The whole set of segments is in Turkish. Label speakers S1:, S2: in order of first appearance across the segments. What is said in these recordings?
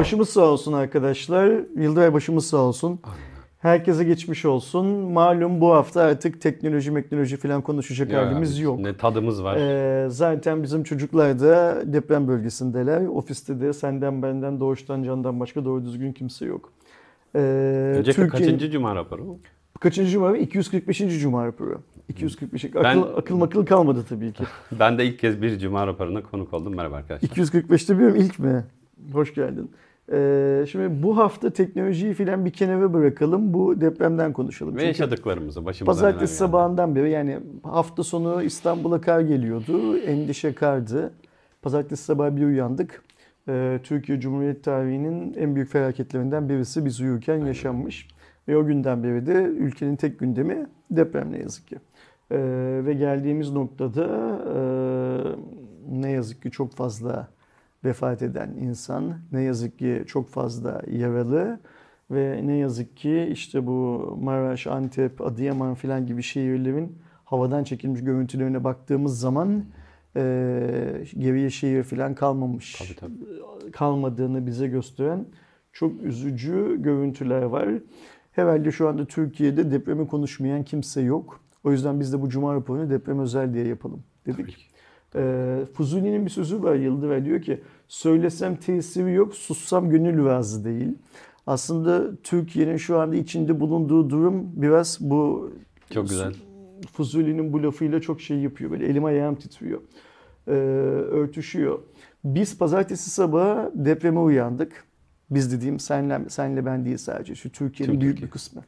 S1: Başımız sağ olsun arkadaşlar. Yıldıray başımız sağ olsun. Herkese geçmiş olsun. Malum bu hafta artık teknoloji, teknoloji falan konuşacak
S2: Ya,
S1: halimiz yok.
S2: Ne tadımız var.
S1: Ee, zaten bizim çocuklar da deprem bölgesindeler. Ofiste de senden benden doğuştan candan başka doğru düzgün kimse yok. Ee,
S2: Önceki
S1: Türkiye-
S2: kaçıncı cuma raporu?
S1: Kaçıncı cuma? 245. cuma raporu. 245. Akıl,
S2: Ben-
S1: akıl makıl kalmadı tabii ki.
S2: Ben de ilk kez bir cuma raporuna konuk oldum. Merhaba arkadaşlar.
S1: 245'te bilmiyorum ilk mi? Hoş geldin. Ee, şimdi bu hafta teknolojiyi filan bir kenara bırakalım. Bu depremden konuşalım.
S2: Ve
S1: Çünkü
S2: yaşadıklarımızı başımıza
S1: Pazartesi sabahından beri yani hafta sonu İstanbul'a kar geliyordu. Endişe kardı. Pazartesi sabahı bir uyandık. Ee, Türkiye Cumhuriyeti tarihinin en büyük felaketlerinden birisi biz uyurken yaşanmış. Ve o günden beri de ülkenin tek gündemi deprem ne yazık ki. Ee, ve geldiğimiz noktada e, ne yazık ki çok fazla vefat eden insan, ne yazık ki çok fazla yaralı ve ne yazık ki işte bu Maraş, Antep, Adıyaman filan gibi şehirlerin havadan çekilmiş görüntülerine baktığımız zaman e, geriye şehir filan kalmamış.
S2: Tabii tabii.
S1: Kalmadığını bize gösteren çok üzücü görüntüler var. Herhalde şu anda Türkiye'de depremi konuşmayan kimse yok. O yüzden biz de bu cuma raporunu deprem özel diye yapalım dedik.
S2: Tabii ki.
S1: Ee, Fuzuli'nin bir sözü var Yıldıray diyor ki söylesem tesiri yok sussam gönül razı değil. Aslında Türkiye'nin şu anda içinde bulunduğu durum biraz bu
S2: Çok güzel.
S1: Fuzuli'nin bu lafıyla çok şey yapıyor. Böyle elim ayağım titriyor. Ee, örtüşüyor. Biz pazartesi sabahı depreme uyandık. Biz dediğim senle, senle ben değil sadece. Şu Türkiye'nin
S2: Tüm
S1: büyük
S2: Türkiye.
S1: bir kısmı.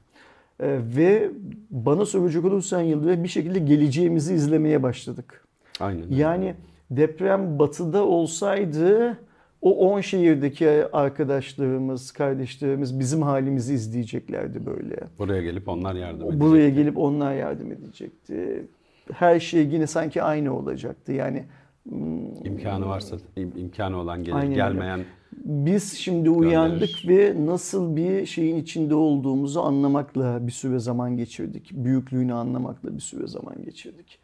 S1: Ee, ve bana soracak olursan Yıldıray bir şekilde geleceğimizi izlemeye başladık.
S2: Aynen. öyle.
S1: Yani deprem batıda olsaydı o 10 şehirdeki arkadaşlarımız, kardeşlerimiz bizim halimizi izleyeceklerdi böyle.
S2: Buraya gelip onlar yardım edecek.
S1: Buraya gelip onlar yardım edecekti. Her şey yine sanki aynı olacaktı. Yani mm,
S2: İmkanı varsa im- imkanı olan gelir,
S1: Aynen öyle.
S2: gelmeyen
S1: biz şimdi uyandık ve nasıl bir şeyin içinde olduğumuzu anlamakla bir süre zaman geçirdik. Büyüklüğünü anlamakla bir süre zaman geçirdik.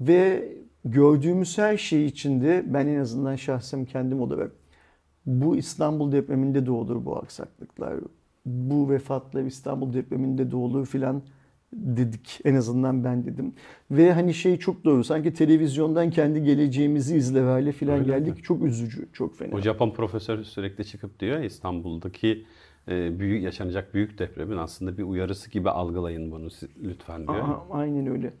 S1: Ve gördüğümüz her şey içinde ben en azından şahsen kendim olarak bu İstanbul depreminde de olur bu aksaklıklar. Bu vefatlar İstanbul depreminde de olur filan dedik. En azından ben dedim. Ve hani şey çok doğru. Sanki televizyondan kendi geleceğimizi izle filan
S2: Öyle
S1: geldik. Çok üzücü, çok fena.
S2: o Japon profesör sürekli çıkıp diyor İstanbul'daki e, büyük yaşanacak büyük depremin aslında bir uyarısı gibi algılayın bunu lütfen diyor.
S1: Aha, aynen öyle.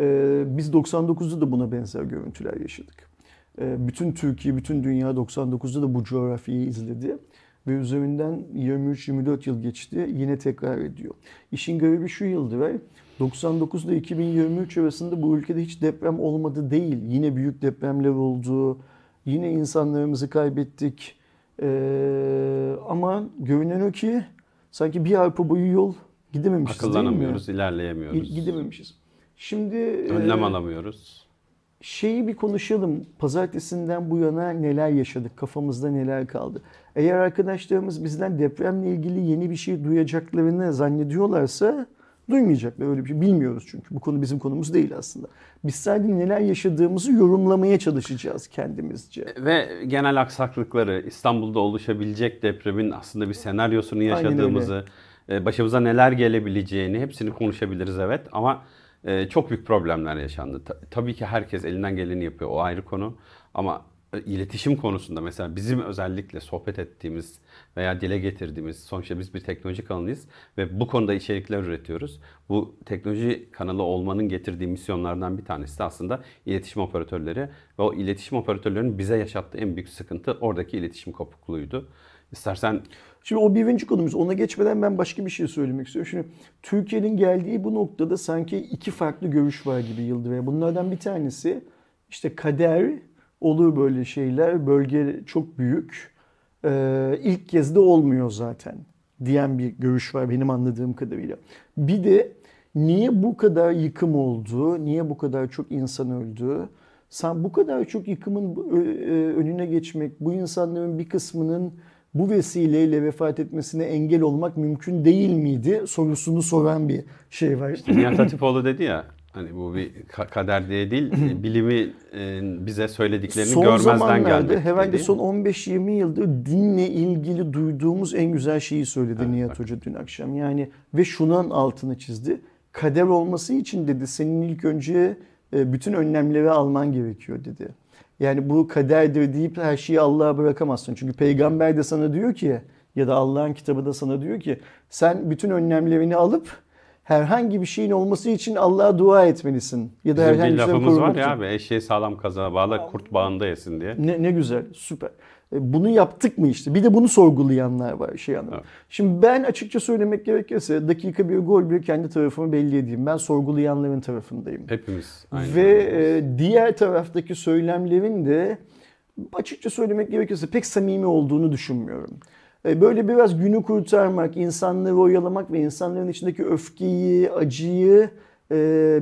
S1: Ee, biz 99'da da buna benzer görüntüler yaşadık. Ee, bütün Türkiye, bütün dünya 99'da da bu coğrafyayı izledi. Ve üzerinden 23-24 yıl geçti. Yine tekrar ediyor. İşin garibi şu yıldır. 99 ile 2023 arasında bu ülkede hiç deprem olmadı değil. Yine büyük depremler oldu. Yine insanlarımızı kaybettik. Ee, ama görünen o ki sanki bir arpa boyu yol gidememişiz değil mi?
S2: Akıllanamıyoruz, ilerleyemiyoruz.
S1: Gidememişiz. Şimdi
S2: Önlem
S1: e,
S2: alamıyoruz.
S1: şeyi bir konuşalım. Pazartesinden bu yana neler yaşadık? Kafamızda neler kaldı? Eğer arkadaşlarımız bizden depremle ilgili yeni bir şey duyacaklarını zannediyorlarsa duymayacaklar. Öyle bir şey bilmiyoruz çünkü. Bu konu bizim konumuz değil aslında. Biz sadece neler yaşadığımızı yorumlamaya çalışacağız kendimizce.
S2: Ve genel aksaklıkları, İstanbul'da oluşabilecek depremin aslında bir senaryosunu yaşadığımızı, e, başımıza neler gelebileceğini hepsini konuşabiliriz evet. Ama e, çok büyük problemler yaşandı. Ta- tabii ki herkes elinden geleni yapıyor, o ayrı konu. Ama e, iletişim konusunda mesela bizim özellikle sohbet ettiğimiz veya dile getirdiğimiz, sonuçta biz bir teknoloji kanalıyız ve bu konuda içerikler üretiyoruz. Bu teknoloji kanalı olmanın getirdiği misyonlardan bir tanesi de aslında iletişim operatörleri ve o iletişim operatörlerinin bize yaşattığı en büyük sıkıntı oradaki iletişim kopukluğuydu. İstersen
S1: Şimdi o birinci konumuz. Ona geçmeden ben başka bir şey söylemek istiyorum. Şimdi Türkiye'nin geldiği bu noktada sanki iki farklı görüş var gibi Yıldıray. Bunlardan bir tanesi işte kader olur böyle şeyler. Bölge çok büyük. Ee, ilk kez de olmuyor zaten diyen bir görüş var benim anladığım kadarıyla. Bir de niye bu kadar yıkım oldu? Niye bu kadar çok insan öldü? Sen bu kadar çok yıkımın önüne geçmek, bu insanların bir kısmının bu vesileyle vefat etmesine engel olmak mümkün değil miydi sorusunu soran bir şey var.
S2: Nihat Hatipoğlu dedi ya Hani bu bir kader diye değil, bilimi e, bize söylediklerini
S1: son
S2: görmezden gelmek.
S1: Herhalde son 15-20 yıldır dinle ilgili duyduğumuz en güzel şeyi söyledi evet, Nihat bak. Hoca dün akşam. Yani ve şunun altını çizdi. Kader olması için dedi senin ilk önce e, bütün önlemleri alman gerekiyor dedi. Yani bu kaderdir deyip her şeyi Allah'a bırakamazsın. Çünkü peygamber de sana diyor ki ya da Allah'ın kitabı da sana diyor ki sen bütün önlemlerini alıp herhangi bir şeyin olması için Allah'a dua etmelisin.
S2: Ya da Bizim herhangi bir lafımız var ya abi eşeği sağlam kazana bağla kurt bağında yesin diye.
S1: Ne, ne güzel süper. E, bunu yaptık mı işte? Bir de bunu sorgulayanlar var şey anlamda. Evet. Şimdi ben açıkça söylemek gerekirse dakika bir gol bir kendi tarafımı belli edeyim. Ben sorgulayanların tarafındayım.
S2: Hepimiz.
S1: Aynı Ve e, diğer taraftaki söylemlerin de açıkça söylemek gerekirse pek samimi olduğunu düşünmüyorum. E, böyle biraz günü kurtarmak, insanları oyalamak ve insanların içindeki öfkeyi, acıyı e,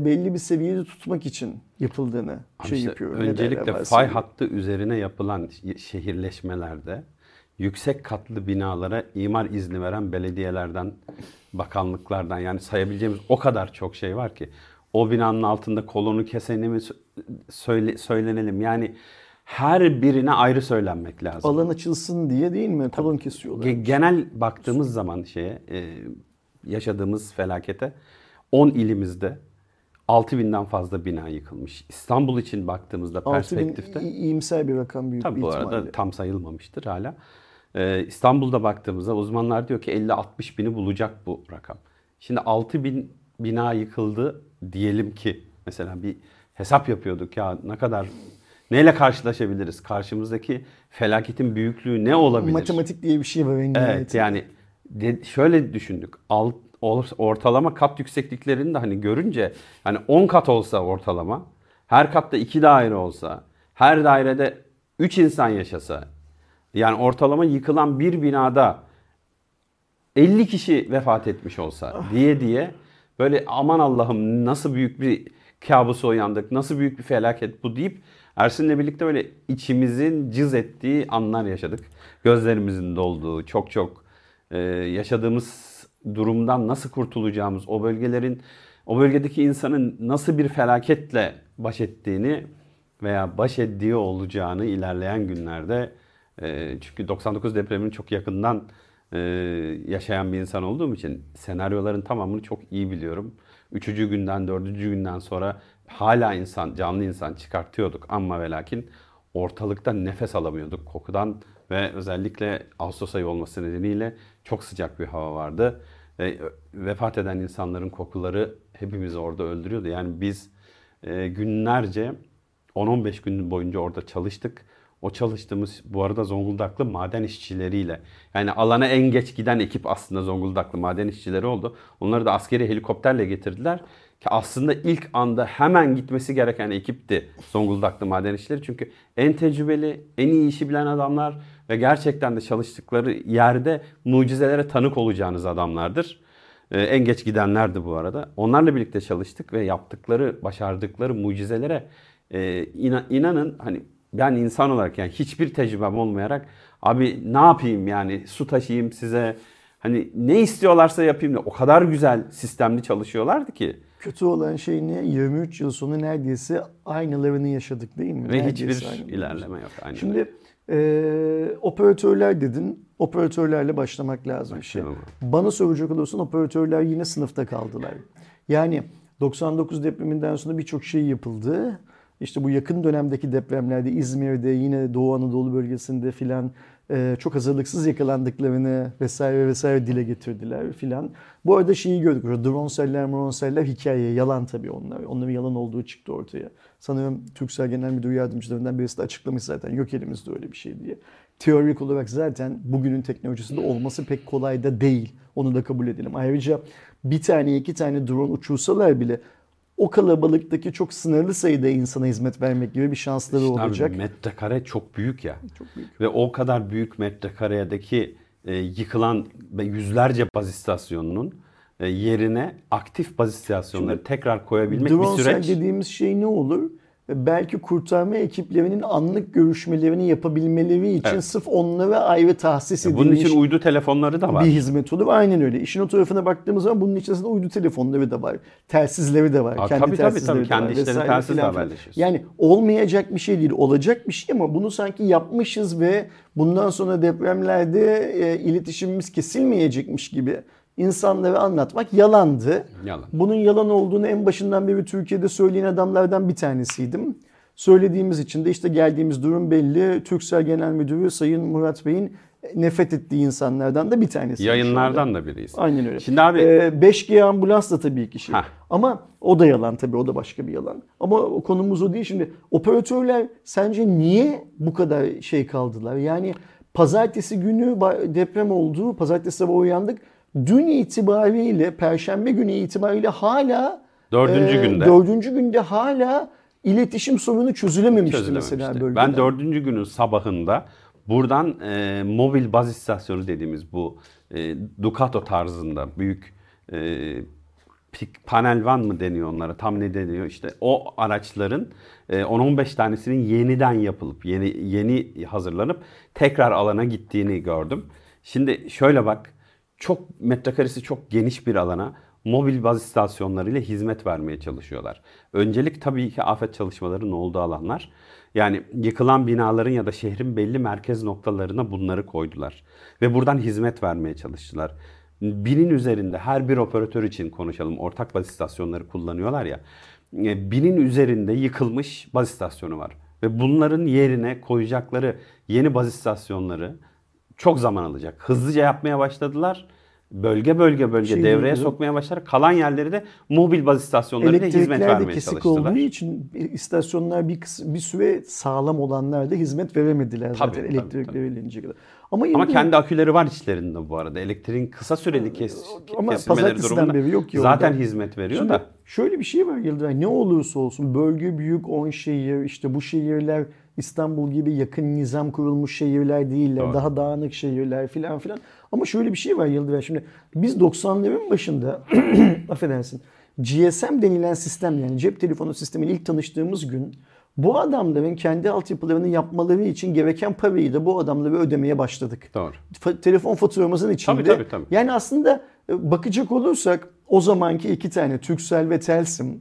S1: belli bir seviyede tutmak için yapıldığını Abi şey işte yapıyorum.
S2: Öncelikle fay hattı üzerine yapılan şehirleşmelerde yüksek katlı binalara imar izni veren belediyelerden, bakanlıklardan yani sayabileceğimiz o kadar çok şey var ki o binanın altında kolonu keseni mi söyle, söylenelim. Yani her birine ayrı söylenmek lazım.
S1: Alan açılsın diye değil mi? Kolon kesiyorlar.
S2: Genel baktığımız zaman şeye e, yaşadığımız felakete 10 ilimizde 6000'den fazla bina yıkılmış. İstanbul için baktığımızda perspektifte.
S1: 6000 iyimser bir rakam büyük
S2: tabii
S1: bir
S2: bu arada tam sayılmamıştır hala. Ee, İstanbul'da baktığımızda uzmanlar diyor ki 50-60 bini bulacak bu rakam. Şimdi 6000 bina yıkıldı diyelim ki mesela bir hesap yapıyorduk ya ne kadar neyle karşılaşabiliriz? Karşımızdaki felaketin büyüklüğü ne olabilir?
S1: Matematik diye bir şey var.
S2: Evet yani de, şöyle düşündük. Alt, ortalama kat yüksekliklerini de hani görünce hani 10 kat olsa ortalama, her katta 2 daire olsa, her dairede 3 insan yaşasa, yani ortalama yıkılan bir binada 50 kişi vefat etmiş olsa diye diye böyle aman Allah'ım nasıl büyük bir kabusa uyandık, nasıl büyük bir felaket bu deyip Ersin'le birlikte böyle içimizin cız ettiği anlar yaşadık. Gözlerimizin dolduğu, çok çok e, yaşadığımız durumdan nasıl kurtulacağımız, o bölgelerin, o bölgedeki insanın nasıl bir felaketle baş ettiğini veya baş ettiği olacağını ilerleyen günlerde e, çünkü 99 depremini çok yakından e, yaşayan bir insan olduğum için senaryoların tamamını çok iyi biliyorum. Üçüncü günden, dördüncü günden sonra hala insan, canlı insan çıkartıyorduk ama ve lakin ortalıkta nefes alamıyorduk kokudan ve özellikle Ağustos ayı olması nedeniyle çok sıcak bir hava vardı. E, vefat eden insanların kokuları hepimizi orada öldürüyordu. Yani biz e, günlerce 10-15 gün boyunca orada çalıştık. O çalıştığımız bu arada Zonguldaklı maden işçileriyle. Yani alana en geç giden ekip aslında Zonguldaklı maden işçileri oldu. Onları da askeri helikopterle getirdiler. Ki aslında ilk anda hemen gitmesi gereken ekipti Zonguldaklı maden işçileri. Çünkü en tecrübeli, en iyi işi bilen adamlar ve gerçekten de çalıştıkları yerde mucizelere tanık olacağınız adamlardır. Ee, en geç gidenlerdi bu arada. Onlarla birlikte çalıştık ve yaptıkları, başardıkları mucizelere e, inan, inanın hani ben insan olarak yani hiçbir tecrübem olmayarak abi ne yapayım yani su taşıyayım size hani ne istiyorlarsa yapayım da o kadar güzel sistemli çalışıyorlardı ki.
S1: Kötü olan şey ne? 23 yıl sonu neredeyse aynılarını yaşadık değil mi?
S2: Ve neredeyse hiçbir ilerleme yok.
S1: Aynen. Şimdi e, operatörler dedin. Operatörlerle başlamak lazım. Şey. Bana soracak olursan operatörler yine sınıfta kaldılar. Yani 99 depreminden sonra birçok şey yapıldı. İşte bu yakın dönemdeki depremlerde İzmir'de yine Doğu Anadolu bölgesinde filan çok hazırlıksız yakalandıklarını vesaire vesaire dile getirdiler filan. Bu arada şeyi gördük. Drone seller, drone seller hikaye, yalan tabii onlar. Onların yalan olduğu çıktı ortaya. Sanırım Türksel Genel Müdür Yardımcılarından birisi de açıklamış zaten. Yok elimizde öyle bir şey diye. Teorik olarak zaten bugünün teknolojisinde olması pek kolay da değil. Onu da kabul edelim. Ayrıca bir tane iki tane drone uçursalar bile o kalabalıktaki çok sınırlı sayıda insana hizmet vermek gibi bir şansları işte olacak. Abi,
S2: metrekare çok büyük ya.
S1: Çok büyük.
S2: Ve o kadar büyük metrekaredeki e, yıkılan yüzlerce baz istasyonunun e, yerine aktif baz istasyonları Şimdi, tekrar koyabilmek bir süreç.
S1: dediğimiz şey ne olur? Belki kurtarma ekiplerinin anlık görüşmelerini yapabilmeleri için
S2: Evet.
S1: sırf onlara ayrı tahsis edilmiş
S2: Bunun için uydu telefonları da var.
S1: bir hizmet olur. Aynen öyle. İşin o tarafına baktığımız zaman bunun içerisinde uydu telefonları da var. Telsizleri de var.
S2: Aa,
S1: kendi
S2: tabii, tabii,
S1: telsizleri
S2: tabii.
S1: de
S2: Kendi işleri telsizle haberleşiyorsun.
S1: Yani olmayacak bir şey değil. Olacak bir şey ama bunu sanki yapmışız ve bundan sonra depremlerde e, iletişimimiz kesilmeyecekmiş gibi insanlara anlatmak yalandı.
S2: Yalan.
S1: Bunun yalan olduğunu en başından beri Türkiye'de söyleyen adamlardan bir tanesiydim. Söylediğimiz için de işte geldiğimiz durum belli. Türksel Genel Müdürü Sayın Murat Bey'in nefret ettiği insanlardan da bir tanesi.
S2: Yayınlardan da biriyiz.
S1: Aynen öyle.
S2: Şimdi abi
S1: Ee, 5G ambulans da tabii ki şey.
S2: Hah.
S1: Ama o da yalan tabii o da başka bir yalan. Ama o konumuz o değil. Şimdi operatörler sence niye bu kadar şey kaldılar? Yani pazartesi günü deprem oldu. Pazartesi sabah uyandık. Dün itibariyle, perşembe günü itibariyle hala
S2: Dördüncü
S1: e,
S2: günde.
S1: Dördüncü günde hala iletişim sorunu çözülememişti,
S2: çözülememişti.
S1: mesela bölgede.
S2: Ben dördüncü günün sabahında buradan e, mobil baz istasyonu dediğimiz bu e, Ducato tarzında büyük e, panel van mı deniyor onlara tam ne deniyor işte o araçların e, 10-15 tanesinin yeniden yapılıp yeni yeni hazırlanıp tekrar alana gittiğini gördüm. Şimdi şöyle bak çok metrekaresi çok geniş bir alana mobil baz istasyonlarıyla hizmet vermeye çalışıyorlar. Öncelik tabii ki afet çalışmalarının olduğu alanlar. Yani yıkılan binaların ya da şehrin belli merkez noktalarına bunları koydular. Ve buradan hizmet vermeye çalıştılar. Binin üzerinde her bir operatör için konuşalım. Ortak baz istasyonları kullanıyorlar ya. E, Binin üzerinde yıkılmış baz istasyonu var. Ve bunların yerine koyacakları yeni baz istasyonları çok zaman alacak. Hızlıca yapmaya başladılar. Bölge bölge bölge
S1: Şey
S2: devreye
S1: gibi.
S2: sokmaya başladılar. Kalan yerleri de mobil baz istasyonlarıyla hizmet vermeye
S1: kesik
S2: çalıştılar.
S1: olduğu için istasyonlar bir, bir süre sağlam olanlar da hizmet veremediler zaten
S2: Tabii,
S1: elektrikler
S2: tabii.
S1: verilince kadar. Ama,
S2: Ama kendi aküleri var içlerinde bu arada. Elektriğin kısa süreli kes,
S1: Ama
S2: kesilmeleri durumunda
S1: beri yok ki
S2: zaten
S1: orada.
S2: hizmet veriyor
S1: Şimdi
S2: da.
S1: şöyle bir şey var Yıldıray. Ne olursa olsun bölge büyük 10 şehir işte bu şehirler İstanbul gibi yakın nizam kurulmuş şehirler değiller.
S2: Doğru.
S1: Daha dağınık şehirler filan filan. Ama şöyle bir şey var Yıldıray. Şimdi biz 90'ların başında affedersin GSM denilen sistem yani cep telefonu sistemiyle ilk tanıştığımız gün bu adamların kendi altyapılarını yapmaları için gereken parayı da bu adamlara ödemeye başladık
S2: Doğru.
S1: fa- telefon faturamızın içinde.
S2: Tabii, tabii, tabii.
S1: Yani aslında e, bakacak olursak o zamanki iki tane Turkcell ve Telsim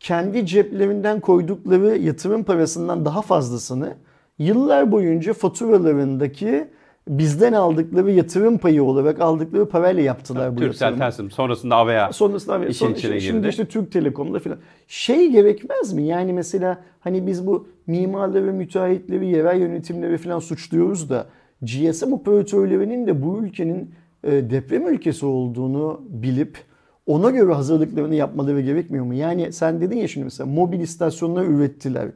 S1: kendi ceplerinden koydukları yatırım parasından daha fazlasını yıllar boyunca faturalarındaki bizden aldıkları yatırım payı olarak aldıkları parayla yaptılar bu
S2: Türksel
S1: yatırımı.
S2: Telsim sonrasında Avea
S1: Sonrasında abi,
S2: işin
S1: son-
S2: içine
S1: şimdi
S2: girdi.
S1: işte Türk Telekom'da filan. Şey gerekmez mi? Yani mesela hani biz bu mimarları, müteahhitleri, yerel yönetimleri filan suçluyoruz da GSM operatörlerinin de bu ülkenin e, deprem ülkesi olduğunu bilip ona göre hazırlıklarını yapmaları gerekmiyor mu? Yani sen dedin ya şimdi mesela mobil istasyonlar ürettiler.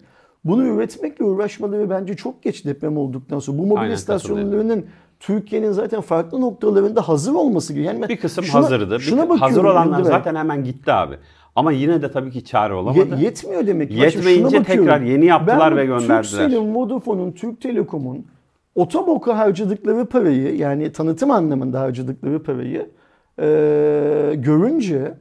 S1: Bunu üretmekle uğraşmaları bence çok geç deprem olduktan sonra. Bu mobil
S2: Aynen,
S1: istasyonlarının Türkiye'nin zaten farklı noktalarında hazır olması gibi. Yani
S2: bir kısım
S1: şuna-
S2: hazırdı. Bir-
S1: Şuna bakıyorum
S2: hazır olanlar zaten hemen gitti abi. Ama yine de tabii ki çare
S1: Ye-
S2: olamadı.
S1: yetmiyor demek ki.
S2: Yetmeyince tekrar yeni yaptılar
S1: Ben
S2: ve gönderdiler.
S1: Turkcell'in, Vodafone'un, Türk Telekom'un otoboka harcadıkları parayı yani tanıtım anlamında harcadıkları parayı e, görünce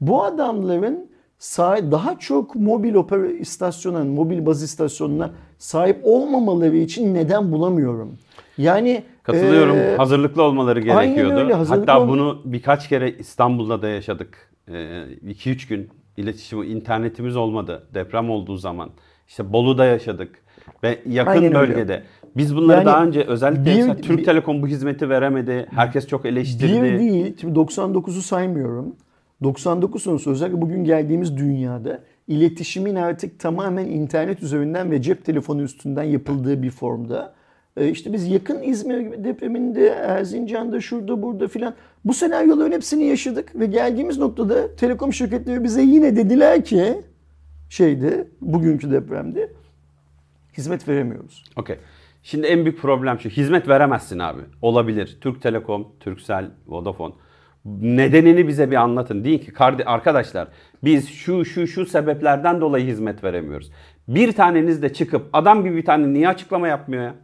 S1: bu adamların sahip, daha çok mobil opera istasyona, mobil baz istasyonuna sahip olmamaları için neden bulamıyorum. Yani
S2: Katılıyorum.
S1: e,
S2: Hazırlıklı olmaları
S1: aynen
S2: gerekiyordu.
S1: öyle, hazırlıklı
S2: Hatta
S1: ol-
S2: bunu birkaç kere İstanbul'da da yaşadık. 2-3 gün iletişim, internetimiz olmadı. Deprem olduğu zaman. İşte Bolu'da yaşadık. Ve yakın
S1: Aynen öyle.
S2: Biz bunları
S1: Yani
S2: daha önce özellikle
S1: bir-
S2: mesela Türk
S1: bir-
S2: Telekom bu hizmeti veremedi. Herkes çok eleştirdi.
S1: Bir değil, şimdi 99'u saymıyorum. 99 sonrası özellikle bugün geldiğimiz dünyada iletişimin artık tamamen internet üzerinden ve cep telefonu üstünden yapıldığı bir formda. e, işte biz yakın İzmir depreminde, Erzincan'da, şurada, burada filan bu senaryoların hepsini yaşadık ve geldiğimiz noktada telekom şirketleri bize yine dediler ki şeyde, bugünkü depremde hizmet veremiyoruz.
S2: Okey. Şimdi en büyük problem şu. Hizmet veremezsin abi. Olabilir. Türk Telekom, Turkcell, Vodafone. Nedenini bize bir anlatın. Deyin ki "Kardi- arkadaşlar biz şu şu şu sebeplerden dolayı hizmet veremiyoruz. Bir taneniz de çıkıp adam gibi bir tane niye açıklama yapmıyor ya?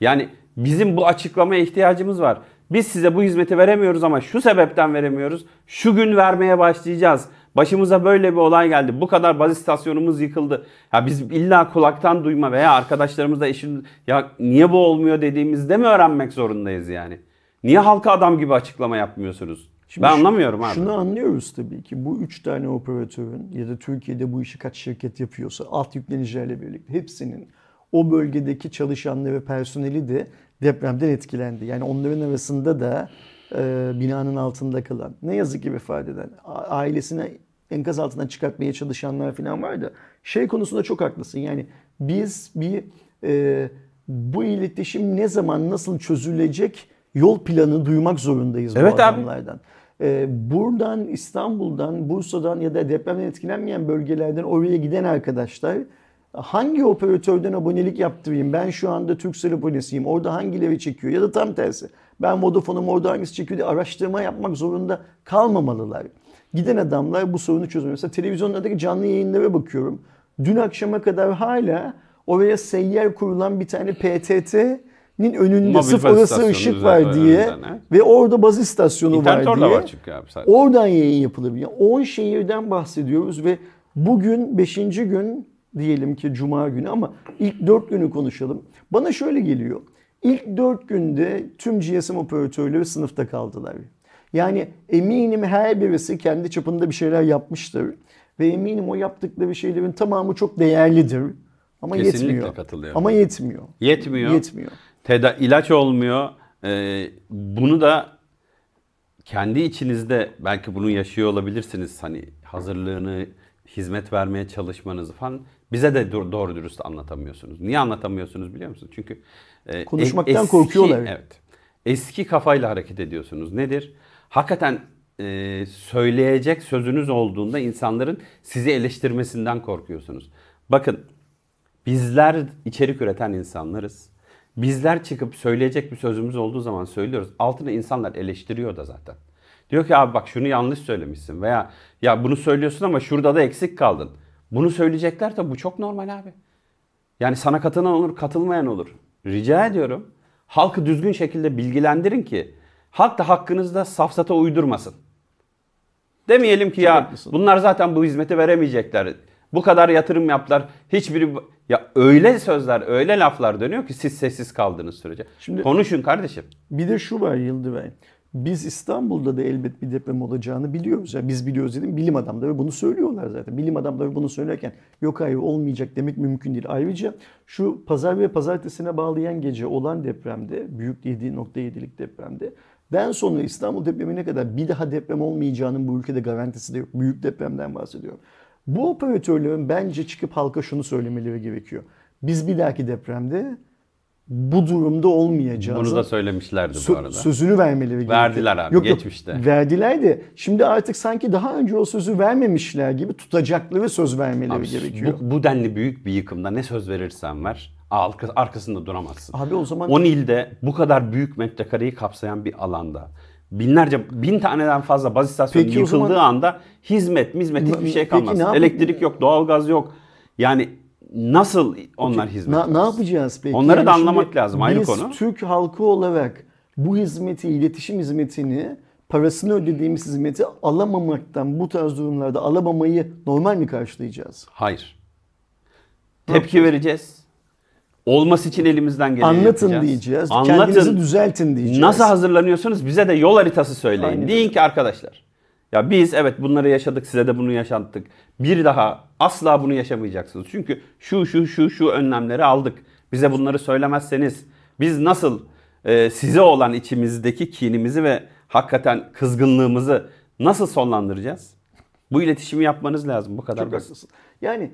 S2: Yani bizim bu açıklamaya ihtiyacımız var. Biz size bu hizmeti veremiyoruz ama şu sebepten veremiyoruz. Şu gün vermeye başlayacağız. Başımıza böyle bir olay geldi. Bu kadar baz istasyonumuz yıkıldı. Ya biz illa kulaktan duyma veya arkadaşlarımızla eşim ya niye bu olmuyor dediğimizde mi öğrenmek zorundayız yani? Niye halka adam gibi açıklama yapmıyorsunuz?
S1: Şimdi
S2: ben
S1: şu-
S2: anlamıyorum abi.
S1: Şunu anlıyoruz tabii ki. Bu üç tane operatörün ya da Türkiye'de bu işi kaç şirket yapıyorsa alt yüklenicilerle birlikte hepsinin o bölgedeki çalışanları ve personeli de depremden etkilendi. Yani onların arasında da e, binanın altında kalan, ne yazık ki vefat eden, ailesine enkaz altından çıkartmaya çalışanlar falan var da şey konusunda çok haklısın. Yani biz bir e, bu iletişim ne zaman nasıl çözülecek yol planı duymak zorundayız
S2: Evet
S1: bu
S2: abi.
S1: adamlardan. Ee, buradan İstanbul'dan, Bursa'dan ya da depremden etkilenmeyen bölgelerden oraya giden arkadaşlar hangi operatörden abonelik yaptırayım? Ben şu anda Turkcell abonesiyim. Orada hangileri çekiyor? Ya da tam tersi. Ben Vodafone'um orada hangisi çekiyor diye araştırma yapmak zorunda kalmamalılar. Giden adamlar bu sorunu çözüyor. Mesela televizyonlardaki canlı yayınlara bakıyorum. Dün akşama kadar hala oraya seyyar kurulan bir tane PTT'nin önünde
S2: Mobil
S1: sırf orası ışık var diye
S2: önünden,
S1: ve orada baz istasyonu
S2: İnternet
S1: var
S2: orada
S1: diye.
S2: var çünkü abi sadece.
S1: Oradan yayın yapılabiliyor. 10 şehirden bahsediyoruz ve bugün 5. gün diyelim ki cuma günü ama ilk 4 günü konuşalım. Bana şöyle geliyor. İlk 4 günde tüm GSM operatörleri sınıfta kaldılar. Yani eminim her birisi kendi çapında bir şeyler yapmıştır. Ve eminim o yaptıkları şeylerin tamamı çok değerlidir. Ama
S2: Kesinlikle
S1: yetmiyor.
S2: katılıyorum.
S1: Ama yetmiyor.
S2: Yetmiyor.
S1: Yetmiyor.
S2: Teda ilaç olmuyor. Ee, bunu da kendi içinizde belki bunu yaşıyor olabilirsiniz. Hani hazırlığını, hizmet vermeye çalışmanızı falan bize de do- doğru dürüst anlatamıyorsunuz. Niye anlatamıyorsunuz biliyor musunuz? Çünkü e,
S1: Konuşmaktan korkuyorlar.
S2: Evet. Eski kafayla hareket ediyorsunuz. Nedir? Hakikaten e, söyleyecek sözünüz olduğunda insanların sizi eleştirmesinden korkuyorsunuz. Bakın Bizler içerik üreten insanlarız. Bizler çıkıp söyleyecek bir sözümüz olduğu zaman söylüyoruz. Altına insanlar eleştiriyor da zaten. Diyor ki abi bak şunu yanlış söylemişsin veya ya bunu söylüyorsun ama şurada da eksik kaldın. Bunu söyleyecekler de bu çok normal abi. Yani sana katılan olur, katılmayan olur. Rica ediyorum. Halkı düzgün şekilde bilgilendirin ki halk da hakkınızda safsata uydurmasın. Demeyelim ki ya
S1: haklısın.
S2: bunlar zaten bu hizmeti veremeyecekler. Bu kadar yatırım yaptılar. Hiçbiri ya öyle sözler, öyle laflar dönüyor ki siz sessiz kaldığınız sürece.
S1: Şimdi-
S2: Konuşun kardeşim.
S1: Bir de şu var Yıldıray. Biz İstanbul'da da elbet bir deprem olacağını biliyoruz. Ya biz biliyoruz dedim. Bilim adamları bunu söylüyorlar zaten. Bilim adamları bunu söylerken yok hayır olmayacak demek mümkün değil. Ayrıca şu pazar ve pazartesine bağlayan gece olan depremde, büyük 7.7'lik depremde den sonra İstanbul depremine kadar bir daha deprem olmayacağının bu ülkede garantisi de yok. Büyük depremden bahsediyorum. Bu operatörlerin bence çıkıp halka şunu söylemeleri gerekiyor. Biz bir dahaki depremde bu durumda olmayacağız.
S2: Bunu da söylemişlerdi bu arada.
S1: Sözünü vermeleri gerekiyor.
S2: Verdiler abi, geçmişte.
S1: verdiler de şimdi artık sanki daha önce o sözü vermemişler gibi tutacakları söz vermeleri
S2: Abi,
S1: gerekiyor.
S2: Bu, bu denli büyük bir yıkımda ne söz verirsen ver arkasında duramazsın.
S1: Abi o zaman
S2: 10 ilde bu kadar büyük metrekareyi kapsayan bir alanda binlerce, bin taneden fazla baz istasyonu
S1: Peki
S2: yıkıldığı
S1: zaman-
S2: anda hizmet, hizmet hiçbir
S1: Peki
S2: şey kalmaz.
S1: yap-
S2: Elektrik yok, doğalgaz yok. Yani nasıl onlar hizmet
S1: na- ne yapacağız peki?
S2: Onları
S1: Yani
S2: da anlamak lazım ayrı
S1: biz
S2: konu.
S1: Türk halkı olarak bu hizmeti, iletişim hizmetini parasını ödediğimiz hizmeti alamamaktan bu tarz durumlarda alamamayı normal mi karşılayacağız?
S2: Hayır. Tepki vereceğiz. Olması için elimizden geleni
S1: Anlatın
S2: yapacağız.
S1: diyeceğiz.
S2: Anlatın.
S1: Kendinizi düzeltin diyeceğiz.
S2: Nasıl hazırlanıyorsunuz? Bize de yol haritası söyleyin.
S1: Aynen
S2: Deyin ki arkadaşlar. Ya biz evet bunları yaşadık, size de bunu yaşattık. Bir daha asla bunu yaşamayacaksınız. Çünkü şu şu şu şu önlemleri aldık. Bize bunları söylemezseniz biz nasıl e, size olan içimizdeki kinimizi ve hakikaten kızgınlığımızı nasıl sonlandıracağız? Bu iletişimi yapmanız lazım. Bu kadar
S1: Çok
S2: basit.
S1: haklısın. Yani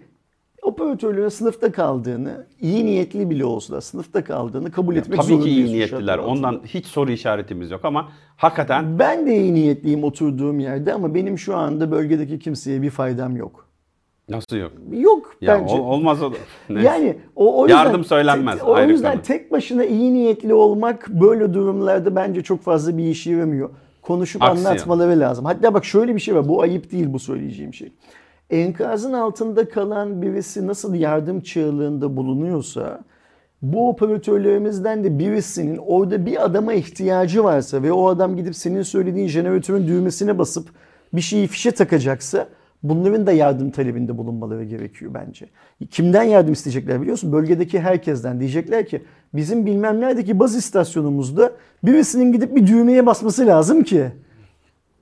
S1: operatörlerin sınıfta kaldığını, iyi niyetli bile olsa sınıfta kaldığını kabul etmek
S2: Tabii
S1: zorundayız.
S2: ki iyi niyetliler. Ondan hiç soru işaretimiz yok ama hakikaten
S1: Ben de iyi niyetliyim oturduğum yerde ama benim şu anda bölgedeki kimseye bir faydam yok.
S2: nasıl yok?
S1: Yok
S2: Ya
S1: bence.
S2: ol- olmaz o. Neyse.
S1: Yani o, o yüzden,
S2: Yardım söylenmez,
S1: te- o
S2: ayrı
S1: yüzden
S2: konu.
S1: tek başına iyi niyetli olmak böyle durumlarda bence çok fazla bir işe yaramıyor. Konuşup
S2: Aksi
S1: anlatmaları lazım. Hatta bak şöyle bir şey var. Bu ayıp değil bu söyleyeceğim şey. Enkazın altında kalan birisi nasıl yardım çığlığında bulunuyorsa bu operatörlerimizden de birisinin orada bir adama ihtiyacı varsa ve o adam gidip senin söylediğin jeneratörün düğmesine basıp bir şeyi fişe takacaksa Bunların da yardım talebinde bulunmaları gerekiyor bence. Kimden yardım isteyecekler biliyorsun? Bölgedeki herkesten. Diyecekler ki bizim bilmem neredeki baz istasyonumuzda birisinin gidip bir düğmeye basması lazım ki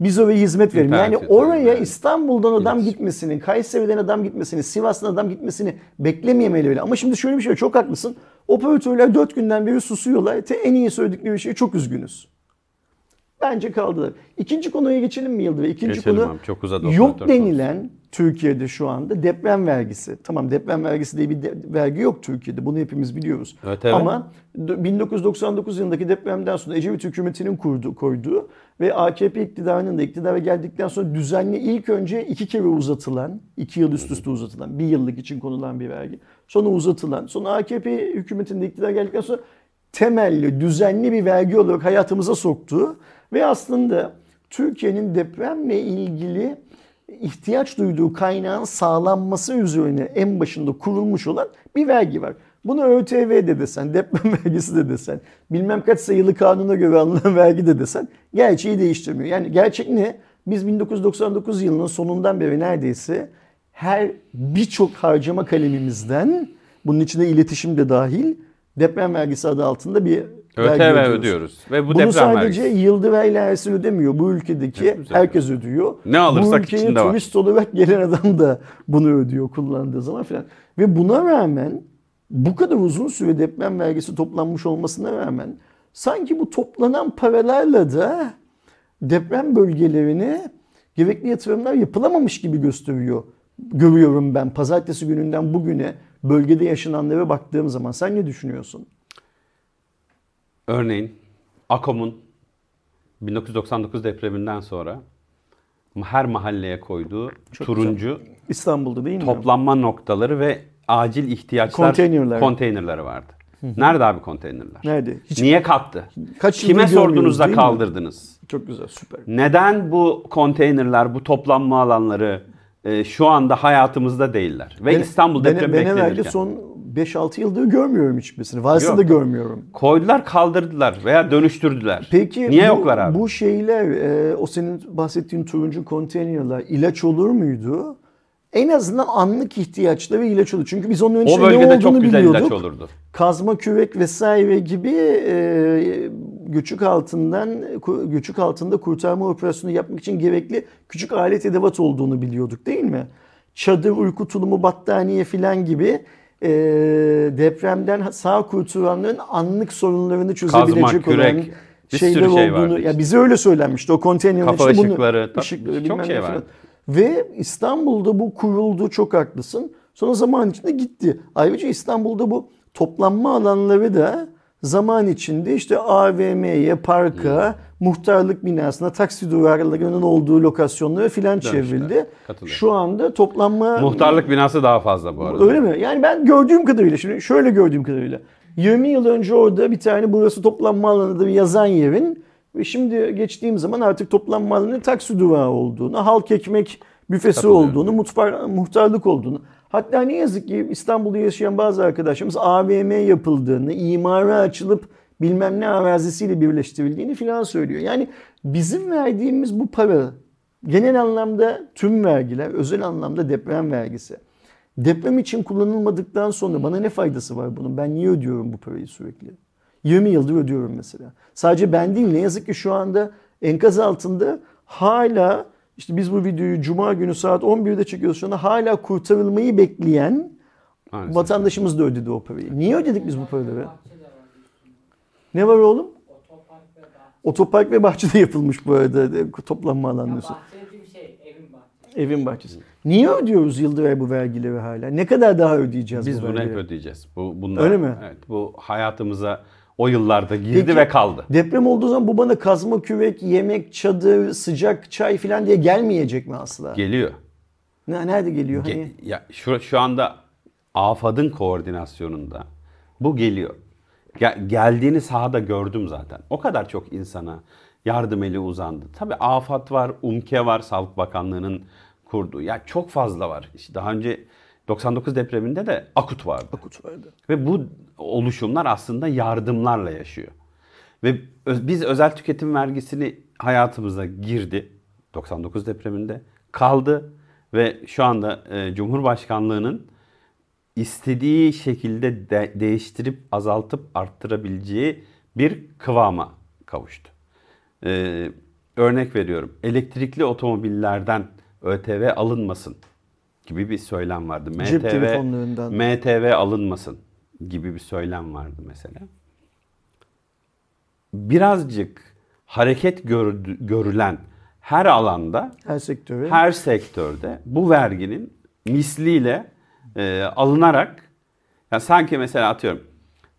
S1: biz oraya hizmet verelim. Yani oraya
S2: üzerinden.
S1: İstanbul'dan adam
S2: İletişim.
S1: gitmesini, Kayseri'den adam gitmesini, Sivas'tan adam gitmesini beklememeli. Ama şimdi şöyle bir şey çok haklısın. Operatörler dört günden beri susuyorlar. Te en iyi söyledikleri şey çok üzgünüz. Bence kaldılar. İkinci konuya geçelim mi Yıldırım? İkinci
S2: Geçelim
S1: konu
S2: abi, çok uzadı
S1: yok denilen Türkiye'de şu anda deprem vergisi. Tamam deprem vergisi diye bir de- vergi yok Türkiye'de. Bunu hepimiz biliyoruz.
S2: Evet, evet.
S1: Ama d- 1999 yılındaki depremden sonra Ecevit hükümetinin kurdu, koyduğu ve AKP iktidarının da iktidara geldikten sonra düzenli ilk önce iki kere uzatılan, iki yıl üst üste uzatılan, bir yıllık için konulan bir vergi. Sonra uzatılan, sonra AKP hükümetinde iktidara geldikten sonra temelli, düzenli bir vergi olarak hayatımıza soktu. Ve aslında Türkiye'nin depremle ilgili ihtiyaç duyduğu kaynağın sağlanması üzerine en başında kurulmuş olan bir vergi var. Bunu ÖTV de desen, deprem vergisi de desen, bilmem kaç sayılı kanuna göre alınan vergi de desen gerçeği değiştirmiyor. Yani gerçek ne? Biz 1999 yılının sonundan beri neredeyse her birçok harcama kalemimizden bunun içinde iletişim de dahil deprem vergisi adı altında bir vergi
S2: ÖTV
S1: ödüyoruz.
S2: ödüyoruz. Ve bu
S1: Bunu
S2: deprem
S1: sadece
S2: vergisi.
S1: Yıldıray ile Ersin ödemiyor. Bu ülkedeki herkes ödüyor.
S2: Ne alırsak
S1: Bu ülkeye
S2: içinde var.
S1: turist olarak gelen adam da bunu ödüyor kullandığı zaman filan. Ve buna rağmen bu kadar uzun süre deprem vergisi toplanmış olmasına rağmen sanki bu toplanan paralarla da deprem bölgelerine gerekli yatırımlar yapılamamış gibi gösteriyor. Görüyorum ben pazartesi gününden bugüne bölgede yaşananlara baktığım zaman. Sen ne düşünüyorsun?
S2: Örneğin AKOM'un 1999 depreminden sonra her mahalleye koyduğu turuncu
S1: İstanbul'da değil mi?
S2: toplanma noktaları ve acil ihtiyaçlar
S1: Konteynerler.
S2: konteynerleri vardı. Nerede abi konteynerler?
S1: Nerede? Hiç
S2: Niye kalktı?
S1: Kaç
S2: Kime
S1: yıldır
S2: sordunuz
S1: görmüyoruz,
S2: da
S1: değil mi?
S2: kaldırdınız?
S1: Çok güzel, süper.
S2: Neden bu konteynerler, bu toplanma alanları e, şu anda hayatımızda değiller? Ve
S1: Ben-
S2: İstanbul depremi
S1: Ben
S2: beklenirken.
S1: son 5-6 yıldır görmüyorum hiçbirisini. Varsa
S2: Yok.
S1: da görmüyorum.
S2: Koydular, kaldırdılar veya dönüştürdüler.
S1: Peki
S2: Niye
S1: bu,
S2: yoklar abi?
S1: bu şeyler, e, o senin bahsettiğin turuncu konteynerler ilaç olur muydu? En azından anlık ihtiyaçları ilaç olur. Çünkü biz onun
S2: o
S1: önce ne olduğunu
S2: çok güzel
S1: biliyorduk.
S2: ilaç olurdu.
S1: Kazma kürek vesaire gibi e, göçük altından göçük altında kurtarma operasyonu yapmak için gerekli küçük alet edevat olduğunu biliyorduk değil mi? Çadır, uyku tulumu, battaniye filan gibi e, depremden sağ kurtulanların anlık sorunlarını çözebilecek
S2: kürek,
S1: olan
S2: bir
S1: şeyler
S2: sürü şey
S1: olduğunu
S2: vardı
S1: ya bize öyle söylenmişti. O konteynerin içinde bunu-
S2: ışıkları,
S1: ışıkları,
S2: çok şey
S1: falan. Ve İstanbul'da bu kuruldu çok haklısın. Sonra zaman içinde gitti. Ayrıca İstanbul'da bu toplanma alanları da zaman içinde işte AVM'ye, parka, muhtarlık binasına, taksi duvarlarının olduğu lokasyonlara filan çevrildi. Şu anda toplanma...
S2: Muhtarlık binası daha fazla bu arada.
S1: Öyle mi? Yani ben gördüğüm kadarıyla, şimdi şöyle gördüğüm kadarıyla. 20 yıl önce orada bir tane burası toplanma alanıdır yazan yerin ve şimdi geçtiğim zaman artık toplanma alanının taksi durağı olduğunu, halk ekmek büfesi
S2: Katılıyorum.
S1: olduğunu, mutfak, muhtarlık olduğunu. Hatta ne yazık ki İstanbul'da yaşayan bazı arkadaşlarımız AVM yapıldığını, imara açılıp bilmem ne arazisiyle birleştirildiğini filan söylüyor. Yani bizim verdiğimiz bu para genel anlamda tüm vergiler, özel anlamda deprem vergisi. Deprem için kullanılmadıktan sonra bana ne faydası var bunun? Ben niye ödüyorum bu parayı sürekli? 20 yıldır ödüyorum mesela. Sadece ben değil ne yazık ki şu anda enkaz altında hala işte biz bu videoyu cuma günü saat 11'de çekiyoruz şu anda hala kurtarılmayı bekleyen
S2: Maalesef.
S1: vatandaşımız da ödedi o parayı. Niye ödedik biz bu paraları? Ne var oğlum? Otopark ve bahçede yapılmış bu arada de- toplanma
S3: gibi şey, evin bahçesi.
S1: Evin bahçesi. Niye ödüyoruz Yıldıray bu vergileri hala? Ne kadar daha ödeyeceğiz
S2: Biz
S1: bu
S2: bunu hep
S1: vergileri?
S2: ödeyeceğiz. Bu bunlar,
S1: Öyle mi?
S2: Evet. Bu hayatımıza o yıllarda girdi
S1: Peki,
S2: ve kaldı.
S1: Deprem olduğu zaman bu bana kazma kürek, yemek, çadır, sıcak çay falan diye gelmeyecek mi asla?
S2: Geliyor.
S1: Ne, nerede geliyor?
S2: Ge-
S1: Hani?
S2: ya şu, şu anda AFAD'ın koordinasyonunda bu geliyor. Gel- geldiğini sahada gördüm zaten. O kadar çok insana yardım eli uzandı. Tabii AFAD var, UMKE var, Sağlık Bakanlığı'nın kurduğu. Ya çok fazla var. İşte daha önce 99 depreminde de AKUT vardı.
S1: Akut vardı.
S2: Ve bu oluşumlar aslında yardımlarla yaşıyor. Ve biz özel tüketim vergisini hayatımıza girdi 99 depreminde kaldı ve şu anda e, Cumhurbaşkanlığının istediği şekilde de- değiştirip azaltıp arttırabileceği bir kıvama kavuştu. Ee, örnek veriyorum. Elektrikli otomobillerden ÖTV alınmasın gibi bir söylem vardı. MTV. MTV alınmasın gibi bir söylem vardı mesela. Birazcık hareket gör- görülen her alanda
S1: Her sektöre.
S2: her sektörde bu verginin misliyle e, alınarak ya sanki mesela atıyorum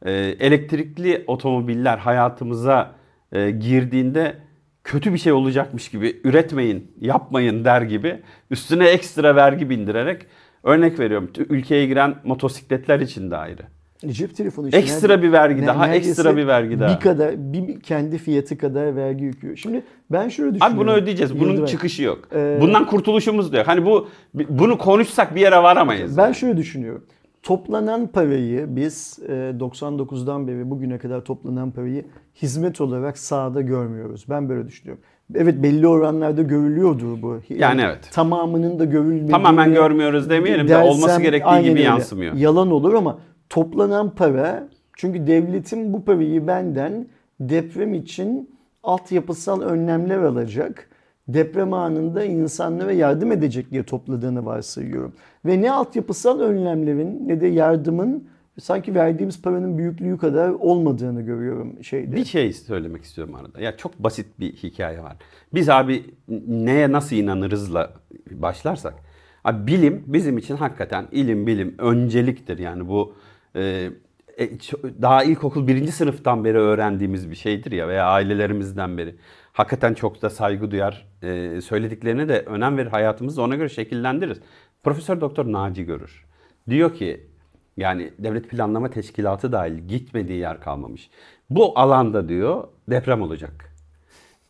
S2: e, elektrikli otomobiller hayatımıza e, girdiğinde kötü bir şey olacakmış gibi üretmeyin, yapmayın der gibi üstüne ekstra vergi bindirerek örnek veriyorum ülkeye giren motosikletler için de ayrı.
S1: Cep telefonu için
S2: Ekstra
S1: nerede-
S2: bir vergi
S1: ne-
S2: daha, ekstra bir vergi daha.
S1: Bir kadar, bir kendi fiyatı kadar vergi yüklüyor. Şimdi ben şöyle düşünüyorum.
S2: Abi bunu ödeyeceğiz. Bunun
S1: Yıldıray.
S2: çıkışı yok.
S1: Ee,
S2: Bundan kurtuluşumuz da yok. Hani bu bunu konuşsak bir yere varamayız.
S1: Ben şöyle düşünüyorum. Toplanan parayı biz e, 99'dan beri bugüne kadar toplanan parayı hizmet olarak sahada görmüyoruz. Ben böyle düşünüyorum. Evet belli oranlarda görülüyordu bu.
S2: Yani evet.
S1: Tamamının da görülmediğini...
S2: Tamamen görmüyoruz demeyelim de olması gerektiği gibi
S1: öyle.
S2: yansımıyor.
S1: Yalan olur ama toplanan para çünkü devletin bu parayı benden deprem için altyapısal önlemler alacak. Deprem anında insanlara yardım edecek diye topladığını varsayıyorum. Ve ne altyapısal önlemlerin ne de yardımın sanki verdiğimiz paranın büyüklüğü kadar olmadığını görüyorum şeyde.
S2: Bir şey söylemek istiyorum arada. Ya çok basit bir hikaye var. Biz abi neye nasıl inanırızla başlarsak. Abi bilim bizim için hakikaten ilim bilim önceliktir. Yani bu e, e, daha ilkokul birinci sınıftan beri öğrendiğimiz bir şeydir ya veya ailelerimizden beri. Hakikaten çok da saygı duyar, e, söylediklerine de önem verir, hayatımızı ona göre şekillendiririz. Profesör Doktor Naci Görür. Diyor ki yani devlet planlama teşkilatı dahil gitmediği yer kalmamış. Bu alanda diyor deprem olacak.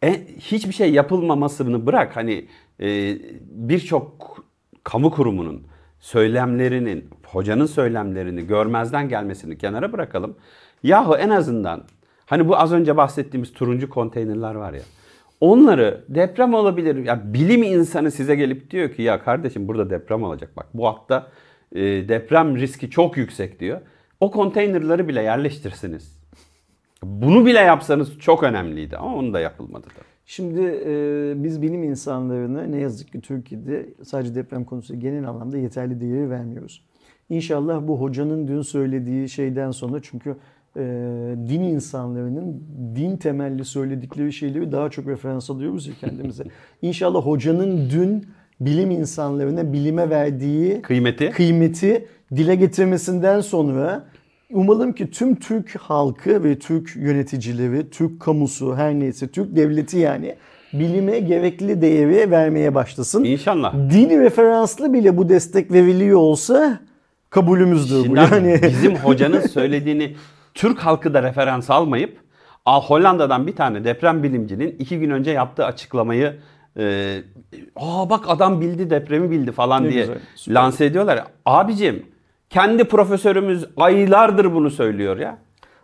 S2: E, hiçbir şey yapılmamasını bırak hani e, birçok kamu kurumunun söylemlerinin, hocanın söylemlerini görmezden gelmesini kenara bırakalım. Yahu en azından hani bu az önce bahsettiğimiz turuncu konteynerler var ya. Onları deprem olabilir. Ya bilim insanı size gelip diyor ki ya kardeşim burada deprem olacak. Bak bu hatta e, deprem riski çok yüksek diyor. O konteynerları bile yerleştirsiniz. Bunu bile yapsanız çok önemliydi ama onu da yapılmadı tabii.
S1: Şimdi e, biz bilim insanlarına ne yazık ki Türkiye'de sadece deprem konusunda genel anlamda yeterli değeri vermiyoruz. İnşallah bu hocanın dün söylediği şeyden sonra çünkü e, din insanlarının din temelli söyledikleri şeyleri daha çok referans alıyoruz ya kendimize. İnşallah hocanın dün bilim insanlarına bilime verdiği
S2: Kıymeti
S1: kıymeti dile getirmesinden sonra umalım ki tüm Türk halkı ve Türk yöneticileri, Türk kamusu her neyse Türk devleti yani bilime gerekli değeri vermeye başlasın.
S2: İnşallah.
S1: Dini referanslı bile bu destek veriliyor olsa kabulümüzdür bu.
S2: Şimdi abi
S1: Yani
S2: bizim hocanın söylediğini Türk halkı da referans almayıp Hollanda'dan bir tane deprem bilimcinin iki gün önce yaptığı açıklamayı e, aa bak adam bildi depremi bildi falan
S1: Ne
S2: diye
S1: güzel, süper.
S2: lanse ediyorlar. Abicim kendi profesörümüz aylardır bunu söylüyor ya.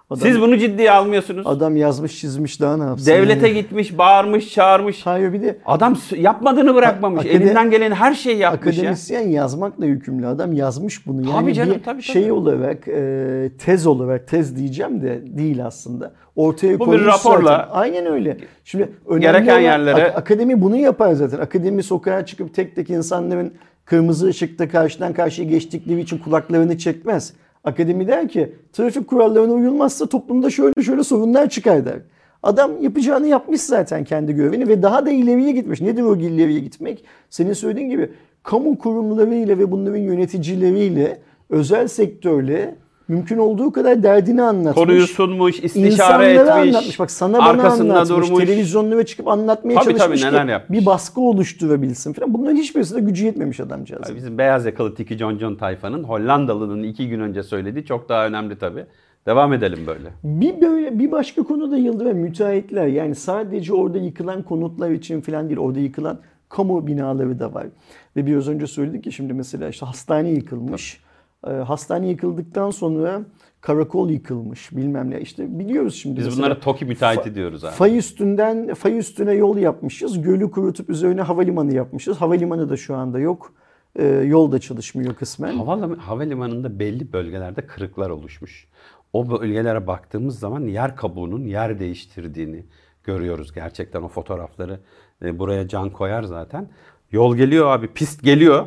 S1: Adam-
S2: Siz bunu ciddiye almıyorsunuz.
S1: adam yazmış çizmiş daha ne yapsın?
S2: Devlete
S1: yani?
S2: gitmiş, bağırmış, çağırmış.
S1: Hayır bir de
S2: Adam yapmadığını bırakmamış.
S1: Akade-
S2: Elinden gelen her şeyi yapmış ya.
S1: Akademisyen yazmakla yükümlü adam yazmış bunu. Yani
S2: Tabii canım,
S1: bir
S2: tabii,
S1: şey
S2: tabii.
S1: olarak e, tez olarak tez diyeceğim de değil aslında. Ortaya
S2: Bu bir raporla
S1: zaten. Aynen öyle. Şimdi önemli
S2: gereken
S1: olan-
S2: yerlere-
S1: ak- akademi bunu yapar zaten. Akademi sokağa çıkıp tek tek insanların kırmızı ışıkta karşıdan karşıya geçtikleri için kulaklarını çekmez. Akademi der ki trafik kurallarına uyulmazsa toplumda şöyle şöyle sorunlar çıkar der. Adam yapacağını yapmış zaten kendi görevini ve daha da ileriye gitmiş. Nedir o ileriye gitmek? Senin söylediğin gibi kamu kurumlarıyla ve bunların yöneticileriyle, özel sektörle mümkün olduğu kadar derdini anlatmış.
S2: Konuyu sunmuş, istişare
S1: İnsanlara
S2: etmiş.
S1: anlatmış. Bak sana bana
S2: arkasında
S1: anlatmış.
S2: durmuş.
S1: Televizyonlara çıkıp anlatmaya
S2: Tabii,
S1: çalışmış
S2: tabii, neler yapmış.
S1: bir baskı oluşturabilsin falan. Bunların hiçbirisinde gücü yetmemiş adamcağız.
S2: Bizim beyaz yakalı Tiki John John tayfanın Hollandalı'nın iki gün önce söylediği çok daha önemli tabii. Devam edelim böyle.
S1: Bir böyle bir başka konu da Yıldırım müteahhitler. Yani sadece orada yıkılan konutlar için falan değil. Orada yıkılan kamu binaları da var. Ve biraz önce söyledik ki şimdi mesela işte hastane yıkılmış. Ee, hastane yıkıldıktan sonra karakol yıkılmış bilmem ne. İşte biliyoruz şimdi.
S2: Biz bunlara TOKİ müteahhiti diyoruz abi.
S1: Fay üstünden fay üstüne yol yapmışız. Gölü kurutup üzerine havalimanı yapmışız. Havalimanı da şu anda yok. E, yol da çalışmıyor kısmen.
S2: Havalim- havalimanında belli bölgelerde kırıklar oluşmuş. O bölgelere baktığımız zaman yer kabuğunun yer değiştirdiğini görüyoruz. Gerçekten o fotoğrafları e, buraya can koyar zaten. Yol geliyor abi, pist geliyor.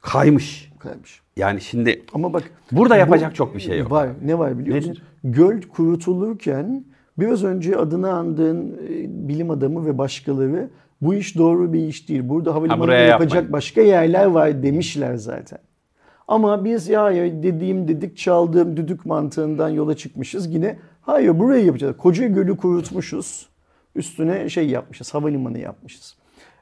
S2: Kaymış.
S1: Kaymış.
S2: Yani şimdi
S1: Ama bak
S2: Burada
S1: bu-
S2: yapacak çok bir şey yok.
S1: Var. Ne var biliyor musun? Göl kurutulurken biraz önce adını andığın e, bilim adamı ve başkaları bu iş doğru bir iş değil. Burada havalimanında
S2: buraya
S1: yapacak
S2: yapmayın.
S1: başka yerler var demişler zaten. Ama biz ya, ya dediğim dedik çaldığım düdük mantığından yola çıkmışız. Yine hayır burayı yapacağız. Koca gölü kurutmuşuz. Üstüne şey yapmışız. Havalimanı yapmışız.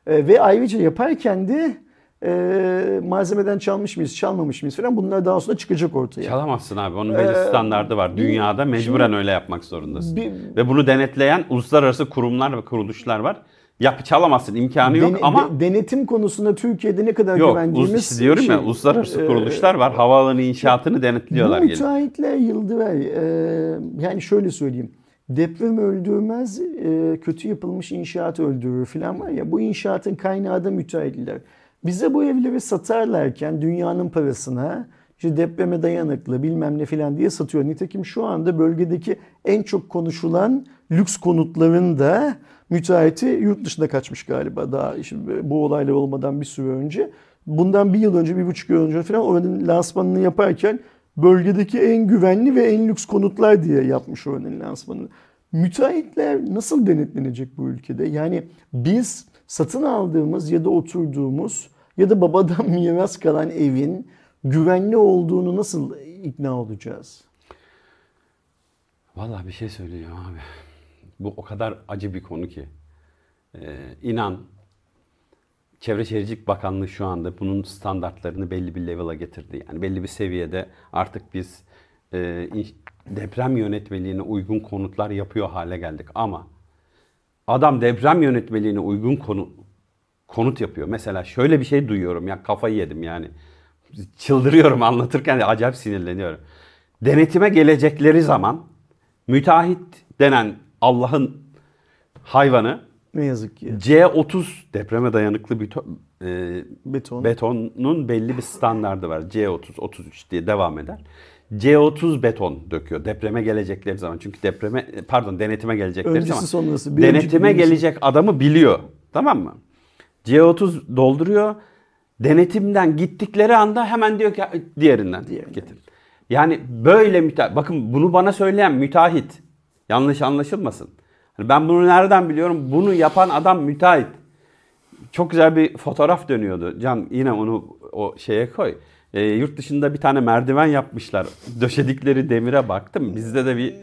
S1: E, ve ayrıca yaparken de e, malzemeden çalmış mıyız, çalmamış mıyız falan bunlar daha sonra çıkacak ortaya.
S2: Çalamazsın abi. Onun belli standardı var. Dünyada mecburen öyle yapmak zorundasın.
S1: bir-
S2: Ve bunu denetleyen uluslararası kurumlar ve kuruluşlar var. Yap çalamazsın imkanı yok
S1: Dene-
S2: ama
S1: de- denetim konusunda Türkiye'de ne kadar
S2: yok.
S1: güvendiğimiz
S2: Ulus, diyorum ya
S1: şey,
S2: uluslararası
S1: e,
S2: kuruluşlar var. Havaalanı inşaatını denetliyorlar.
S1: Bu müteahhitler yıldıver. E, yani şöyle söyleyeyim. Deprem öldürmez, e, kötü yapılmış inşaat öldürür falan var ya. Bu inşaatın kaynağı da müteahhitler. Bize bu evleri satarlarken dünyanın parasına işte depreme dayanıklı bilmem ne falan diye satıyor. Nitekim şu anda bölgedeki en çok konuşulan lüks konutların da müteahhiti yurt dışına kaçmış galiba daha işte bu olaylar olmadan bir süre önce. Bundan bir yıl önce, bir buçuk yıl önce falan oranın lansmanını yaparken bölgedeki en güvenli ve en lüks konutlar diye yapmış oranın lansmanını. Müteahhitler nasıl denetlenecek bu ülkede? Yani biz satın aldığımız ya da oturduğumuz ya da babadan miras kalan evin güvenli olduğunu nasıl ikna olacağız?
S2: Vallahi bir şey söyleyeceğim abi. Bu o kadar acı bir konu ki. Ee, inan Çevre Şehircilik Bakanlığı şu anda bunun standartlarını belli bir level'a getirdi. Yani belli bir seviyede artık biz e, deprem yönetmeliğine uygun konutlar yapıyor hale geldik. Ama adam deprem yönetmeliğine uygun konu, konut yapıyor. Mesela şöyle bir şey duyuyorum ya kafayı yedim yani. Çıldırıyorum anlatırken de acayip sinirleniyorum. Denetime gelecekleri zaman müteahhit denen Allah'ın hayvanı
S1: Ne yazık ki.
S2: C30 depreme dayanıklı to- e,
S1: Beton.
S2: betonun belli bir standardı var. C30, 33 diye devam eder. C30 beton döküyor depreme gelecekleri zaman. Çünkü depreme pardon denetime gelecekleri
S1: Öncesi
S2: zaman.
S1: sonrası, bir önceki,
S2: denetime
S1: birincisi.
S2: gelecek adamı biliyor. Tamam mı? C30 dolduruyor. Denetimden gittikleri anda hemen diyor ki diğerinden,
S1: Diğerinden.
S2: getir. Yani böyle müteahhit. Bakın bunu bana söyleyen müteahhit. Yanlış anlaşılmasın. Hani ben bunu nereden biliyorum? Bunu yapan adam müteahhit. Çok güzel bir fotoğraf dönüyordu. Can yine onu o şeye koy. Ee, yurt dışında bir tane merdiven yapmışlar. Döşedikleri demire baktım. Bizde de bir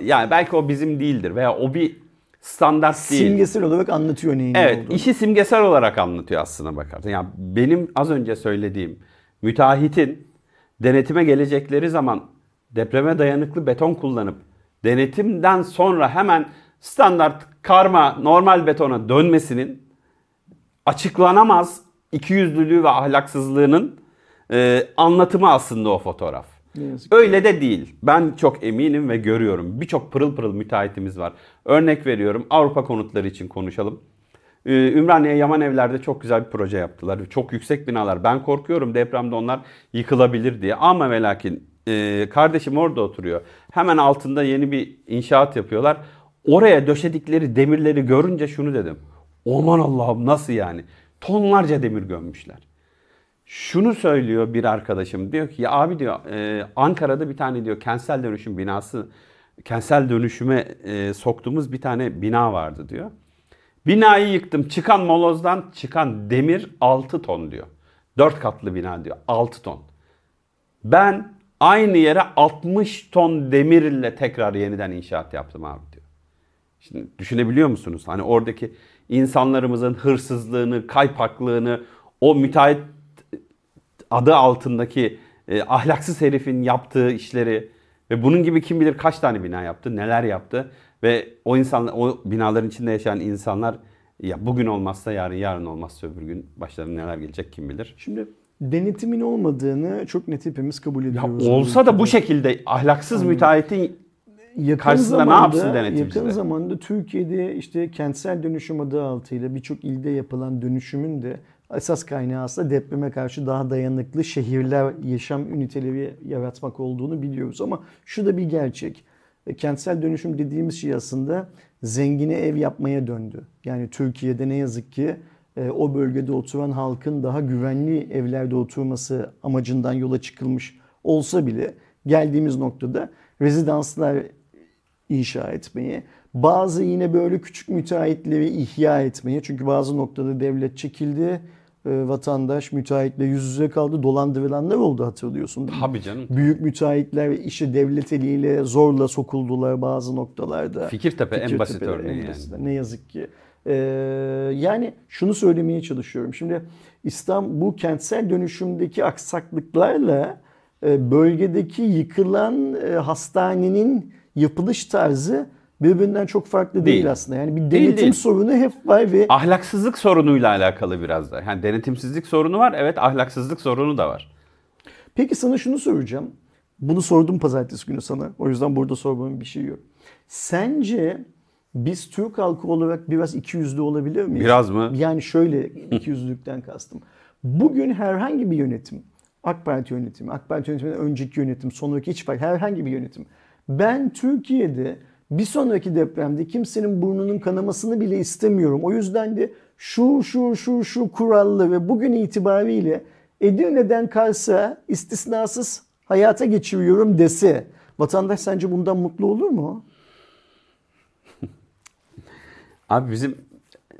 S2: yani belki o bizim değildir veya o bir standart değil.
S1: Simgesel olarak anlatıyor neyin ne
S2: Evet,
S1: olduğunu.
S2: işi simgesel olarak anlatıyor aslına bakarsan. Yani benim az önce söylediğim müteahhitin denetime gelecekleri zaman depreme dayanıklı beton kullanıp denetimden sonra hemen standart karma normal betona dönmesinin açıklanamaz ikiyüzlülüğü ve ahlaksızlığının e, anlatımı aslında o fotoğraf. Öyle de değil. Ben çok eminim ve görüyorum. Birçok pırıl pırıl müteahhitimiz var. Örnek veriyorum Avrupa konutları için konuşalım. Ee, Ümraniye Yaman Evler'de çok güzel bir proje yaptılar. Çok yüksek binalar. Ben korkuyorum depremde onlar yıkılabilir diye. Ama ve lakin e, kardeşim orada oturuyor. Hemen altında yeni bir inşaat yapıyorlar. Oraya döşedikleri demirleri görünce şunu dedim. Aman Allah'ım nasıl yani? Tonlarca demir gömmüşler. Şunu söylüyor bir arkadaşım diyor ki ya abi diyor e, Ankara'da bir tane diyor kentsel dönüşüm binası kentsel dönüşüme e, soktuğumuz bir tane bina vardı diyor. Binayı yıktım çıkan molozdan çıkan demir 6 ton diyor. 4 katlı bina diyor 6 ton. Ben aynı yere 60 ton demirle tekrar yeniden inşaat yaptım abi diyor. Şimdi düşünebiliyor musunuz? Hani oradaki insanlarımızın hırsızlığını, kaypaklığını, o müteahhit adı altındaki e, ahlaksız herifin yaptığı işleri ve bunun gibi kim bilir kaç tane bina yaptı, neler yaptı ve o insanlar, o binaların içinde yaşayan insanlar ya bugün olmazsa yarın, yarın olmazsa öbür gün başlarına neler gelecek kim bilir.
S1: Şimdi denetimin olmadığını çok net hepimiz kabul
S2: Ya
S1: ediyoruz.
S2: olsa da bu şekilde ahlaksız müteahhitin
S1: yakın
S2: karşısında ne
S1: zamanda,
S2: yapsın denetimciler?
S1: Yakın zamanda Türkiye'de işte kentsel dönüşüm adı altıyla birçok ilde yapılan dönüşümün de esas kaynağı aslında depreme karşı daha dayanıklı şehirler, yaşam üniteleri yaratmak olduğunu biliyoruz. Ama şu da bir gerçek. E, kentsel dönüşüm dediğimiz şey aslında zengine ev yapmaya döndü. Yani Türkiye'de ne yazık ki e, o bölgede oturan halkın daha güvenli evlerde oturması amacından yola çıkılmış olsa bile geldiğimiz noktada rezidanslar inşa etmeye, bazı yine böyle küçük müteahhitleri ihya etmeye çünkü bazı noktada devlet çekildi, e, vatandaş müteahhitle yüz yüze kaldı, dolandırılanlar oldu hatırlıyorsun?
S2: Tabii canım.
S1: Büyük müteahhitler işi devlet eliyle zorla sokuldular bazı noktalarda.
S2: Fikirtepe, en basit örneği
S1: en
S2: yani.
S1: Ne yazık ki. Ee, yani şunu söylemeye çalışıyorum. Şimdi İstanbul bu kentsel dönüşümdeki aksaklıklarla e, bölgedeki yıkılan e, hastanenin yapılış tarzı birbirinden çok farklı değil,
S2: Değil.
S1: aslında. Yani bir
S2: Değil,
S1: denetim
S2: değil.
S1: sorunu hep var ve
S2: Ahlaksızlık sorunuyla alakalı biraz da. Yani denetimsizlik sorunu var. Evet ahlaksızlık sorunu da var.
S1: Peki sana şunu soracağım. Bunu sordum pazartesi günü sana. O yüzden burada sormamın bir şey yok. Sence biz Türk halkı olarak biraz ikiyüzlü olabilir miyiz?
S2: Biraz mı?
S1: Yani şöyle ikiyüzlülükten kastım. Bugün herhangi bir yönetim, AK Parti yönetimi, AK Parti yönetiminden önceki yönetim, sonraki hiç fark herhangi bir yönetim. Ben Türkiye'de bir sonraki depremde kimsenin burnunun kanamasını bile istemiyorum. O yüzden de şu şu şu şu kurallı ve bugün itibariyle Edirne'den Kars'a istisnasız hayata geçiriyorum dese vatandaş sence bundan mutlu olur mu?
S2: Abi bizim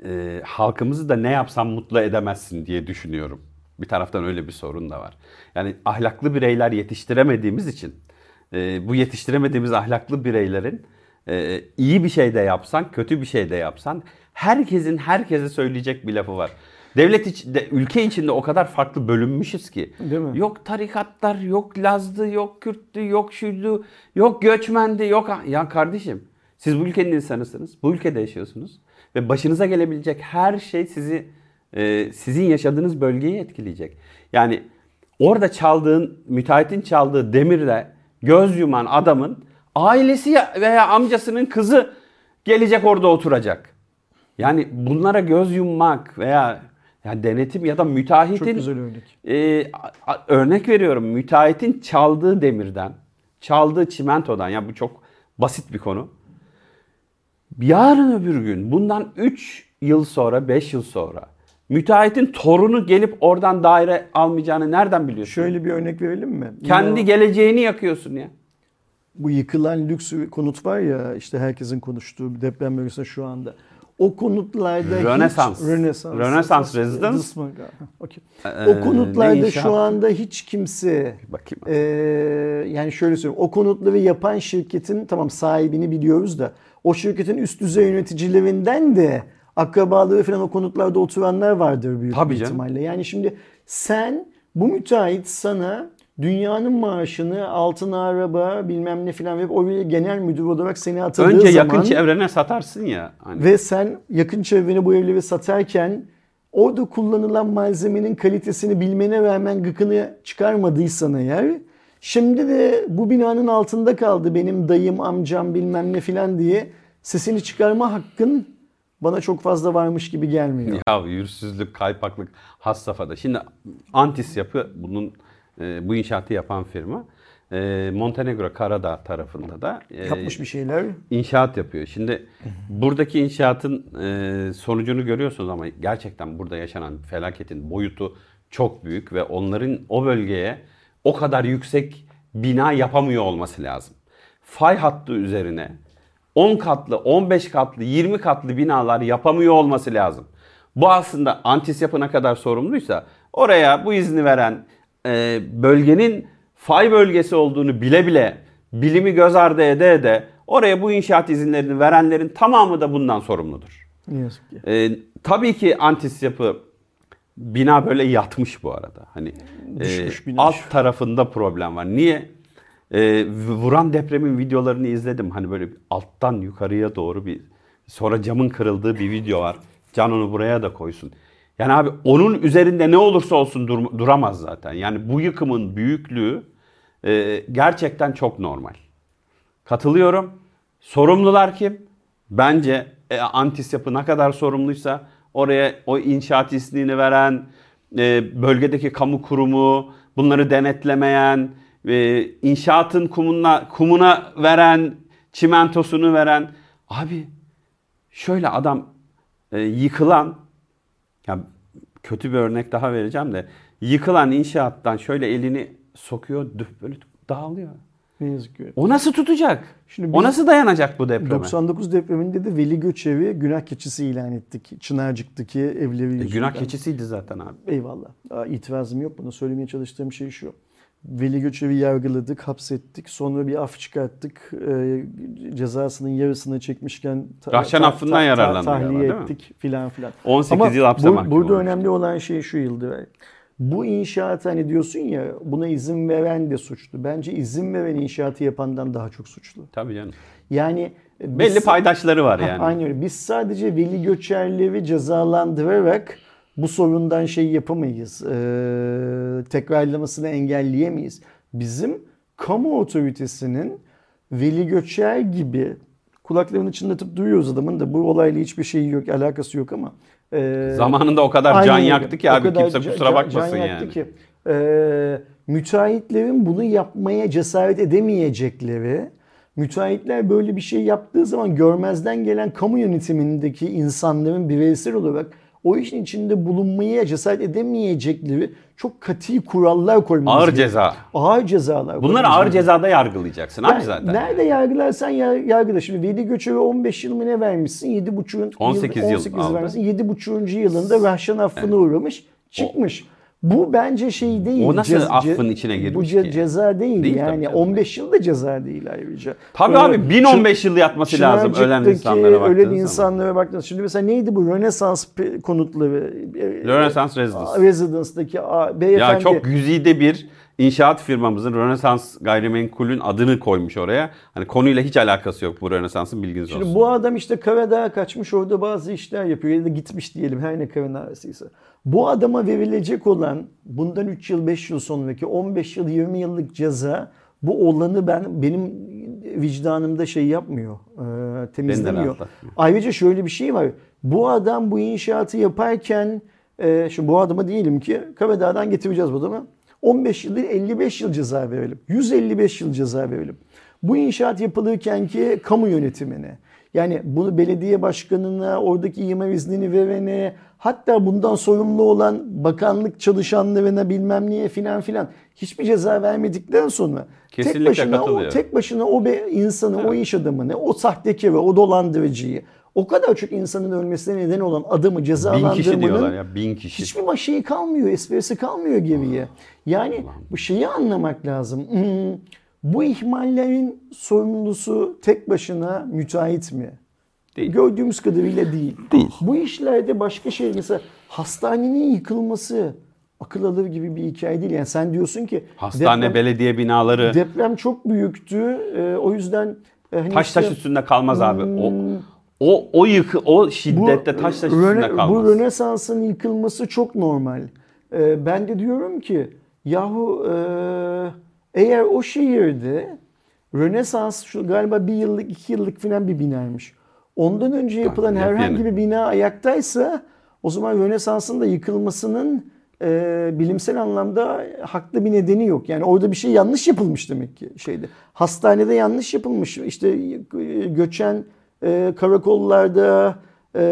S2: e, halkımızı da ne yapsam mutlu edemezsin diye düşünüyorum. Bir taraftan öyle bir sorun da var. Yani ahlaklı bireyler yetiştiremediğimiz için e, bu yetiştiremediğimiz ahlaklı bireylerin e, iyi bir şey de yapsan, kötü bir şey de yapsan herkesin herkese söyleyecek bir lafı var. Devlet içinde, ülke içinde o kadar farklı bölünmüşüz ki.
S1: Değil mi?
S2: Yok tarikatlar, yok Lazdı, yok Kürttü, yok şuydu, yok göçmendi, yok... Ya kardeşim siz bu ülkenin insanısınız. Bu ülkede yaşıyorsunuz. Ve başınıza gelebilecek her şey sizi e, sizin yaşadığınız bölgeyi etkileyecek. Yani orada çaldığın, müteahhitin çaldığı demirle göz yuman adamın ailesi ya- veya amcasının kızı gelecek orada oturacak. Yani bunlara göz yummak veya yani denetim ya da müteahhitin
S1: Çok güzel örnek.
S2: e, a- a- örnek veriyorum müteahhitin çaldığı demirden, çaldığı çimentodan ya bu çok basit bir konu. Yarın öbür gün bundan 3 yıl sonra 5 yıl sonra müteahhitin torunu gelip oradan daire almayacağını nereden biliyorsun?
S1: Şöyle bir örnek verelim mi?
S2: Kendi
S1: Yine
S2: geleceğini yakıyorsun ya.
S1: Bu yıkılan lüks konut var ya işte herkesin konuştuğu deprem bölgesinde şu anda. O konutlarda
S2: Rönesans.
S1: hiç Rönesans,
S2: Rönesans Residence.
S1: Okey.
S2: Ee,
S1: o konutlarda şu anda hiç kimse
S2: Bakayım.
S1: Ee, yani şöyle söyleyeyim. O konutları yapan şirketin tamam sahibini biliyoruz da o şirketin üst düzey yöneticilerinden de akrabaları falan o konutlarda oturanlar vardır büyük
S2: Tabii
S1: bir
S2: canım.
S1: ihtimalle. Yani şimdi sen bu müteahhit sana dünyanın maaşını altın araba bilmem ne filan verip oraya genel müdür olarak seni atadığı
S2: Önce
S1: zaman
S2: yakın çevrene satarsın ya. Hani.
S1: ve sen yakın çevrene bu evleri satarken orada kullanılan malzemenin kalitesini bilmene rağmen gıkını çıkarmadıysan eğer şimdi de bu binanın altında kaldı benim dayım amcam bilmem ne filan diye sesini çıkarma hakkın bana çok fazla varmış gibi gelmiyor.
S2: Ya yürsüzlük, kaypaklık has safhada. Şimdi Antis yapı bunun e, bu inşaatı yapan firma. E, Montenegro Karadağ tarafında da e,
S1: Yapmış bir şeyler.
S2: inşaat yapıyor. Şimdi buradaki inşaatın e, sonucunu görüyorsunuz ama gerçekten burada yaşanan felaketin boyutu çok büyük ve onların o bölgeye o kadar yüksek bina yapamıyor olması lazım. Fay hattı üzerine 10 katlı, 15 katlı, 20 katlı binalar yapamıyor olması lazım. Bu aslında antis yapına kadar sorumluysa oraya bu izni veren e, bölgenin fay bölgesi olduğunu bile bile bilimi göz ardı ede ede oraya bu inşaat izinlerini verenlerin tamamı da bundan sorumludur.
S1: Yazık ki.
S2: E, tabii ki antis yapı bina böyle yatmış bu arada. Hani e,
S1: Düşmüş bina.
S2: alt tarafında problem var. Niye? E, vuran depremin videolarını izledim. Hani böyle alttan yukarıya doğru bir sonra camın kırıldığı bir video var. Can onu buraya da koysun. Yani abi onun üzerinde ne olursa olsun dur- duramaz zaten. Yani bu yıkımın büyüklüğü e, gerçekten çok normal. Katılıyorum. Sorumlular kim? Bence e, Antis yapı ne kadar sorumluysa oraya o inşaat iznini veren, e, bölgedeki kamu kurumu, bunları denetlemeyen, e, inşaatın kumuna, kumuna veren, çimentosunu veren. Abi şöyle adam e, yıkılan, ya kötü bir örnek daha vereceğim de, yıkılan inşaattan şöyle elini sokuyor, düf- böyle dağılıyor.
S1: Ne yazık ki.
S2: O nasıl tutacak?
S1: Şimdi
S2: o nasıl dayanacak bu depreme?
S1: 99 depreminde de Veli Göçevi günah keçisi ilan ettik. Çınarcık'taki evleri
S2: E, günah keçisiydi zaten abi.
S1: Eyvallah. İtirazım yok buna. Söylemeye çalıştığım şey şu. Veli Göçevi yargıladık, hapsettik. Sonra bir af çıkarttık. Ee, cezasının yarısını çekmişken ta-
S2: Rahşan
S1: ta-
S2: affından
S1: ta-
S2: yararlandı
S1: tahliye
S2: galiba, değil mi?
S1: ettik filan filan.
S2: 18
S1: Ama
S2: yıl hapse
S1: bu-
S2: mahkum
S1: Burada
S2: olmuş.
S1: önemli olan şey şu Yıldıray. Bu inşaat hani diyorsun ya buna izin veren de suçlu. Bence izin veren inşaatı yapandan daha çok suçlu.
S2: Tabii canım.
S1: Yani biz-
S2: Belli paydaşları var yani.
S1: Aynen öyle. Biz sadece veli göçerleri cezalandırarak bu sorundan şey yapamayız. Ee, tekrarlamasını engelleyemeyiz. Bizim kamu otoritesinin veli göçer gibi kulaklarını çınlatıp duyuyoruz adamın da bu olayla hiçbir şeyi yok, alakası yok ama e,
S2: Zamanında o kadar
S1: Aynen
S2: can yaktı ki abi kimse kusura bakmasın
S1: can
S2: yani.
S1: yaktı Ki, e, müteahhitlerin bunu yapmaya cesaret edemeyecekleri, müteahhitler böyle bir şey yaptığı zaman görmezden gelen kamu yönetimindeki insanların bireysel olarak o işin içinde bulunmaya cesaret edemeyecekleri çok katı kurallar koymamız
S2: Ağır
S1: gerekiyor.
S2: ceza.
S1: Ağır cezalar.
S2: Bunları
S1: koymamız
S2: ağır
S1: gerekiyor.
S2: cezada yargılayacaksın abi
S1: Yani
S2: zaten.
S1: Nerede yargılarsan yar- yargıla. Şimdi Veli Göçer'e 15 yıl mı ne vermişsin? 7,5
S2: 18 yıl
S1: 18
S2: aldı.
S1: vermişsin. 7,5. yılında Rahşan affına uğramış. Çıkmış. Bu bence şey değil.
S2: O nasıl
S1: cez-
S2: affın
S1: ce-
S2: içine girmiş
S1: Bu ce-
S2: ki?
S1: ceza değil,
S2: Değil
S1: yani.
S2: canım.
S1: 15 yıl da ceza değil ayrıca.
S2: Tabii
S1: Ee,
S2: abi 1015 yıl yatması lazım ölen insanlara baktığın
S1: ölen
S2: zaman.
S1: insanlara baktığınız Şimdi mesela neydi bu Rönesans konutları?
S2: Rönesans Residence.
S1: Residence'daki a- beyefendi.
S2: Ya çok güzide bir inşaat firmamızın Rönesans gayrimenkulün adını koymuş oraya. Hani konuyla hiç alakası yok bu Rönesans'ın bilginiz
S1: Şimdi
S2: olsun.
S1: bu adam işte Karadağ'a kaçmış orada bazı işler yapıyor ya da gitmiş diyelim her ne Karadağ'sıysa. Bu adama verilecek olan bundan 3 yıl 5 yıl sonraki 15 yıl 20 yıllık ceza bu olanı ben benim vicdanımda şey yapmıyor. e, temizlemiyor. Ayrıca şöyle bir şey var. Bu adam bu inşaatı yaparken e, şimdi bu adama diyelim ki Karadağ'dan getireceğiz bu adamı. 15 yıl değil 55 yıl ceza verelim. 155 yıl ceza verelim. Bu inşaat yapılırken ki kamu yönetimine yani bunu belediye başkanına, oradaki imar iznini verene, hatta bundan sorumlu olan bakanlık çalışanlarına bilmem niye filan filan hiçbir ceza vermedikten sonra tek
S2: Kesinlikle
S1: başına o tek başına o be insanı, o iş adamını, o sahtekarı, o dolandırıcıyı, o kadar çok insanın ölmesine neden olan adamı
S2: bin kişi diyorlar
S1: cezalandırmanın
S2: ya bin kişi.
S1: hiçbir şeyi kalmıyor, esprisi kalmıyor geriye. Yani bu şeyi anlamak lazım. Hmm, bu ihmallerin sorumlusu tek başına müteahhit mi?
S2: Değil.
S1: Gördüğümüz kadarıyla değil.
S2: Değil.
S1: Bu işlerde başka şey mesela hastanenin yıkılması akıl alır gibi bir hikaye değil. Yani sen diyorsun ki
S2: Hastane,
S1: deprem,
S2: belediye binaları
S1: deprem çok büyüktü. Ee, o yüzden e, hani
S2: taş taş
S1: işte-
S2: üstünde kalmaz abi. O o o yıkı o şiddette taş taş üstünde
S1: Röne-
S2: kalmaz.
S1: Bu Rönesans'ın yıkılması çok normal. Ee, ben de diyorum ki yahu e, eğer o şehirde Rönesans şu galiba bir yıllık iki yıllık falan bir binaymış. Ondan önce yapılan
S2: yap
S1: herhangi bir bina ayaktaysa o zaman Rönesans'ın da yıkılmasının e, bilimsel anlamda haklı bir nedeni yok. Yani orada bir şey yanlış yapılmış demek ki şeyde. Hastanede yanlış yapılmış. İşte e, göçen e, karakollarda, e,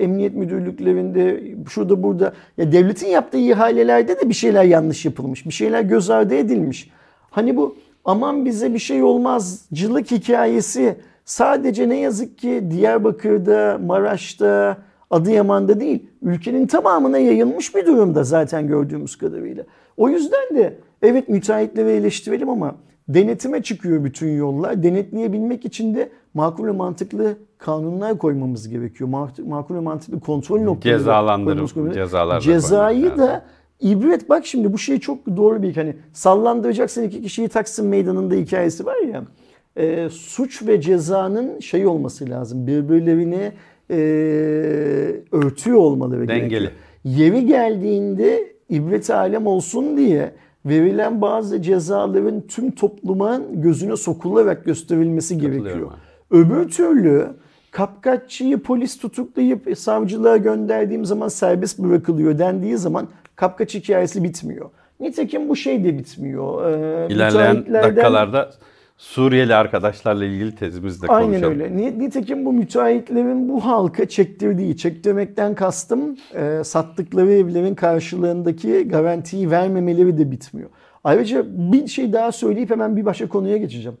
S1: emniyet müdürlüklerinde, şurada burada. Ya devletin yaptığı ihalelerde de bir şeyler yanlış yapılmış. Bir şeyler göz ardı edilmiş. Hani bu aman bize bir şey olmazcılık hikayesi sadece ne yazık ki Diyarbakır'da, Maraş'ta, Adıyaman'da değil, ülkenin tamamına yayılmış bir durumda zaten gördüğümüz kadarıyla. O yüzden de evet müteahhitleri eleştirelim ama denetime çıkıyor bütün yollar. Denetleyebilmek için de makul ve mantıklı kanunlar koymamız gerekiyor. Mak- Makul ve mantıklı kontrol noktaları
S2: Cezalandırıp cezalar
S1: Cezayı da
S2: lazım.
S1: ibret bak şimdi bu şey çok doğru bir hani sallandıracaksın iki kişiyi Taksim Meydanı'nda hikayesi var ya e, suç ve cezanın şey olması lazım birbirlerini e, örtüyor olmaları
S2: Dengeli.
S1: gerekiyor. Yeri geldiğinde ibret alem olsun diye verilen bazı cezaların tüm toplumun gözüne sokularak gösterilmesi gerekiyor. Öbür türlü Kapkaççıyı polis tutuklayıp savcılığa gönderdiğim zaman serbest bırakılıyor dendiği zaman kapkaç hikayesi bitmiyor. Nitekim bu şey de bitmiyor. Ee,
S2: İlerleyen
S1: müteahhitlerden-
S2: dakikalarda Suriyeli arkadaşlarla ilgili tezimizde konuşalım.
S1: Aynen öyle. Ni- Nitekim bu müteahhitlerin bu halka çektirdiği, çektirmekten kastım e, sattıkları evlerin karşılığındaki garantiyi vermemeleri de bitmiyor. Ayrıca bir şey daha söyleyip hemen bir başka konuya geçeceğim.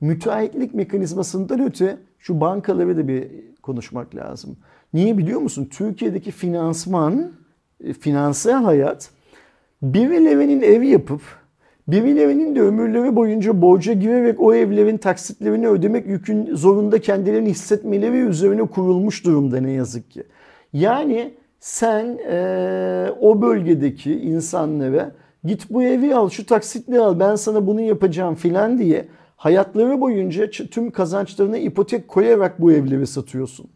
S1: Müteahhitlik mekanizmasından öte şu bankaları da bir konuşmak lazım. Niye biliyor musun? Türkiye'deki finansman, e, finansal hayat birilerinin ev yapıp birilerinin de ömürleri boyunca borca girerek o evlerin taksitlerini ödemek yükün zorunda kendilerini hissetmeleri üzerine kurulmuş durumda ne yazık ki. Yani sen eee, o bölgedeki insanlara git bu evi al şu taksitli al ben sana bunu yapacağım filan diye hayatları boyunca tüm kazançlarına ipotek koyarak bu evleri satıyorsun.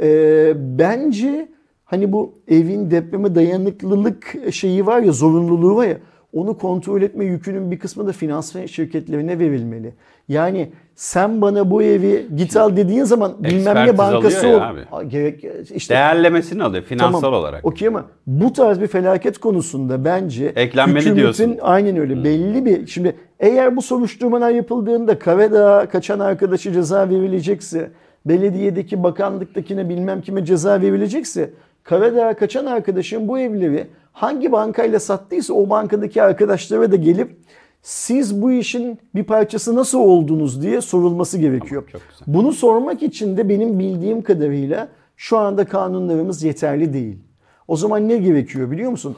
S1: Ee, bence hani bu evin depreme dayanıklılık şeyi var ya zorunluluğu var ya onu kontrol etme yükünün bir kısmı da finans şirketlerine verilmeli. Yani sen bana bu evi git al dediğin zaman bilmem ne bankası ol.
S2: abi.
S1: Gerek işte
S2: Değerlemesini alıyor finansal
S1: Tamam,
S2: olarak.
S1: Okey ama bu tarz bir felaket konusunda bence
S2: Eklenmeli
S1: hükümetin
S2: diyorsun.
S1: aynen öyle belli bir şimdi eğer bu soruşturmalar yapıldığında Karadağ kaçan arkadaşı ceza verilecekse belediyedeki bakanlıktakine bilmem kime ceza verilecekse Karadağ kaçan arkadaşın bu evleri hangi bankayla sattıysa o bankadaki arkadaşlara da gelip siz bu işin bir parçası nasıl oldunuz diye sorulması gerekiyor.
S2: güzel.
S1: Bunu sormak için de benim bildiğim kadarıyla şu anda kanunlarımız yeterli değil. O zaman ne gerekiyor biliyor musun?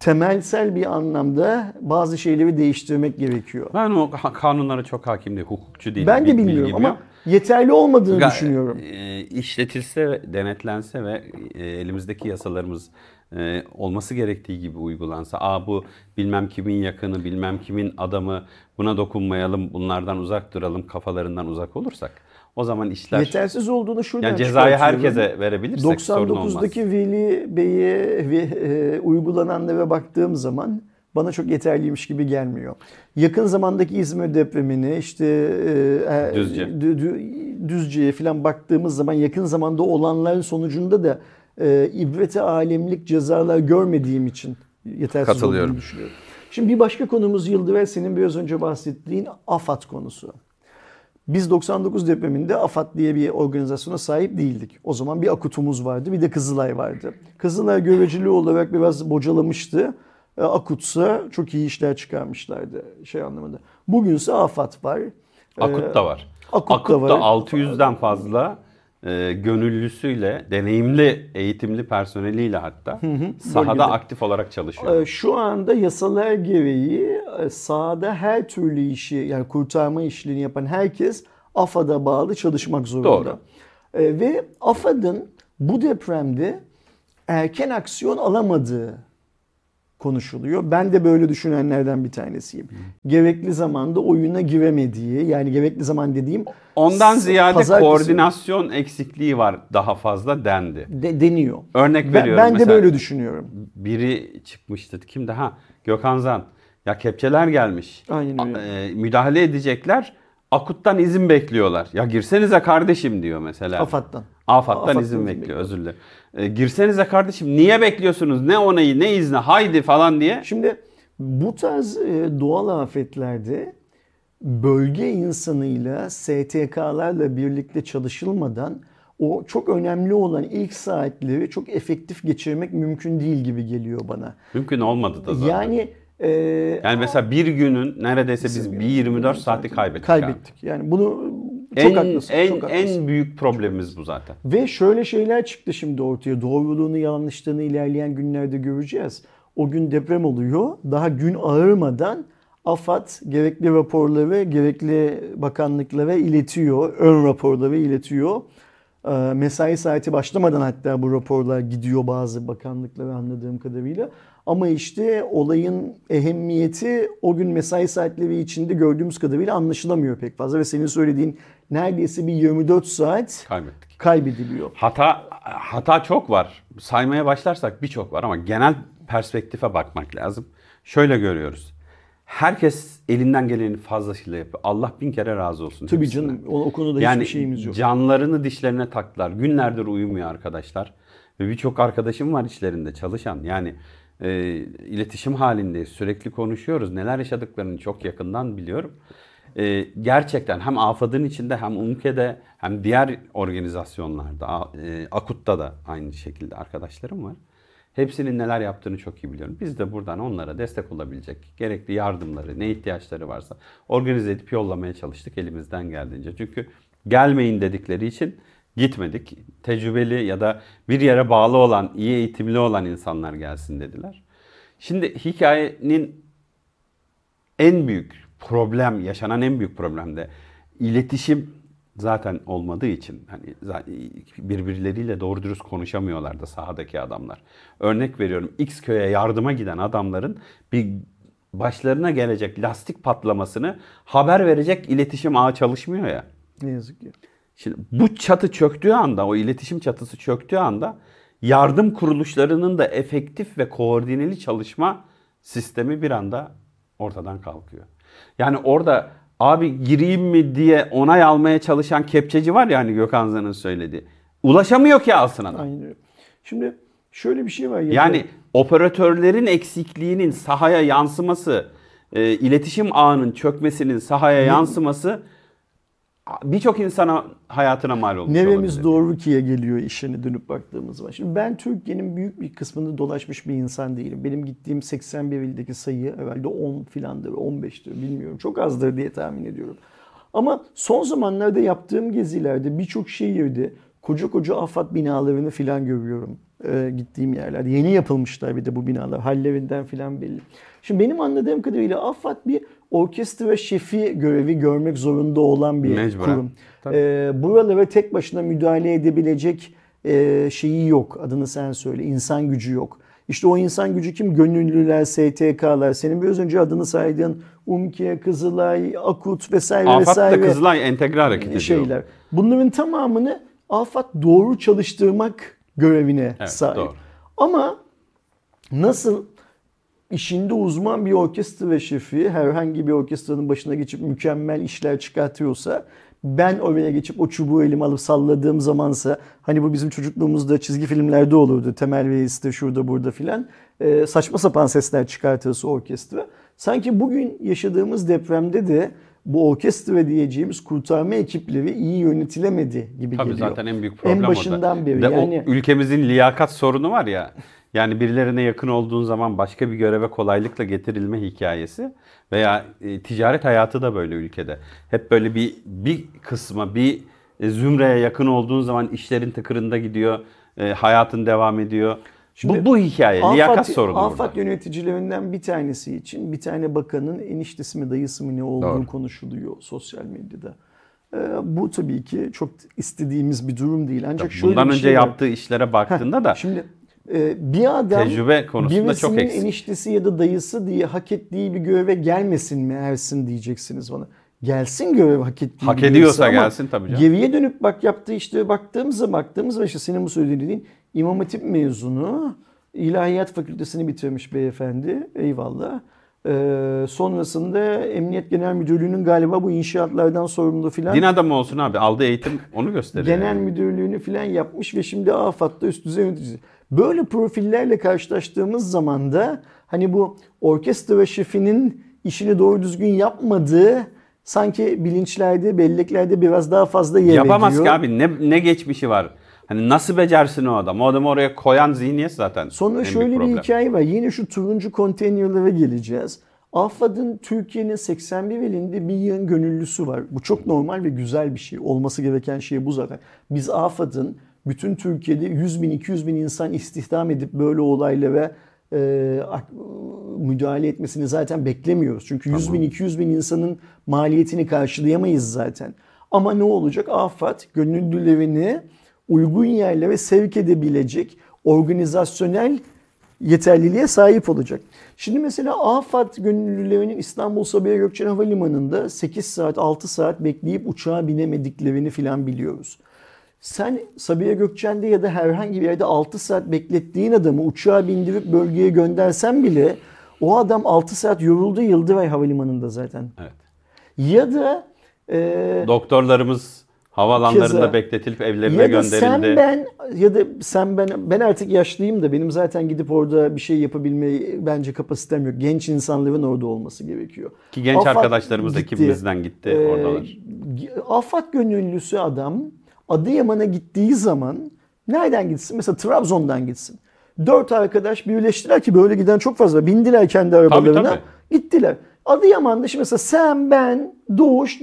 S1: Temelsel bir anlamda bazı şeyleri değiştirmek gerekiyor.
S2: Ben o kanunlara çok hakim değilim. Hukukçu değilim.
S1: Ben de
S2: bil-
S1: bilmiyorum
S2: bilgim
S1: ama
S2: yok.
S1: yeterli olmadığını
S2: Ga-
S1: düşünüyorum.
S2: e, işletilse, denetlense ve e, elimizdeki yasalarımız e, olması gerektiği gibi uygulansa, aa bu bilmem kimin yakını, bilmem kimin adamı, buna dokunmayalım, bunlardan uzak duralım kafalarından uzak olursak, o zaman işler
S1: Yetersiz olduğunu şuradan
S2: yani cezayı herkese verebilirsek sorun olmaz.
S1: 99'daki Veli Bey'e ve e, uygulananlara baktığım zaman bana çok yeterliymiş gibi gelmiyor. Yakın zamandaki İzmir depremine işte e, e,
S2: Düzce.
S1: Dü- Dü- Düzce'ye falan baktığımız zaman yakın zamanda olanların sonucunda da e, ibrete alemlik cezalar görmediğim için yetersiz
S2: Katılıyorum.
S1: olduğunu düşünüyorum. Şimdi bir başka konumuz Yıldıver senin biraz önce bahsettiğin AFAD konusu. Biz 99 depreminde AFAD diye bir organizasyona sahip değildik. O zaman bir Akut'umuz vardı bir de Kızılay vardı. Kızılay göreceli olarak biraz bocalamıştı. E, Akut'sa çok iyi işler çıkarmışlardı şey anlamında. Bugünse AFAD var.
S2: Akut da var.
S1: Akut da
S2: Akut
S1: var.
S2: da 600'den fazla e, gönüllüsüyle, deneyimli, eğitimli personeliyle hatta sahada
S1: Bölgede.
S2: aktif olarak çalışıyor.
S1: Ee, Şu anda yasalar gereği e, sahada her türlü işi yani kurtarma işlerini yapan herkes AFAD'a bağlı çalışmak zorunda.
S2: Doğru.
S1: Ee, Ve AFAD'ın bu depremde erken aksiyon alamadığı konuşuluyor. Ben de böyle düşünenlerden bir tanesiyim. Gerekli zamanda oyuna giremediği yani gerekli zaman dediğim
S2: Ondan ziyade
S1: pazartesi-
S2: koordinasyon eksikliği var daha fazla dendi.
S1: de, deniyor.
S2: Örnek
S1: Ben,
S2: veriyorum
S1: ben de
S2: mesela
S1: böyle düşünüyorum.
S2: biri çıkmıştı. Kimdi? Ha Gökhan Zan. Ya kepçeler gelmiş.
S1: Aynen öyle.
S2: E, müdahale edecekler. Akut'tan izin bekliyorlar. Ya girsenize kardeşim diyor mesela.
S1: AFAD'dan.
S2: AFAD'dan
S1: AFAD'dan
S2: izin
S1: izin
S2: bekliyor özür dilerim. E, girsenize kardeşim niye bekliyorsunuz? Ne onayı ne izni haydi falan diye.
S1: Şimdi bu tarz e, doğal afetlerde bölge insanıyla STK'larla birlikte çalışılmadan o çok önemli olan ilk saatleri çok efektif geçirmek mümkün değil gibi geliyor bana.
S2: Mümkün olmadı da zaten. Yani,
S1: Yani e,
S2: mesela bir günün neredeyse biz bir 24 saati kaybettik. abi.
S1: kaybettik. Yani bunu çok
S2: En,
S1: haklısın.
S2: en,
S1: çok haklısın.
S2: en büyük problemimiz bu zaten.
S1: Ve şöyle şeyler çıktı şimdi ortaya. Doğruluğunu yanlışlığını ilerleyen günlerde göreceğiz. O gün deprem oluyor. Daha gün ağırmadan AFAD gerekli raporları gerekli bakanlıklara iletiyor. Ön raporları iletiyor. Ee, Mesai saati başlamadan hatta bu raporlar gidiyor bazı bakanlıklara anladığım kadarıyla. Ama işte olayın ehemmiyeti o gün mesai saatleri içinde gördüğümüz kadarıyla anlaşılamıyor pek fazla. Ve senin söylediğin neredeyse bir 24 saat
S2: Kaybettik.
S1: kaybediliyor.
S2: Hata hata çok var. Saymaya başlarsak birçok var ama genel perspektife bakmak lazım. Şöyle görüyoruz. herkes elinden geleni fazlasıyla yapıyor. Allah bin kere razı olsun.
S1: Tabii canım o, o konuda
S2: Yani
S1: hiçbir şeyimiz yok.
S2: canlarını dişlerine taktılar. Günlerdir uyumuyor arkadaşlar. Ve birçok arkadaşım var içlerinde çalışan. Yani e, iletişim halindeyiz. Sürekli konuşuyoruz. Neler yaşadıklarını çok yakından biliyorum. E, gerçekten hem AFAD'ın içinde hem UMKE'de hem diğer organizasyonlarda, e, AKUT'ta da aynı şekilde arkadaşlarım var. Hepsinin neler yaptığını çok iyi biliyorum. Biz de buradan onlara destek olabilecek gerekli yardımları, ne ihtiyaçları varsa organize edip yollamaya çalıştık elimizden geldiğince. Çünkü gelmeyin dedikleri için gitmedik. Tecrübeli ya da bir yere bağlı olan, iyi eğitimli olan insanlar gelsin dediler. Şimdi hikayenin en büyük problem, yaşanan en büyük problem de iletişim zaten olmadığı için hani birbirleriyle doğru dürüst konuşamıyorlar da sahadaki adamlar. Örnek veriyorum X köye yardıma giden adamların bir başlarına gelecek lastik patlamasını haber verecek iletişim ağı çalışmıyor ya.
S1: Ne yazık ki.
S2: Şimdi bu çatı çöktüğü anda, o iletişim çatısı çöktüğü anda yardım kuruluşlarının da efektif ve koordineli çalışma sistemi bir anda ortadan kalkıyor. Yani orada abi gireyim mi diye onay almaya çalışan kepçeci var ya hani Gökhan Zan'ın söylediği. Ulaşamıyor ki alsın adam.
S1: Aynen. Şimdi şöyle bir şey var.
S2: Yani operatörlerin eksikliğinin sahaya yansıması, e, iletişim ağının çökmesinin sahaya yansıması birçok insana hayatına mal olmuş
S1: Neremiz
S2: olabilir.
S1: doğru ki'ye geliyor işine dönüp baktığımız zaman. Şimdi ben Türkiye'nin büyük bir kısmında dolaşmış bir insan değilim. Benim gittiğim 81 ildeki sayı herhalde 10 filandır, 15'tir bilmiyorum. Çok azdır diye tahmin ediyorum. Ama son zamanlarda yaptığım gezilerde birçok şehirde koca koca afat binalarını filan görüyorum. Ee, gittiğim yerlerde. Yeni yapılmışlar bir de bu binalar. Hallerinden filan belli. Şimdi benim anladığım kadarıyla AFAD bir orkestra şefi görevi görmek zorunda olan bir
S2: Mecburen.
S1: kurum.
S2: Tabii.
S1: Ee, buralara tek başına müdahale edebilecek e, şeyi yok. Adını sen söyle. İnsan gücü yok. İşte o insan gücü kim? Gönüllüler, STK'lar. Senin biraz önce adını saydığın UMKE, Kızılay, Akut vesaire
S2: AFAD da
S1: vesaire
S2: Kızılay entegre hareket ediyor.
S1: şeyler. Bunların tamamını AFAD doğru çalıştırmak görevine
S2: Evet,
S1: sahip.
S2: doğru.
S1: Ama nasıl işinde uzman bir orkestra şefi herhangi bir orkestranın başına geçip mükemmel işler çıkartıyorsa ben oraya geçip o çubuğu elime alıp salladığım zamansa hani bu bizim çocukluğumuzda çizgi filmlerde olurdu. Temel Reis'te şurada burada filan e, saçma sapan sesler çıkartırsa orkestra. Sanki bugün yaşadığımız depremde de bu orkestra diyeceğimiz kurtarma ekipleri iyi yönetilemedi gibi
S2: Tabii
S1: geliyor.
S2: zaten en büyük problem
S1: En başından
S2: orada.
S1: beri.
S2: De
S1: yani
S2: ülkemizin liyakat sorunu var ya. Yani birilerine yakın olduğun zaman başka bir göreve kolaylıkla getirilme hikayesi veya e, ticaret hayatı da böyle ülkede. Hep böyle bir bir kısma, bir e, zümreye yakın olduğun zaman işlerin tıkırında gidiyor, e, hayatın devam ediyor.
S1: Şimdi
S2: bu bu hikaye, liyakat sorunu
S1: Afat
S2: burada.
S1: yöneticilerinden bir tanesi için bir tane bakanın eniştesi mi dayısı mı ne olduğu
S2: Doğru.
S1: konuşuluyor sosyal medyada. Ee, bu tabii ki çok istediğimiz bir durum değil. Ancak şöyle
S2: Bundan önce
S1: şey
S2: yaptığı işlere baktığında da
S1: Şimdi bir adam
S2: Tecrübe konusunda çok eksik.
S1: eniştesi ya da dayısı diye hak ettiği bir göreve gelmesin mi Ersin diyeceksiniz bana. Gelsin görev hak ettiği
S2: Hak ediyorsa gelsin tabii canım.
S1: Geriye dönüp bak yaptığı işte baktığımızda baktığımızda işte senin bu söylediğin İmam Hatip mezunu İlahiyat Fakültesini bitirmiş beyefendi. Eyvallah. Ee, sonrasında Emniyet Genel Müdürlüğü'nün galiba bu inşaatlardan sorumlu filan
S2: din adamı olsun abi. Aldığı eğitim onu gösteriyor.
S1: genel
S2: yani.
S1: müdürlüğünü filan yapmış ve şimdi AFAD'da üst düzey yöneticisi. Böyle profillerle karşılaştığımız zaman da hani bu orkestra şefinin işini doğru düzgün yapmadığı sanki bilinçlerde, belleklerde biraz daha fazla yer
S2: Yapamaz
S1: ediyor.
S2: ki abi. Ne, ne geçmişi var? Hani nasıl becersin o adam? O adamı oraya koyan zihniyet zaten.
S1: Sonra şöyle bir hikaye var. Yine şu turuncu konteynerlara geleceğiz. AFAD'ın Türkiye'nin 81 ilinde bir yığın gönüllüsü var. Bu çok normal ve güzel bir şey. Olması gereken şey bu zaten. Biz AFAD'ın bütün Türkiye'de 100 bin 200 bin insan istihdam edip böyle olaylara e, ak- müdahale etmesini zaten beklemiyoruz. Çünkü 100 bin 200 bin insanın maliyetini karşılayamayız zaten. Ama ne olacak? AFAD gönüllülerini uygun yerlere sevk edebilecek organizasyonel yeterliliğe sahip olacak. Şimdi mesela AFAD gönüllülerinin İstanbul Sabiha Gökçen Havalimanı'nda 8 saat 6 saat bekleyip uçağa binemediklerini filan biliyoruz. Sen Sabiha Gökçen'de ya da herhangi bir yerde 6 saat beklettiğin adamı uçağa bindirip bölgeye göndersen bile O adam 6 saat yoruldu Yıldırım Havalimanı'nda zaten.
S2: Evet.
S1: Ya da e,
S2: Doktorlarımız havaalanlarında
S1: Keza.
S2: bekletilip evlerine
S1: ya da sen
S2: gönderildi.
S1: ben ya da sen ben ben artık yaşlıyım da benim zaten gidip orada bir şey yapabilme bence kapasitem yok. Genç insanların orada olması gerekiyor.
S2: Ki genç
S1: Afat
S2: arkadaşlarımız
S1: gitti.
S2: ekibimizden gitti
S1: Ee,
S2: oradalar.
S1: Afat gönüllüsü adam Adıyaman'a gittiği zaman nereden gitsin? Mesela Trabzon'dan gitsin. Dört arkadaş birleştiler ki böyle giden çok fazla. Bindiler kendi arabalarına.
S2: tabii.
S1: Gittiler. Adıyaman'da şimdi mesela sen, ben, Doğuş,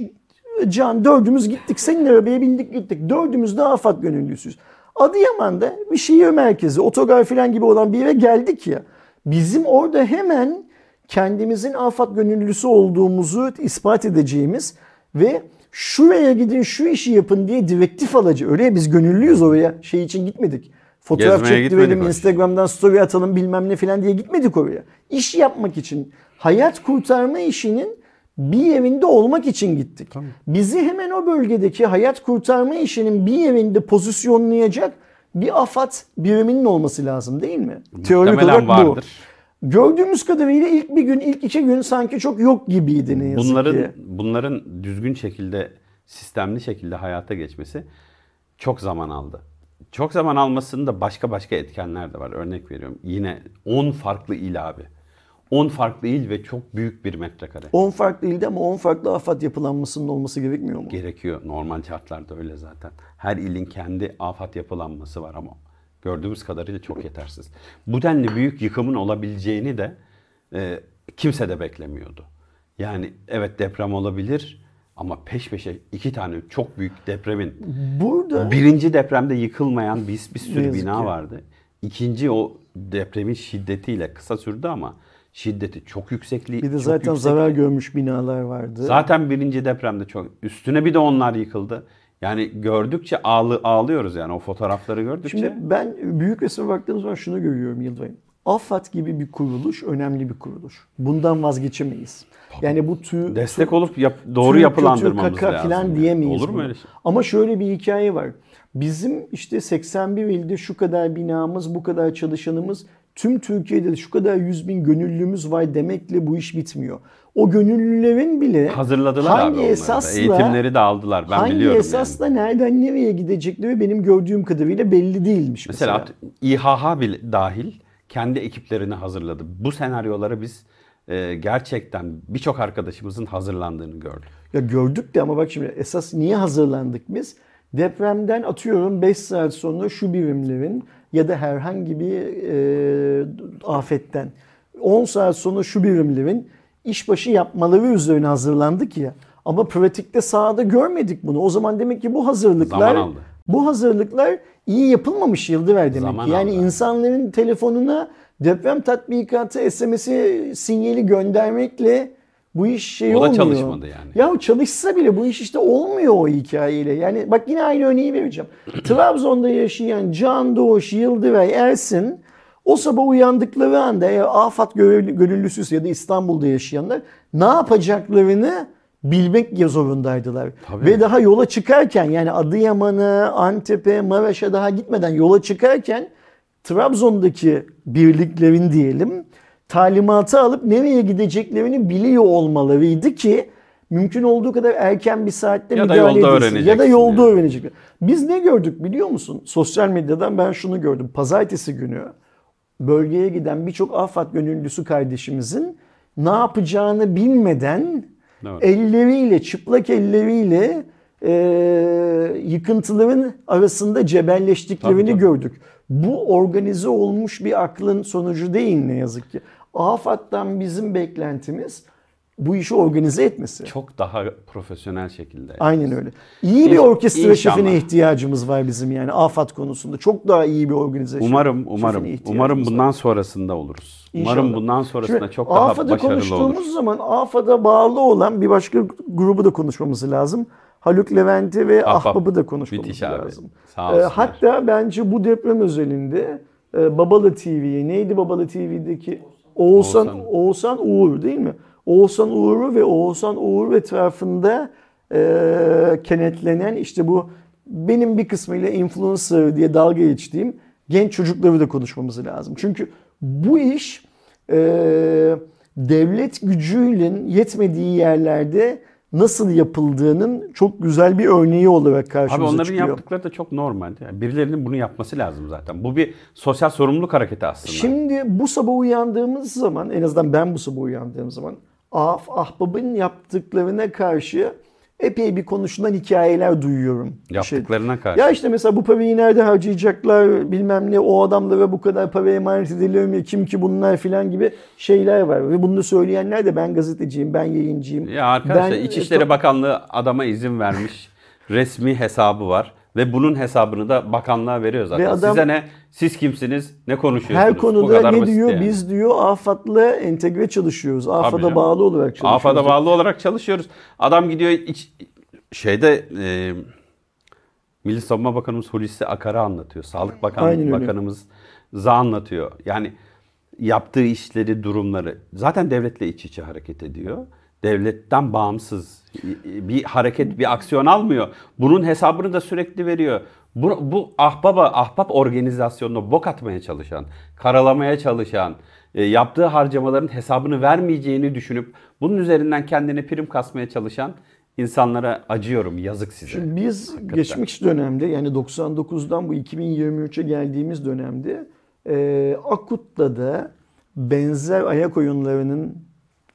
S1: Can dördümüz gittik. Senin arabaya bindik gittik. Dördümüz de Afat gönüllüsüyüz. Adıyaman'da bir şehir merkezi, otogar falan gibi olan bir yere geldik ya. Bizim orada hemen kendimizin Afat gönüllüsü olduğumuzu ispat edeceğimiz ve şuraya gidin şu işi yapın diye direktif alıcı. Öyle biz gönüllüyüz oraya. Şey için gitmedik. Fotoğraf
S2: Gezmeye
S1: çektirelim, Instagram'dan story atalım bilmem ne falan diye gitmedik oraya. İş yapmak için, hayat kurtarma işinin bir yerinde olmak için gittik. Bizi hemen o bölgedeki hayat kurtarma işinin bir yerinde pozisyonlayacak bir AFAD biriminin olması lazım değil mi? Teorik olarak bu. Gördüğümüz kadarıyla ilk bir gün, ilk iki gün sanki çok yok gibiydi ne yazık
S2: Bunların
S1: ki.
S2: bunların düzgün şekilde sistemli şekilde hayata geçmesi çok zaman aldı. Çok zaman almasında başka başka etkenler de var. Örnek veriyorum. Yine 10 farklı il abi. 10 farklı il ve çok büyük bir metrekare.
S1: 10 farklı ilde ama 10 farklı AFAD yapılanmasının olması gerekmiyor mu?
S2: Gerekiyor. Normal şartlarda öyle zaten. Her ilin kendi afat yapılanması var ama gördüğümüz kadarıyla çok yetersiz. Bu denli büyük yıkımın olabileceğini de e, kimse de beklemiyordu. Yani evet deprem olabilir ama peş peşe iki tane çok büyük depremin
S1: Burada
S2: birinci depremde yıkılmayan bir, bir sürü bina
S1: ki.
S2: vardı. İkinci o depremin şiddetiyle kısa sürdü ama şiddeti çok yüksekli.
S1: bir de zaten
S2: yüksek.
S1: zarar görmüş binalar vardı.
S2: Zaten birinci depremde çok üstüne bir de onlar yıkıldı. Yani gördükçe ağlı, ağlıyoruz yani o fotoğrafları gördükçe.
S1: Şimdi ben büyük resme baktığımız zaman şunu görüyorum Yıldırım. AFAD gibi bir kuruluş önemli bir kuruluş. Bundan vazgeçemeyiz. Yani bu tü,
S2: Destek olup yap- doğru
S1: tüy,
S2: yapılandırmamız
S1: kötü, kaka
S2: lazım.
S1: falan
S2: yani.
S1: diyemeyiz.
S2: Olur mu
S1: buna.
S2: öyle şey?
S1: Ama şöyle bir hikaye var. Bizim işte 81 ilde şu kadar binamız, bu kadar çalışanımız, tüm Türkiye'de de şu kadar 100 bin gönüllümüz var demekle bu iş bitmiyor. O gönüllülerin bile
S2: Hazırladılar
S1: hangi
S2: abi
S1: esasla,
S2: Eğitimleri de aldılar. Ben
S1: hangi
S2: biliyorum
S1: esasla
S2: yani.
S1: nereden nereye gidecekleri benim gördüğüm kadarıyla belli değilmiş mesela.
S2: Mesela İHH bile dahil kendi ekiplerini hazırladı. Bu senaryolara biz e, gerçekten birçok arkadaşımızın hazırlandığını gördük.
S1: Ya gördük de ama bak şimdi esas niye hazırlandık biz? Depremden atıyorum 5 saat sonra şu birimlerin ya da herhangi bir e, afetten 10 saat sonra şu birimlerin işbaşı yapmaları üzerine hazırlandık ya. Ama pratikte sahada görmedik bunu. O zaman demek ki bu hazırlıklar
S2: Zaman aldı.
S1: bu hazırlıklar iyi yapılmamış Yıldıver demek
S2: Zaman
S1: ki. Yani
S2: aldı.
S1: insanların telefonuna deprem tatbikatı SMS'i sinyali göndermekle bu iş şey
S2: O da
S1: olmuyor.
S2: çalışmadı yani.
S1: Ya çalışsa bile bu iş işte olmuyor o hikayeyle. Yani bak yine aynı örneği vereceğim. Trabzon'da yaşayan Can Doğuş, Yıldıray, Ersin o sabah uyandıkları anda eğer AFAD gönüllü- gönüllüsüyse ya da İstanbul'da yaşayanlar ne yapacaklarını bilmek zorundaydılar.
S2: Tabii.
S1: Ve daha yola çıkarken yani Adıyaman'a, Antep'e, Maraş'a daha gitmeden yola çıkarken Trabzon'daki birliklerin diyelim talimatı alıp nereye gideceklerini biliyor olmalarıydı ki mümkün olduğu kadar erken bir saatte
S2: Ya da
S1: müdahale edilsin. Ya da yolda
S2: yani.
S1: öğrenecekler. Biz ne gördük biliyor musun? Sosyal medyadan ben şunu gördüm. Pazartesi günü bölgeye giden birçok AFAD gönüllüsü kardeşimizin ne yapacağını bilmeden
S2: Doğru.
S1: elleriyle, çıplak elleriyle e, yıkıntıların arasında cebelleştiklerini
S2: Tabii, tabii.
S1: gördük. Bu organize olmuş bir aklın sonucu değil ne yazık ki. AFAD'dan bizim beklentimiz bu işi organize etmesi.
S2: Çok daha profesyonel şekilde.
S1: Aynen öyle. İyi bir orkestra
S2: inşallah.
S1: şefine ihtiyacımız var bizim yani AFAD konusunda. Çok daha iyi bir organizasyon.
S2: Umarım, umarım, umarım
S1: var.
S2: bundan sonrasında oluruz. Umarım
S1: İnşallah.
S2: bundan sonrasında
S1: Şimdi
S2: çok daha
S1: AFAD'ı
S2: başarılı
S1: konuştuğumuz
S2: olur.
S1: zaman AFAD'a bağlı olan bir başka grubu da konuşmamız lazım. Haluk Levent'i ve
S2: Ahbap.
S1: Ahbap'ı da konuşmamız
S2: abi.
S1: lazım.
S2: Sağ
S1: Ee, hatta bence bu deprem özelinde e, Babalı TV'ye neydi Babalı TV'deki Oğuzhan,
S2: Oğuzhan.
S1: Oğuzhan Uğur değil mi? Oğuzhan Uğur'u ve Oğuzhan Uğur etrafında e, kenetlenen işte bu benim bir kısmıyla influencer diye dalga geçtiğim genç çocukları da konuşmamız lazım. Çünkü bu iş e, devlet gücüyle yetmediği yerlerde nasıl yapıldığının çok güzel bir örneği olarak karşımıza
S2: Abi onların
S1: çıkıyor.
S2: yaptıkları da çok normal. Yani birilerinin bunu yapması lazım zaten. Bu bir sosyal sorumluluk hareketi aslında.
S1: Şimdi bu sabah uyandığımız zaman en azından ben bu sabah uyandığım zaman Af, Ahbab'ın yaptıklarına karşı epey bir konuşulan hikayeler duyuyorum. Şey-
S2: Yaptıklarına karşı.
S1: Ya işte mesela bu parayı nerede harcayacaklar bilmem ne o adamlara bu kadar para emanet ediliyor mu kim ki bunlar filan gibi şeyler var. Ve bunu söyleyenler de ben gazeteciyim ben yayıncıyım.
S2: Ya arkadaşlar
S1: Ben-
S2: İçişleri Bakanlığı adama izin vermiş. resmi hesabı var. Ve bunun hesabını da bakanlığa veriyor zaten.
S1: Ve adam-
S2: Size ne? Siz kimsiniz? Ne konuşuyorsunuz?
S1: Her konuda ne diyor?
S2: yani.
S1: Biz diyor AFAD'la entegre çalışıyoruz. AFAD'a bağlı olarak çalışıyoruz.
S2: AFAD'a bağlı olarak çalışıyoruz. Adam gidiyor iç, şeyde e, Milli Savunma Bakanımız Hulusi Akar'ı anlatıyor. Sağlık Bakan,
S1: Aynen.
S2: Bakanımız za anlatıyor. Yani yaptığı işleri, durumları zaten devletle iç içe hareket ediyor. Devletten bağımsız bir hareket, bir aksiyon almıyor. Bunun hesabını da sürekli veriyor. Bu, bu ahbaba, ahbap organizasyonuna bok atmaya çalışan, karalamaya çalışan, e, yaptığı harcamaların hesabını vermeyeceğini düşünüp bunun üzerinden kendine prim kasmaya çalışan insanlara acıyorum. Yazık size.
S1: Şimdi biz
S2: Hakikaten.
S1: geçmiş dönemde yani 99'dan bu 2023'e geldiğimiz dönemde e, Akut'ta da benzer ayak oyunlarının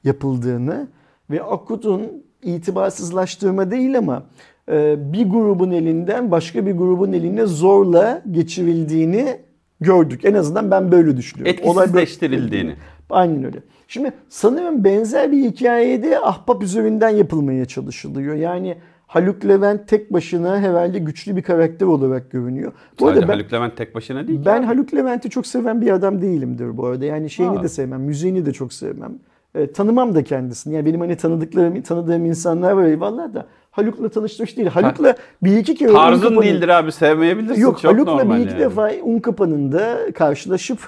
S1: yapıldığını ve Akut'un itibarsızlaştırma değil ama e, bir grubun elinden başka bir grubun eline zorla geçirildiğini gördük. En azından ben böyle düşünüyorum.
S2: Etkisizleştirildiğini.
S1: Aynen öyle. Şimdi sanırım benzer bir hikayede ahbap üzerinden yapılmaya çalışılıyor. Yani Haluk Levent tek başına herhalde güçlü bir karakter olarak görünüyor. Bu
S2: Sadece
S1: arada ben,
S2: Haluk Levent tek başına değil ki.
S1: ben Haluk Levent'i çok seven bir adam değilimdir bu arada. Yani şeyini
S2: Ha.
S1: de sevmem, müziğini de çok sevmem. E, tanımam da kendisini. Yani benim hani tanıdıklarım, tanıdığım insanlar var eyvallah da Haluk'la tanışmış değil. Haluk'la bir iki kere
S2: Tarzın
S1: Unkapanı-
S2: değildir abi sevmeyebilirsin.
S1: Yok
S2: Çok
S1: Haluk'la bir iki
S2: yani.
S1: defa Unkapanı'nda karşılaşıp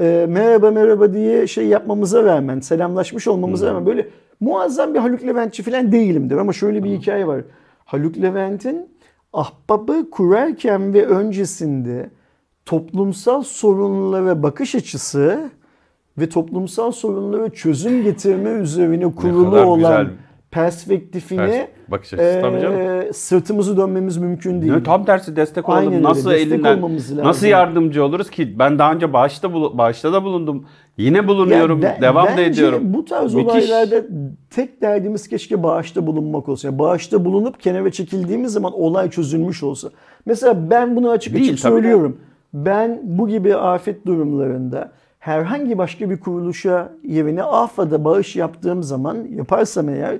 S1: e, merhaba merhaba diye şey yapmamıza rağmen, selamlaşmış olmamıza
S2: Hmm.
S1: rağmen böyle muazzam bir Haluk Leventçi falan değilimdir. Ama şöyle bir hikaye var. Haluk Levent'in ahbabı kurarken ve öncesinde toplumsal sorunlara bakış açısı ve toplumsal sorunlara çözüm getirme üzerine kurulu olan
S2: güzel
S1: perspektifine
S2: Pers- bakış açısı tabii canım.
S1: e, sırtımızı dönmemiz mümkün değil.
S2: Ne, tam tersi destek
S1: Aynen
S2: olalım.
S1: öyle,
S2: Nasıl
S1: destek
S2: elinden
S1: lazım.
S2: nasıl yardımcı oluruz ki? Ben daha önce bağışta bağışta da bulundum. Yine bulunuyorum.
S1: Ya ben-
S2: devam da ediyorum.
S1: bu tarz
S2: Müthiş.
S1: olaylarda tek derdimiz keşke bağışta bulunmak olsa. Yani bağışta bulunup kenara çekildiğimiz zaman olay çözülmüş olsa. Mesela ben bunu açık
S2: Değil,
S1: açık
S2: tabii de.
S1: söylüyorum. Ben bu gibi afet durumlarında herhangi başka bir kuruluşa yerine AFA'da bağış yaptığım zaman yaparsam eğer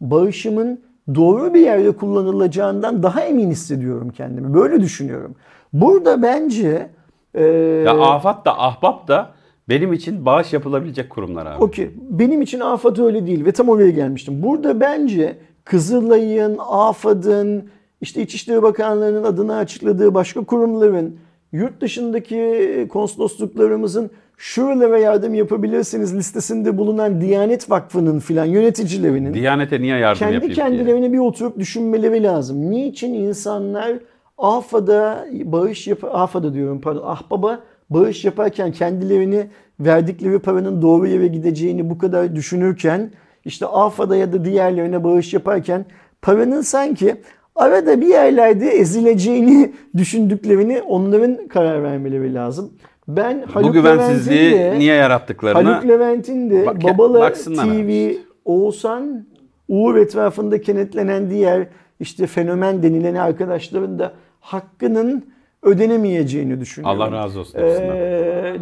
S1: bağışımın doğru bir yerde kullanılacağından daha emin hissediyorum kendimi. Böyle düşünüyorum. Burada bence e,
S2: Ya Afat da Ahbap da benim için bağış yapılabilecek kurumlar abi.
S1: Okey. Benim için AFAD öyle değil ve tam oraya gelmiştim. Burada bence Kızılay'ın, AFAD'ın, işte İçişleri Bakanlığı'nın adını açıkladığı başka kurumların, yurt dışındaki konsolosluklarımızın şuralara yardım yapabilirsiniz listesinde bulunan Diyanet Vakfı'nın filan yöneticilerinin
S2: Diyanete niye yardım
S1: kendi
S2: yapayım
S1: kendilerine bir oturup düşünmeleri lazım. Niçin insanlar AFA'da bağış yap AFA'da diyorum pardon Ahbab'a bağış yaparken kendilerini verdikleri paranın doğru yere gideceğini bu kadar düşünürken işte AFA'da ya da diğerlerine bağış yaparken paranın sanki arada bir yerlerde ezileceğini düşündüklerini onların karar vermeleri lazım. Ben
S2: Bu
S1: Haluk
S2: güvensizliği
S1: Levent'in de-
S2: niye yarattıklarını
S1: Haluk Levent'in de
S2: Bak-
S1: Babala TV, Oğuzhan, Uğur etrafında kenetlenen diğer işte fenomen denilen arkadaşların da hakkının ödenemeyeceğini düşünüyorum.
S2: Allah razı olsun.
S1: Ee,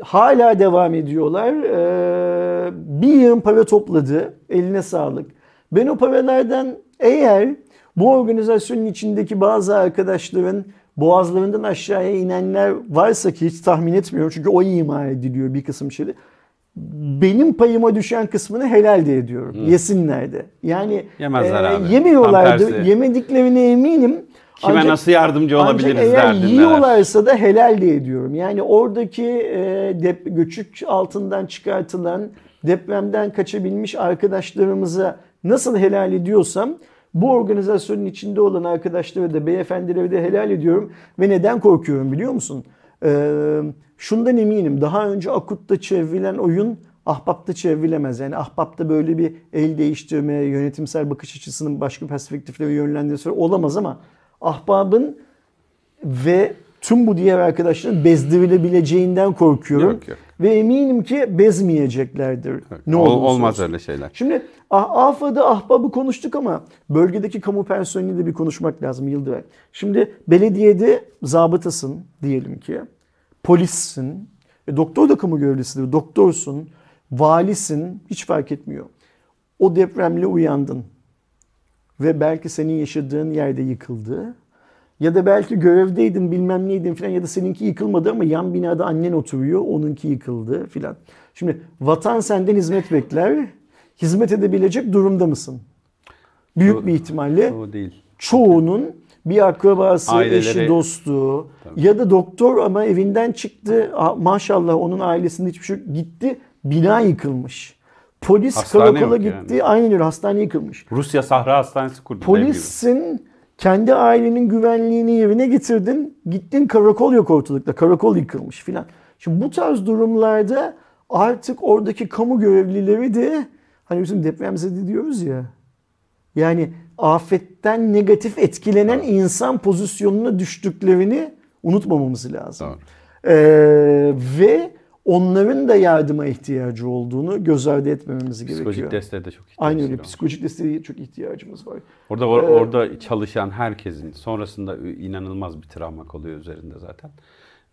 S1: hala devam ediyorlar. Ee, bir yığın para topladı. Eline sağlık. Ben o paralardan eğer bu organizasyonun içindeki bazı arkadaşların boğazlarından aşağıya inenler varsa ki hiç tahmin etmiyorum çünkü o ima ediliyor bir kısım şeyde. Benim payıma düşen kısmını helal de ediyorum. Yesinler de. Yani
S2: Yemezler abi. Tam
S1: yemiyorlardı. Yemediklerine eminim.
S2: Kime
S1: Ancak-
S2: nasıl yardımcı
S1: ancak
S2: olabiliriz
S1: eğer
S2: derdindeler.
S1: yiyorlarsa da helal de ediyorum. Yani oradaki e, dep- göçük altından çıkartılan depremden kaçabilmiş arkadaşlarımıza nasıl helal ediyorsam bu organizasyonun içinde olan arkadaşları da beyefendileri de helal ediyorum. Ve neden korkuyorum biliyor musun? Ee, şundan eminim daha önce Akut'ta çevrilen oyun Ahbap'ta çevrilemez. Yani Ahbap'ta böyle bir el değiştirme, yönetimsel bakış açısının başka perspektiflere yönlendirmesi olamaz ama Ahbap'ın ve tüm bu diğer arkadaşların bezdirilebileceğinden korkuyorum.
S2: Yok, yok.
S1: Ve eminim ki bezmeyeceklerdir. Ne
S2: Ol- olmaz
S1: olsun.
S2: öyle şeyler.
S1: Şimdi Ah- AFA'da ahbabı konuştuk ama bölgedeki kamu personeliyle de bir konuşmak lazım Yıldıray. Şimdi belediyede zabıtasın diyelim ki, polissin, e, doktor da kamu görevlisidir, doktorsun, valisin hiç fark etmiyor. O depremle uyandın ve belki senin yaşadığın yerde yıkıldı. Ya da belki görevdeydin bilmem neydin filan ya da seninki yıkılmadı ama yan binada annen oturuyor onunki yıkıldı filan. Şimdi vatan senden hizmet bekler. Hizmet edebilecek durumda mısın? Büyük
S2: O-
S1: bir ihtimalle
S2: O değil.
S1: çoğunun bir akrabası,
S2: Aileleri-
S1: eşi, dostu ya da doktor ama evinden çıktı. Ah, Maşallah onun ailesinde hiçbir şey gitti. Bina yıkılmış. Polis
S2: Hastane
S1: karakola gitti.
S2: yani.
S1: Aynen öyle hastane yıkılmış.
S2: Rusya Sahra Hastanesi kurdu.
S1: Polissin kendi ailenin güvenliğini yerine getirdin. Gittin karakol yok ortalıkta. Karakol yıkılmış filan. Şimdi bu tarz durumlarda artık oradaki kamu görevlileri de hani bizim depremzede diyoruz ya. Yani afetten negatif etkilenen insan pozisyonuna düştüklerini unutmamamız lazım.
S2: Doğru.
S1: Ee, ve onların da yardıma ihtiyacı olduğunu göz ardı etmememiz gerekiyor.
S2: Psikolojik desteğe de çok ihtiyaç
S1: Aynen öyle.
S2: var.
S1: Psikolojik desteğe çok ihtiyacımız var.
S2: Orada or-
S1: Ee,
S2: orada çalışan herkesin sonrasında inanılmaz bir travma oluyor üzerinde zaten.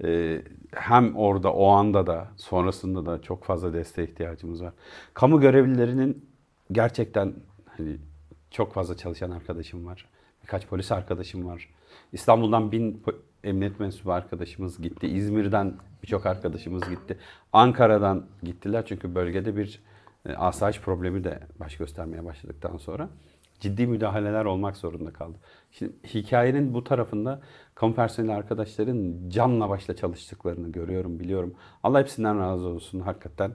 S2: Ee, hem orada o anda da sonrasında da çok fazla desteğe ihtiyacımız var. Kamu görevlilerinin gerçekten hani çok fazla çalışan arkadaşım var. Birkaç polis arkadaşım var. İstanbul'dan bin emniyet mensubu arkadaşımız gitti. İzmir'den birçok arkadaşımız gitti. Ankara'dan gittiler çünkü bölgede bir e, asayiş problemi de baş göstermeye başladıktan sonra ciddi müdahaleler olmak zorunda kaldı. Şimdi hikayenin bu tarafında kamu personeli arkadaşların canla başla çalıştıklarını görüyorum, biliyorum. Allah hepsinden razı olsun hakikaten.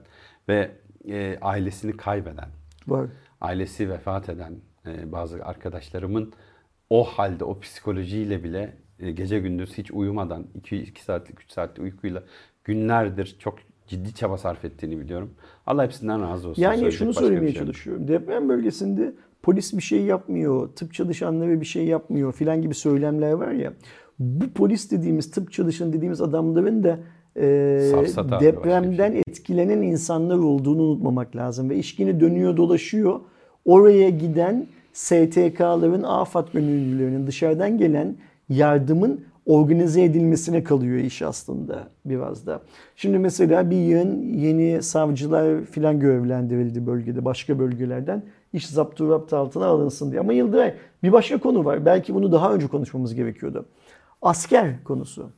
S2: Ve e, ailesini kaybeden,
S1: Var.
S2: ailesi vefat eden e, bazı arkadaşlarımın o halde, o psikolojiyle bile e, gece gündüz hiç uyumadan 2 saatlik, 3 saatlik uykuyla günlerdir çok ciddi çaba sarf ettiğini biliyorum. Allah hepsinden razı olsun.
S1: Yani şunu söylemeye
S2: şey yok.
S1: çalışıyorum. Deprem bölgesinde polis bir şey yapmıyor, tıp çalışanları bir şey yapmıyor filan gibi söylemler var ya. Bu polis dediğimiz, tıp çalışanı dediğimiz adamların da e,
S2: Safsata
S1: depremden etkilenen insanlar olduğunu unutmamak lazım. Ve işkini dönüyor dolaşıyor. Oraya giden STK'ların, AFAD gönüllülerinin dışarıdan gelen yardımın organize edilmesine kalıyor iş aslında biraz da. Şimdi mesela bir yığın yeni savcılar filan görevlendirildi bölgede başka bölgelerden. İş zapturapt altına alınsın diye. Ama Yıldıray bir başka konu var. Belki bunu daha önce konuşmamız gerekiyordu. Asker konusu.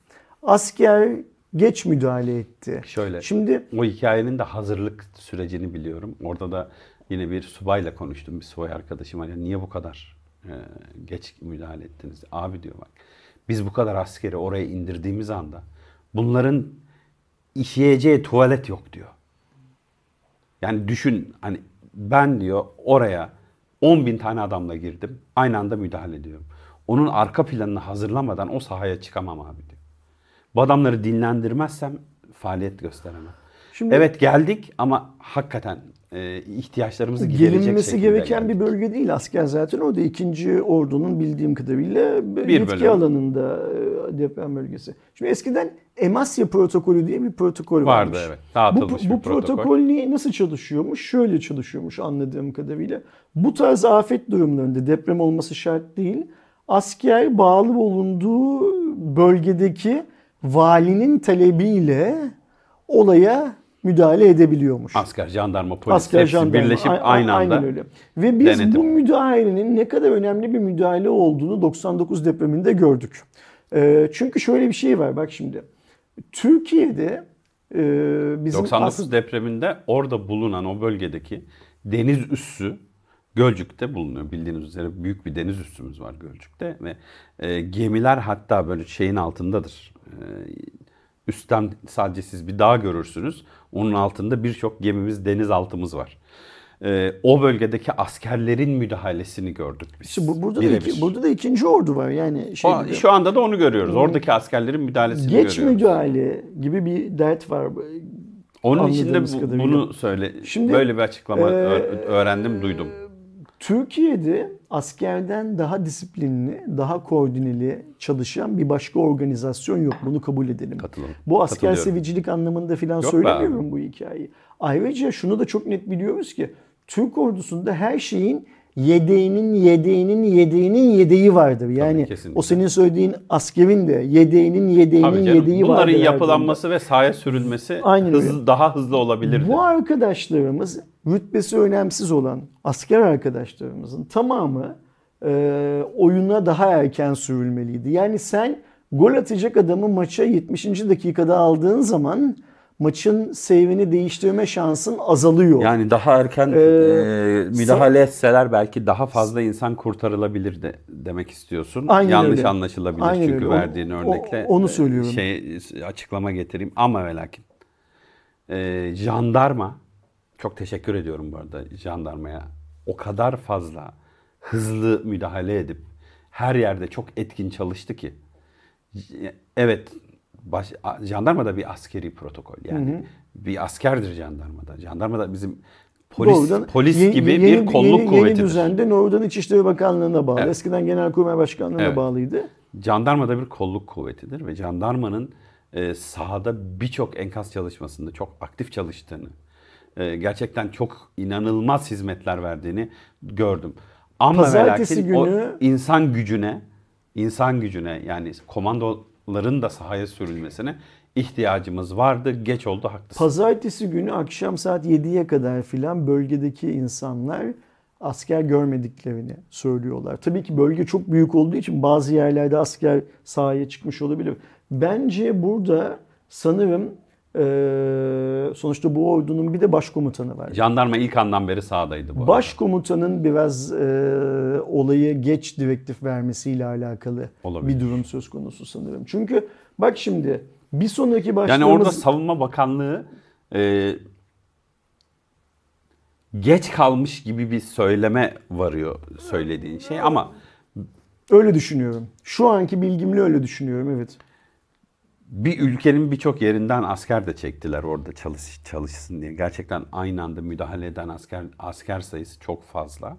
S1: Asker geç müdahale etti.
S2: Şöyle.
S1: Şimdi
S2: O hikayenin de hazırlık sürecini biliyorum. Orada da yine bir subayla konuştum. Bir subay arkadaşım var. Ya niye bu kadar e, geç müdahale ettiniz? Abi diyor bak. Biz bu kadar askeri oraya indirdiğimiz anda bunların işleyeceği tuvalet yok diyor. Yani düşün hani ben diyor oraya 10 bin tane adamla girdim. Aynı anda müdahale ediyorum. Onun arka planını hazırlamadan o sahaya çıkamam abi diyor. Bu adamları dinlendirmezsem faaliyet gösteremem.
S1: Şimdi-
S2: evet geldik ama hakikaten e, ihtiyaçlarımızı giderecek
S1: gelinmesi
S2: şekilde
S1: gereken
S2: geldik.
S1: bir bölge değil asker zaten. O da ikinci ordunun bildiğim kadarıyla
S2: Bir
S1: yetki
S2: bölüm.
S1: alanında e, deprem bölgesi. Şimdi eskiden Emasya protokolü diye bir protokol
S2: Vardı,
S1: varmış.
S2: evet.
S1: Bu,
S2: Dağıtılmış
S1: bu
S2: bir protokol.
S1: protokol ne- nasıl çalışıyormuş? Şöyle çalışıyormuş anladığım kadarıyla. Bu tarz afet durumlarında deprem olması şart değil. Asker bağlı bulunduğu bölgedeki valinin talebiyle olaya müdahale edebiliyormuş.
S2: Asker, jandarma, polis
S1: Asker,
S2: hepsi
S1: jandarma.
S2: birleşip aynı anda
S1: Aynen öyle. Ve biz
S2: denetim.
S1: bu müdahalenin ne kadar önemli bir müdahale olduğunu 99 depreminde gördük. Ee, çünkü şöyle bir şey var bak şimdi. Türkiye'de e, bizim
S2: 99
S1: aslında-
S2: depreminde orada bulunan o bölgedeki deniz üssü Gölcük'te bulunuyor. Bildiğiniz üzere büyük bir deniz üssümüz var Gölcük'te ve e, gemiler hatta böyle şeyin altındadır. E, üstten sadece siz bir dağ görürsünüz. Onun altında birçok gemimiz, denizaltımız var. e, o bölgedeki askerlerin müdahalesini gördük biz.
S1: İşte bu, burada, da iki, burada da ikinci ordu var. Yani şey
S2: O-
S1: gibi,
S2: şu anda da onu görüyoruz. Oradaki askerlerin müdahalesini
S1: geç
S2: görüyoruz.
S1: müdahale gibi bir dert var.
S2: Onun için de
S1: anladığımız
S2: bu-
S1: kadarıyla.
S2: bunu söyle.
S1: Şimdi,
S2: böyle bir açıklama
S1: e,
S2: öğrendim, duydum.
S1: Türkiye'de askerden daha disiplinli, daha koordineli çalışan bir başka organizasyon yok. Bunu kabul edelim.
S2: Katılıyorum.
S1: Bu asker sevicilik anlamında falan
S2: Yok be
S1: söylemiyorum bu hikayeyi. Ayrıca şunu da çok net biliyoruz ki Türk ordusunda her şeyin yedeğinin yedeğinin yedeğinin yedeği vardır. Yani
S2: kesinlikle.
S1: o senin söylediğin askerin de yedeğinin yedeğinin
S2: Tabii canım,
S1: yedeği vardır.
S2: bunların yapılanması ve sahaya sürülmesi
S1: Aynen öyle.
S2: hızlı, daha hızlı olabilirdi.
S1: bu arkadaşlarımız rütbesi önemsiz olan asker arkadaşlarımızın tamamı e, oyuna daha erken sürülmeliydi. Yani sen gol atacak adamı maça 70. dakikada aldığın zaman maçın seyrini değiştirme şansın azalıyor.
S2: Yani daha erken
S1: Ee,
S2: e, müdahale etseler belki daha fazla insan kurtarılabilir de demek istiyorsun.
S1: Aynen
S2: Yanlış
S1: öyle.
S2: anlaşılabilir
S1: Aynen
S2: çünkü
S1: öyle. Onu-
S2: verdiğin
S1: o-
S2: örnekle.
S1: onu
S2: e,
S1: söylüyorum.
S2: Şey açıklama getireyim ama ve lakin. E, jandarma çok teşekkür ediyorum bu arada jandarmaya. O kadar fazla hızlı müdahale edip her yerde çok etkin çalıştı ki. Evet baş, jandarma da bir askeri protokol yani. Bir askerdir jandarmada. Jandarma da bizim polis
S1: Doğrudan
S2: polis
S1: yeni-
S2: gibi
S1: yeni-
S2: bir kolluk
S1: yeni,
S2: kuvvetidir.
S1: Yeni düzende doğrudan İçişleri Bakanlığı'na bağlı.
S2: Evet.
S1: Eskiden Genelkurmay Başkanlığı'na
S2: Evet.
S1: bağlıydı.
S2: Jandarma da bir kolluk kuvvetidir ve jandarmanın e, sahada birçok enkaz çalışmasında çok aktif çalıştığını, e, gerçekten çok inanılmaz hizmetler verdiğini gördüm. Ama
S1: Pazartesi
S2: lakin o
S1: günü-
S2: insan gücüne, insan gücüne yani komandoların da sahaya sürülmesine ihtiyacımız vardı. Geç oldu haklısın.
S1: Pazartesi günü akşam saat 7'ye kadar filan bölgedeki insanlar asker görmediklerini söylüyorlar. Tabii ki bölge çok büyük olduğu için bazı yerlerde asker sahaya çıkmış olabilir. Bence burada sanırım eee, sonuçta bu ordunun bir de başkomutanı var.
S2: Jandarma ilk andan beri sahadaydı bu arada.
S1: Başkomutanın biraz eee, olayı geç direktif vermesiyle alakalı
S2: Olabilir.
S1: bir durum söz konusu sanırım. Çünkü bak şimdi bir sonraki
S2: Yani
S1: başlığımız...
S2: orada Savunma Bakanlığı e, geç kalmış gibi bir söyleme varıyor söylediğin şey ama
S1: Öyle düşünüyorum. Şu anki bilgimle öyle düşünüyorum evet.
S2: Bir ülkenin birçok yerinden asker de çektiler orada çalış, çalışsın diye. Gerçekten aynı anda müdahale eden asker asker sayısı çok fazla.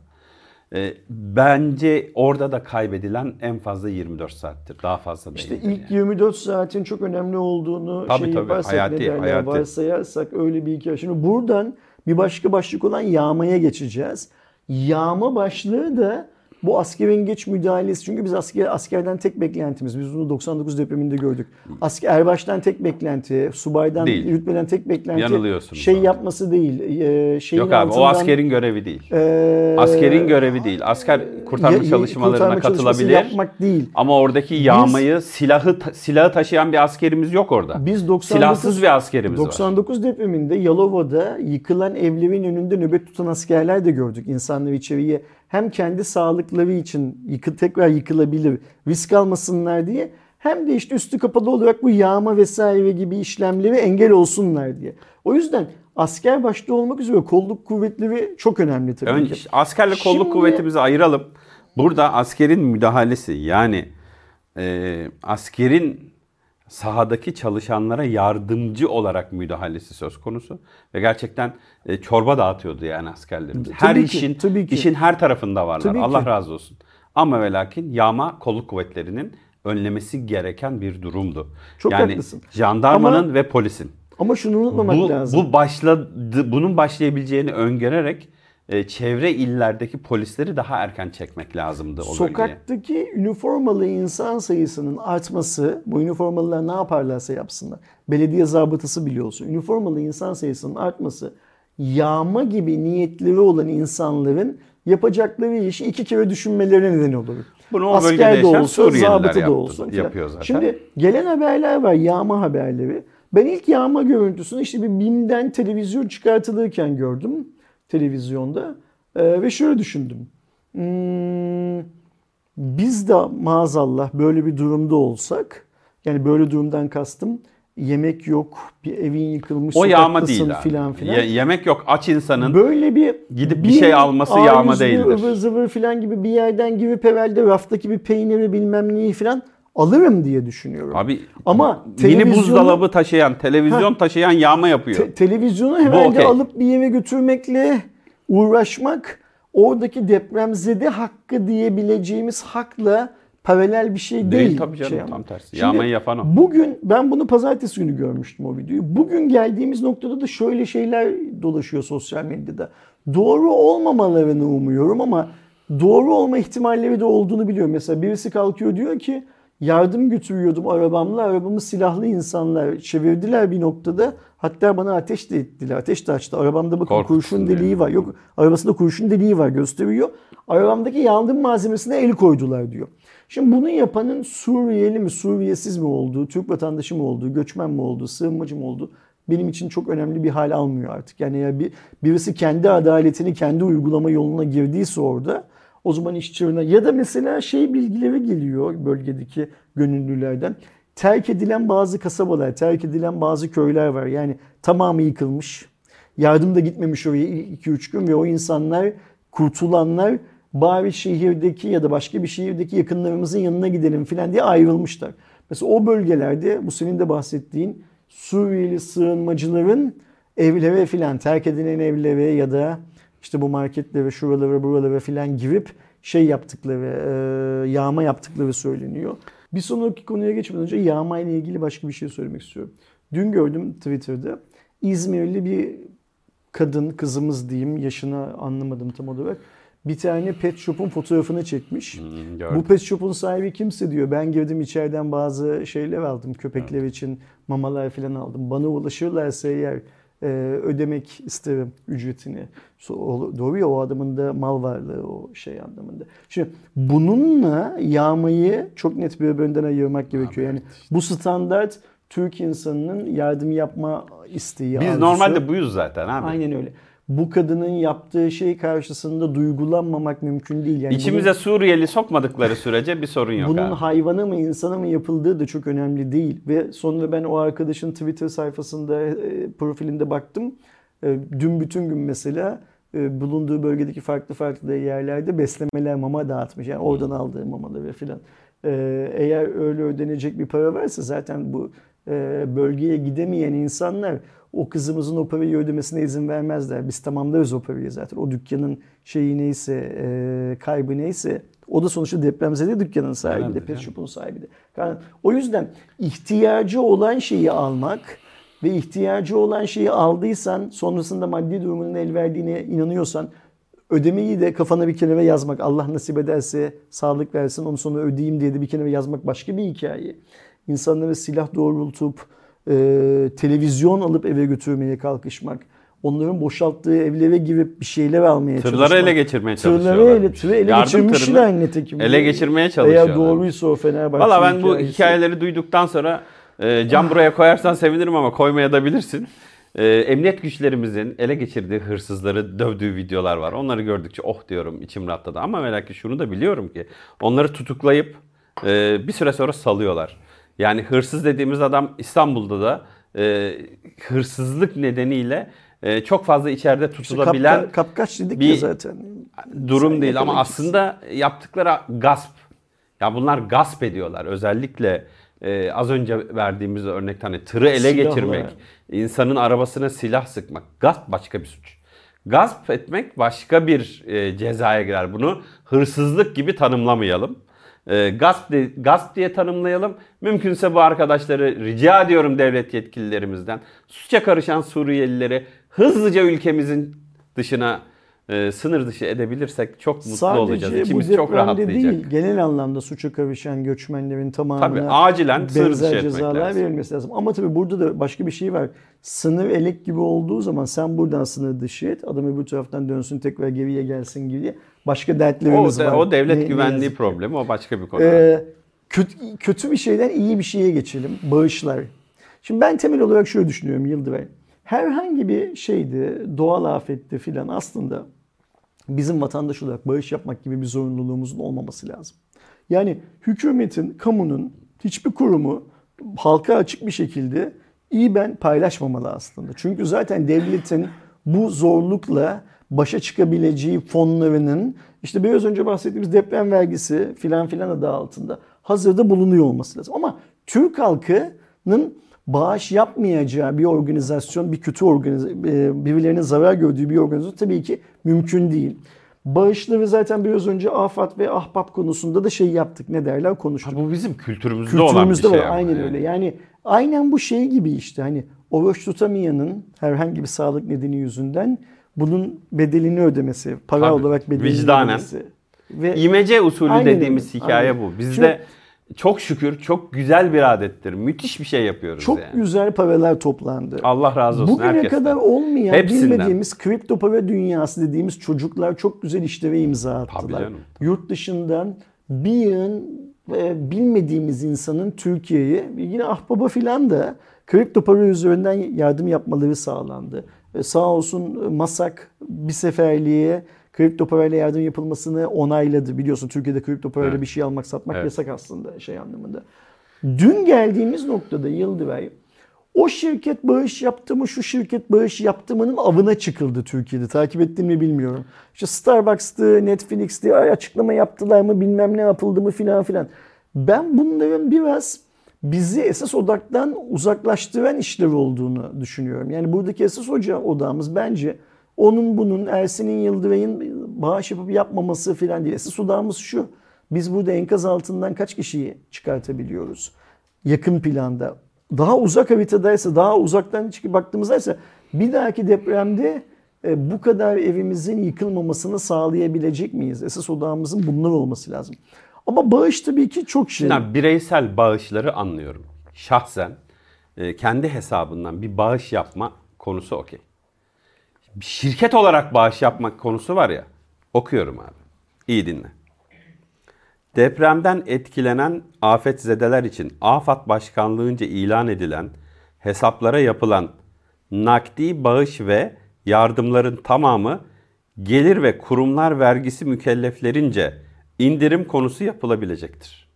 S2: E, bence orada da kaybedilen en fazla 24 saattir. Daha fazla değil.
S1: İşte ilk 24 saatin çok önemli olduğunu
S2: Tabii,
S1: şey
S2: tabii. Hayati, hayati.
S1: varsayarsak öyle bir hikaye. Şimdi buradan bir başka başlık olan yağmaya geçeceğiz. Yağma başlığı da bu askerin geç müdahalesi. Çünkü biz asker askerden tek beklentimiz. Biz bunu 99 depreminde gördük. Asker erbaştan tek beklenti, subaydan,
S2: Değil.
S1: rütbeden tek beklenti. Şey
S2: abi.
S1: yapması değil. E, şeyin
S2: Yok abi o
S1: altından,
S2: askerin görevi değil.
S1: e,
S2: Askerin görevi değil. Asker kurtarma
S1: ya-
S2: çalışmalarına
S1: kurtarma
S2: katılabilir.
S1: yapmak değil.
S2: Ama oradaki yağmayı, silahı ta- silahı taşıyan bir askerimiz yok orada.
S1: Biz 99
S2: Silahsız bir askerimiz var.
S1: 99 depreminde Yalova'da yıkılan evlerin önünde nöbet tutan askerler de gördük. İnsanlar içeriye hem kendi sağlıkları için yıkı, tekrar yıkılabilir, risk almasınlar diye hem de işte üstü kapalı olarak bu yağma vesaire gibi işlemleri engel olsunlar diye. O yüzden asker başta olmak üzere kolluk kuvvetleri çok önemli tabii
S2: Önce
S1: ki.
S2: askerle kolluk
S1: Şimdi-
S2: kuvvetimizi ayıralım. Burada askerin müdahalesi yani e, askerin sahadaki çalışanlara yardımcı olarak müdahalesi söz konusu ve gerçekten e, çorba dağıtıyordu yani askerlerimiz. Her
S1: Tabii ki,
S2: işin
S1: tabii ki.
S2: işin her tarafında varlar.
S1: Tabii
S2: Allah
S1: ki.
S2: razı olsun. Ama ve lakin yağma kolluk kuvvetlerinin önlemesi gereken bir durumdu.
S1: Çok
S2: yani
S1: haklısın.
S2: jandarmanın
S1: Ama-
S2: ve polisin.
S1: Ama şunu unutmamak
S2: Bu,
S1: lazım.
S2: bu başladı, bunun başlayabileceğini öngörerek e, çevre illerdeki polisleri daha erken çekmek lazımdı o bölgeye.
S1: Sokaktaki üniformalı insan sayısının artması, bu üniformalılar ne yaparlarsa yapsınlar. Belediye zabıtası bile olsun. Üniformalı insan sayısının artması, yağma gibi niyetleri olan insanların yapacakları işi iki kere düşünmelerine neden olur.
S2: Bunu o
S1: Asker de olsa, zabıta da olsun.
S2: yapıyor zaten.
S1: Şimdi gelen haberler var, yağma haberleri. Ben ilk yağma görüntüsünü işte bir BİM'den televizyon çıkartılırken gördüm televizyonda. Ee, ve şöyle düşündüm. Hmm, biz de maazallah böyle bir durumda olsak, yani böyle durumdan kastım yemek yok, bir evin yıkılmış,
S2: O yağma değil
S1: filan filan.
S2: Ye- yemek yok aç insanın.
S1: Böyle bir
S2: Gidip bir şey alması yağma
S1: A101,
S2: değildir.
S1: ıvır zıvır filan gibi bir yerden girip evvelde raftaki bir peyniri bilmem neyi filan alırım diye düşünüyorum.
S2: Abi
S1: Ama
S2: mini buzdolabı taşıyan, televizyon taşıyan yağma yapıyor.
S1: Te- televizyonu herhalde
S2: okey.
S1: alıp bir yere götürmekle uğraşmak oradaki depremzede hakkı diyebileceğimiz hakla paralel bir şey değil.
S2: Değil tabii canım,
S1: şey
S2: tam tersi.
S1: Şimdi
S2: Yağmayı yapan o.
S1: Bugün ben bunu pazartesi günü görmüştüm o videoyu. Bugün geldiğimiz noktada da şöyle şeyler dolaşıyor sosyal medyada. Doğru olmamalarını umuyorum ama doğru olma ihtimalleri de olduğunu biliyorum. Mesela birisi kalkıyor diyor ki yardım götürüyordum arabamla. Arabamı silahlı insanlar çevirdiler bir noktada. Hatta bana ateş de ettiler. Ateş de açtı. Arabamda bakın
S2: Korkutsun
S1: kurşun deliği var. Yok arabasında kurşun deliği var gösteriyor. Arabamdaki yangın malzemesine el koydular diyor. Şimdi bunu yapanın Suriyeli mi, Suriyesiz mi olduğu, Türk vatandaşı mı olduğu, göçmen mi olduğu, sığınmacı mı olduğu benim için çok önemli bir hal almıyor artık. Yani eğer bir, birisi kendi adaletini kendi uygulama yoluna girdiyse orada o zaman iş çığırına ya da mesela şey bilgileri geliyor bölgedeki gönüllülerden. Terk edilen bazı kasabalar, terk edilen bazı köyler var. Yani tamamı yıkılmış. Yardım da gitmemiş oraya ilk 2-3 gün ve o insanlar kurtulanlar bari şehirdeki ya da başka bir şehirdeki yakınlarımızın yanına gidelim falan diye ayrılmışlar. Mesela o bölgelerde bu senin de bahsettiğin Suriyeli sığınmacıların evlere filan terk edilen evlere ya da işte bu marketlere şuralara buralara filan girip şey yaptıkları e, yağma yaptıkları söyleniyor. Bir sonraki konuya geçmeden önce yağma ile ilgili başka bir şey söylemek istiyorum. Dün gördüm Twitter'da İzmirli bir kadın kızımız diyeyim yaşını anlamadım tam olarak. Bir tane pet shop'un fotoğrafını çekmiş.
S2: Hmm, gördüm.
S1: Bu pet shop'un sahibi kimse diyor. Ben girdim içeriden bazı şeyler aldım. Köpekler için mamalar falan aldım. Bana ulaşırlarsa eğer e, ödemek isterim ücretini. So- o- Doğru ya o adamın da mal varlığı o şey anlamında. Şimdi bununla yağmayı çok net bir önden ayırmak gerekiyor. Yani bu standart Türk insanının yardım yapma isteği.
S2: Biz
S1: arzusu.
S2: normalde buyuz zaten abi.
S1: Aynen öyle. Bu kadının yaptığı şey karşısında duygulanmamak mümkün değil. Yani
S2: İçimize Suriyeli sokmadıkları sürece bir sorun yok
S1: bunun
S2: abi.
S1: hayvana mı insana mı yapıldığı da çok önemli değil. Ve sonra ben o arkadaşın Twitter sayfasında e, profilinde baktım. E, dün bütün gün mesela e, bulunduğu bölgedeki farklı farklı yerlerde beslemeler mama dağıtmış. Yani oradan aldığı mamaları filan. E, eğer öyle ödenecek bir para varsa zaten bu e, bölgeye gidemeyen insanlar o kızımızın o parayı ödemesine izin vermezler. Biz tamamlarız o parayı zaten. O dükkanın şeyi neyse, e, kaybı neyse o da sonuçta depremzede dükkanın sahibi de, pet shop'un sahibi de. Yani o yüzden ihtiyacı olan şeyi almak ve ihtiyacı olan şeyi aldıysan sonrasında maddi durumunun el verdiğine inanıyorsan ödemeyi de kafana bir kenara yazmak. Allah nasip ederse sağlık versin onu sonra ödeyeyim diye de bir kenara yazmak başka bir hikaye. İnsanlara silah doğrultup e, televizyon alıp eve götürmeye kalkışmak. Onların boşalttığı evlere girip bir şeyler almaya
S2: Tırları
S1: çalışmak.
S2: ele geçirmeye
S1: Tırları
S2: çalışıyorlar.
S1: ele, tırı ele
S2: Yardım
S1: geçirmişler
S2: tırını
S1: nitekim.
S2: ele geçirmeye çalışıyorlar.
S1: Eğer doğruysa o Fenerbahçe
S2: Valla ben bu
S1: hikayesi.
S2: hikayeleri duyduktan sonra e, cam buraya koyarsan sevinirim ama koymaya da bilirsin. E, emniyet güçlerimizin ele geçirdiği hırsızları dövdüğü videolar var. Onları gördükçe oh diyorum içim rahatladı. Ama ve lakin şunu da biliyorum ki onları tutuklayıp e, bir süre sonra salıyorlar. Yani hırsız dediğimiz adam İstanbul'da da e, hırsızlık nedeniyle e, çok fazla içeride
S1: İşte
S2: tutulabilen
S1: kapka- kapkaç dedik
S2: bir
S1: ya zaten.
S2: durum
S1: Sen
S2: değil ama aslında yaptıkları gasp. Ya bunlar gasp ediyorlar. Özellikle e, az önce verdiğimiz örnekte hani tırı ele
S1: Silahla.
S2: geçirmek, insanın arabasına silah sıkmak. Gasp başka bir suç. Gasp etmek başka bir e, cezaya girer. Bunu hırsızlık gibi tanımlamayalım. E, gasp, de- gasp diye tanımlayalım. Mümkünse bu arkadaşları rica ediyorum devlet yetkililerimizden. Suça karışan Suriyelileri hızlıca ülkemizin dışına e, sınır dışı edebilirsek çok mutlu
S1: Sadece
S2: olacağız.
S1: bu
S2: İçimiz çok rahatlayacak.
S1: değil, genel anlamda suça karışan göçmenlerin tamamına
S2: Tabii acilen sınır dışı
S1: benzer cezalar
S2: lazım.
S1: verilmesi lazım. Ama tabii burada da başka bir şey var. Sınır elek gibi olduğu zaman sen buradan sınır dışı et, adam öbür taraftan dönsün tekrar geriye gelsin gibi başka
S2: O,
S1: dertlerimiz
S2: de-
S1: var.
S2: o devlet
S1: Ne- ne
S2: güvenliği
S1: ki.
S2: problemi o başka bir konu.
S1: Ee, kötü, kötü bir şeyden iyi bir şeye geçelim. Bağışlar. Şimdi ben temel olarak şöyle düşünüyorum Yıldıray. Herhangi bir şeydi, doğal afette filan aslında bizim vatandaş olarak bağış yapmak gibi bir zorunluluğumuzun olmaması lazım. Yani hükümetin, kamunun hiçbir kurumu halka açık bir şekilde iyi ben paylaşmamalı aslında. Çünkü zaten devletin bu zorlukla başa çıkabileceği fonlarının işte biraz önce bahsettiğimiz deprem vergisi filan filan adı altında hazırda bulunuyor olması lazım. Ama Türk halkının bağış yapmayacağı bir organizasyon, bir kötü organizasyon, birilerinin zarar gördüğü bir organizasyon tabii ki mümkün değil. Bağışları zaten biraz önce AFAD ve Ahbap konusunda da şey yaptık. Ne derler konuştuk.
S2: Ha, bu bizim kültürümüzde, kültürümüzde olan bir şey.
S1: var. Aynen yani. öyle. Yani aynen bu şey gibi işte hani oruç tutamayanın herhangi bir sağlık nedeni yüzünden bunun bedelini ödemesi, para Tabii, olarak bedelini vicdanen. ödemesi.
S2: Ve İmece usulü aynen dediğimiz hikaye aynen. bu. Bizde Şimdi, çok şükür çok güzel bir adettir. Müthiş bir şey yapıyoruz
S1: çok
S2: yani.
S1: Çok güzel paralar toplandı.
S2: Allah razı olsun
S1: Bugüne herkesten. kadar olmayan Hepsinden. bilmediğimiz kripto para dünyası dediğimiz çocuklar çok güzel işlere imza attılar. Yurt dışından bir yığın e, bilmediğimiz insanın Türkiye'ye yine ahbaba filan da kripto para üzerinden yardım yapmaları sağlandı. E, sağ olsun Masak bir seferliğe kripto parayla yardım yapılmasını onayladı. Biliyorsun Türkiye'de kripto parayla evet. bir şey almak satmak evet. yasak aslında şey anlamında. Dün geldiğimiz noktada Yıldıray o şirket bağış yaptı mı şu şirket bağış yaptı mı'nın avına çıkıldı Türkiye'de. Takip ettin mi bilmiyorum. İşte Starbucks'tı, Netflix'ti açıklama yaptılar mı bilmem ne yapıldı mı filan filan. Ben bunların biraz bizi esas odaktan uzaklaştıran işler olduğunu düşünüyorum. Yani buradaki esas hoca odamız bence onun bunun Ersin'in Yıldıray'ın bağış yapıp yapmaması filan değil. Esas odamız şu. Biz burada enkaz altından kaç kişiyi çıkartabiliyoruz? Yakın planda. Daha uzak haritadaysa, daha uzaktan çıkıp baktığımızda ise bir dahaki depremde e, bu kadar evimizin yıkılmamasını sağlayabilecek miyiz? Esas odamızın bunlar olması lazım. Ama bağış tabii ki çok şey.
S2: Şimdi bireysel bağışları anlıyorum. Şahsen e, kendi hesabından bir bağış yapma konusu okey şirket olarak bağış yapmak konusu var ya. Okuyorum abi. İyi dinle. Depremden etkilenen afetzedeler için AFAD Başkanlığı'nca ilan edilen hesaplara yapılan nakdi bağış ve yardımların tamamı gelir ve kurumlar vergisi mükelleflerince indirim konusu yapılabilecektir.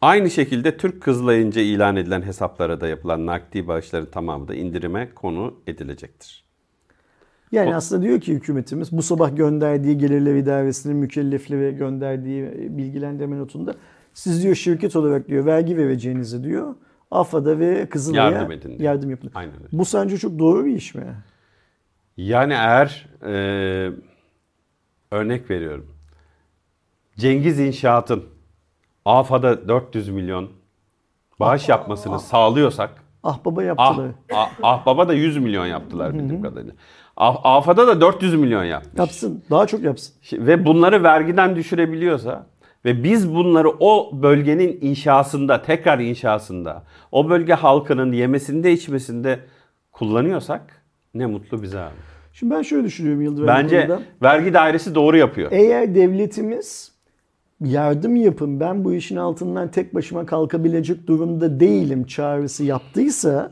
S2: Aynı şekilde Türk kızlayınca ilan edilen hesaplara da yapılan nakdi bağışların tamamı da indirime konu edilecektir.
S1: Yani o, aslında diyor ki hükümetimiz bu sabah gönderdiği gelirler idaresinin mükelleflere gönderdiği bilgilendirme notunda siz diyor şirket olarak diyor vergi vereceğinizi diyor AFAD'a ve Kızılay'a yardım, edin diyor. yardım yapın. Aynen öyle. Bu sence çok doğru bir iş mi?
S2: Yani eğer e, örnek veriyorum. Cengiz İnşaat'ın AFA'da 400 milyon bağış ah, yapmasını ah, sağlıyorsak
S1: Ah baba yaptılar.
S2: Ah, ah, ah baba da 100 milyon yaptılar bildiğim kadarıyla. Ah, AFA'da da 400 milyon yapmış.
S1: Yapsın. Daha çok yapsın.
S2: Ve bunları vergiden düşürebiliyorsa ve biz bunları o bölgenin inşasında, tekrar inşasında, o bölge halkının yemesinde, içmesinde kullanıyorsak ne mutlu bize abi.
S1: Şimdi ben şöyle düşünüyorum Yıldırım.
S2: Bence vergi dairesi doğru yapıyor.
S1: Eğer devletimiz yardım yapın ben bu işin altından tek başıma kalkabilecek durumda değilim çağrısı yaptıysa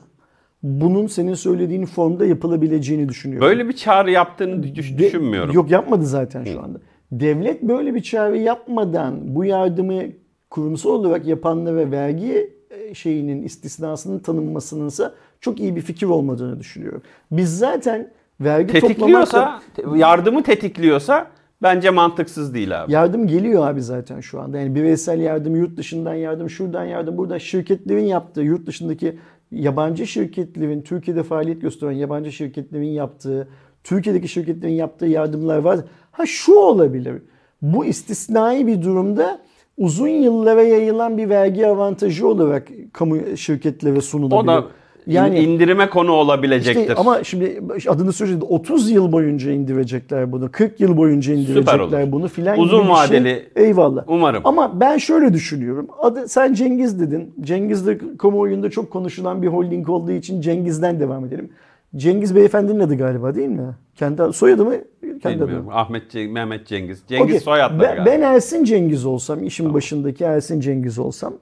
S1: bunun senin söylediğin formda yapılabileceğini düşünüyorum.
S2: Böyle bir çağrı yaptığını düş- düşünmüyorum.
S1: Yok yapmadı zaten şu anda. Devlet böyle bir çağrı yapmadan bu yardımı kurumsal olarak yapanlara vergi e, şeyinin istisnasının tanınmasınınsa çok iyi bir fikir olmadığını düşünüyorum. Biz zaten vergi
S2: tetikliyorsa, toplamakla... yardımı tetikliyorsa Bence mantıksız değil abi.
S1: Yardım geliyor abi zaten şu anda. Yani bireysel yardım, yurt dışından yardım, şuradan yardım, burada şirketlerin yaptığı, yurt dışındaki yabancı şirketlerin, Türkiye'de faaliyet gösteren yabancı şirketlerin yaptığı, Türkiye'deki şirketlerin yaptığı yardımlar var. Ha şu olabilir. Bu istisnai bir durumda uzun yıllara yayılan bir vergi avantajı olarak kamu şirketlere sunulabilir. O da
S2: yani indirime konu olabilecektir. Işte
S1: ama şimdi adını söyledi 30 yıl boyunca indirecekler bunu. 40 yıl boyunca indirecekler bunu filan
S2: Uzun gibi vadeli.
S1: Şey. Eyvallah.
S2: Umarım.
S1: Ama ben şöyle düşünüyorum. Adı sen Cengiz dedin. Cengiz de kamuoyunda çok konuşulan bir holding olduğu için Cengiz'den devam edelim. Cengiz beyefendinin adı galiba değil mi? Kendi soyadı mı?
S2: Kendi Bilmiyorum. Adı. Ahmet Cengiz, Mehmet Cengiz. Cengiz okay. soyadları ben,
S1: galiba. Ben Ersin Cengiz olsam, işin tamam. başındaki Ersin Cengiz olsam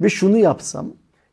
S1: ve şunu yapsam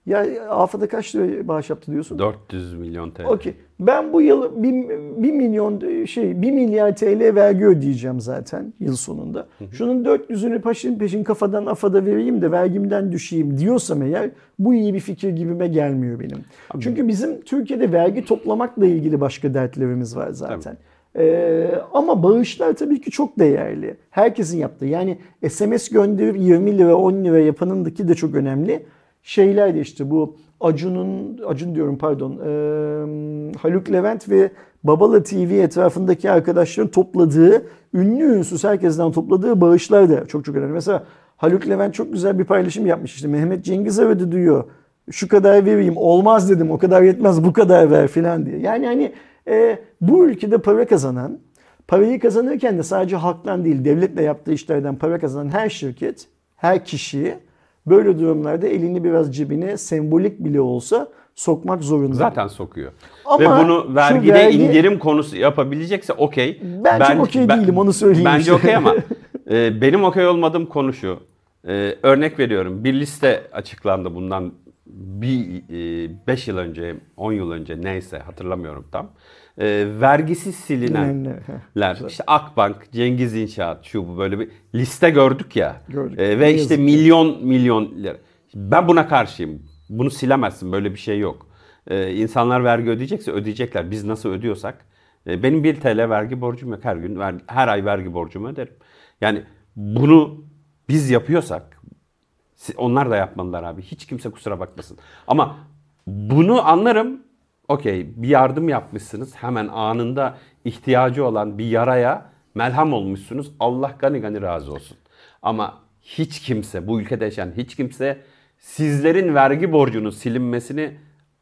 S1: Ya AFAD'a kaç lira bağış yaptı diyorsun?
S2: 400 milyon TL.
S1: Okey. Ben bu yıl 1, milyon şey 1 milyar TL vergi ödeyeceğim zaten yıl sonunda. Şunun 400'ünü peşin peşin kafadan AFAD'a vereyim de vergimden düşeyim diyorsam eğer bu iyi bir fikir gibime gelmiyor benim. Çünkü bizim Türkiye'de vergi toplamakla ilgili başka dertlerimiz var zaten. Ee, ama bağışlar tabii ki çok değerli. Herkesin yaptığı. Yani SMS gönderip 20 lira 10 lira yapanındaki de çok önemli. Şeyler de işte bu Acun'un, Acun diyorum pardon, e, Haluk Levent ve Babala TV etrafındaki arkadaşların topladığı, ünlü ünsüz herkesten topladığı bağışlar da çok çok önemli. Mesela Haluk Levent çok güzel bir paylaşım yapmış işte Mehmet Cengiz aradı diyor. Şu kadar vereyim olmaz dedim o kadar yetmez bu kadar ver filan diye. Yani hani e, bu ülkede para kazanan, parayı kazanırken de sadece halktan değil devletle yaptığı işlerden para kazanan her şirket, her kişi böyle durumlarda elini biraz cebine sembolik bile olsa sokmak zorunda.
S2: Zaten sokuyor.
S1: Ama
S2: Ve bunu vergide
S1: vergi-
S2: indirim konusu yapabilecekse okey.
S1: Ben çok okey değilim, onu söyleyeyim
S2: Bence
S1: işte.
S2: okey ama e, benim okey olmadığım konu şu. E, örnek veriyorum. Bir liste açıklandı bundan bir 5 yıl önce, 10 yıl önce neyse hatırlamıyorum tam. E, vergisiz silinenler. işte Akbank, Cengiz İnşaat, şu bu böyle bir liste gördük ya.
S1: Gördük.
S2: E,
S1: Ne
S2: ve
S1: yazık
S2: işte milyon milyon lira. Ben buna karşıyım. Bunu silemezsin. Böyle bir şey yok. Ee, insanlar vergi ödeyecekse ödeyecekler. Biz nasıl ödüyorsak. Ee, benim 1 TL vergi borcum yok. Her gün ver- her ay vergi borcumu öderim. Yani bunu biz yapıyorsak onlar da yapmalılar abi. Hiç kimse kusura bakmasın. Ama bunu anlarım. Okey bir yardım yapmışsınız. Hemen anında ihtiyacı olan bir yaraya melham olmuşsunuz. Allah gani gani razı olsun. Ama hiç kimse, bu ülkede yaşayan hiç kimse sizlerin vergi borcunun silinmesini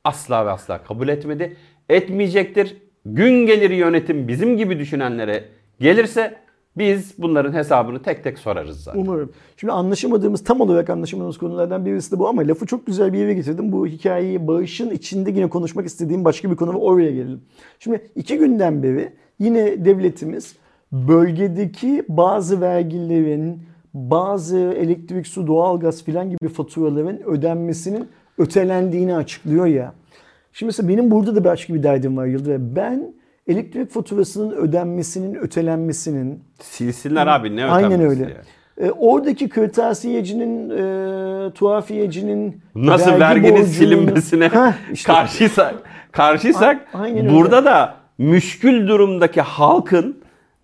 S2: asla ve asla kabul etmedi. Etmeyecektir. Gün gelir yönetim bizim gibi düşünenlere gelirse biz bunların hesabını tek tek sorarız zaten.
S1: Umarım. Şimdi anlaşamadığımız, tam olarak anlaşamadığımız konulardan birisi de bu ama lafı çok güzel bir yere getirdim. Bu hikayeyi bağışın içinde yine konuşmak istediğim başka bir konu var. Oraya gelelim. Şimdi iki günden beri yine devletimiz bölgedeki bazı vergilerin, bazı elektrik, su, doğalgaz filan gibi faturaların ödenmesinin ötelendiğini açıklıyor ya. Şimdi mesela benim burada da başka bir derdim var Yıldır. Ben elektrik faturasının ödenmesinin, ötelenmesinin
S2: Silsinler abi ne
S1: Aynen
S2: ötenmesi
S1: öyle. E, oradaki kırtasiyecinin, e, tuhafiyecinin
S2: Nasıl
S1: vergi
S2: verginin
S1: borcunun-
S2: silinmesine
S1: Heh, işte.
S2: karşıysak, karşıysak
S1: A- aynen öyle.
S2: burada da müşkül durumdaki halkın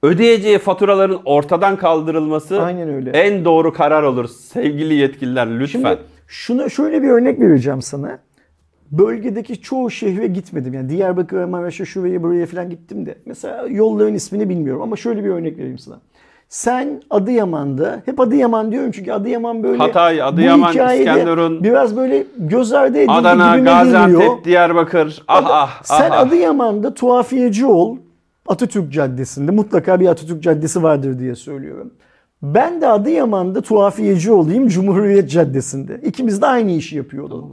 S2: ödeyeceği faturaların ortadan kaldırılması
S1: Aynen öyle.
S2: en doğru karar olur. Sevgili yetkililer lütfen.
S1: Şimdi şuna şöyle bir örnek vereceğim sana. Bölgedeki çoğu şehre gitmedim. Yani Diyarbakır'a, Maraş'a, şuraya, buraya falan gittim de. Mesela yolların ismini bilmiyorum ama şöyle bir örnek vereyim sana. Sen Adıyaman'da, hep Adıyaman diyorum çünkü Adıyaman böyle
S2: Hatay, Adıyaman, İskenderun,
S1: biraz böyle göz ardı edildi
S2: Adana,
S1: gibime geliyor.
S2: Gaziantep, Diyarbakır. Ah ah.
S1: Sen
S2: ah.
S1: Adıyaman'da tuhafiyeci ol. Atatürk Caddesi'nde mutlaka bir Atatürk Caddesi vardır diye söylüyorum. Ben de Adıyaman'da tuhafiyeci olayım Cumhuriyet Caddesi'nde. İkimiz de aynı işi yapıyor olalım.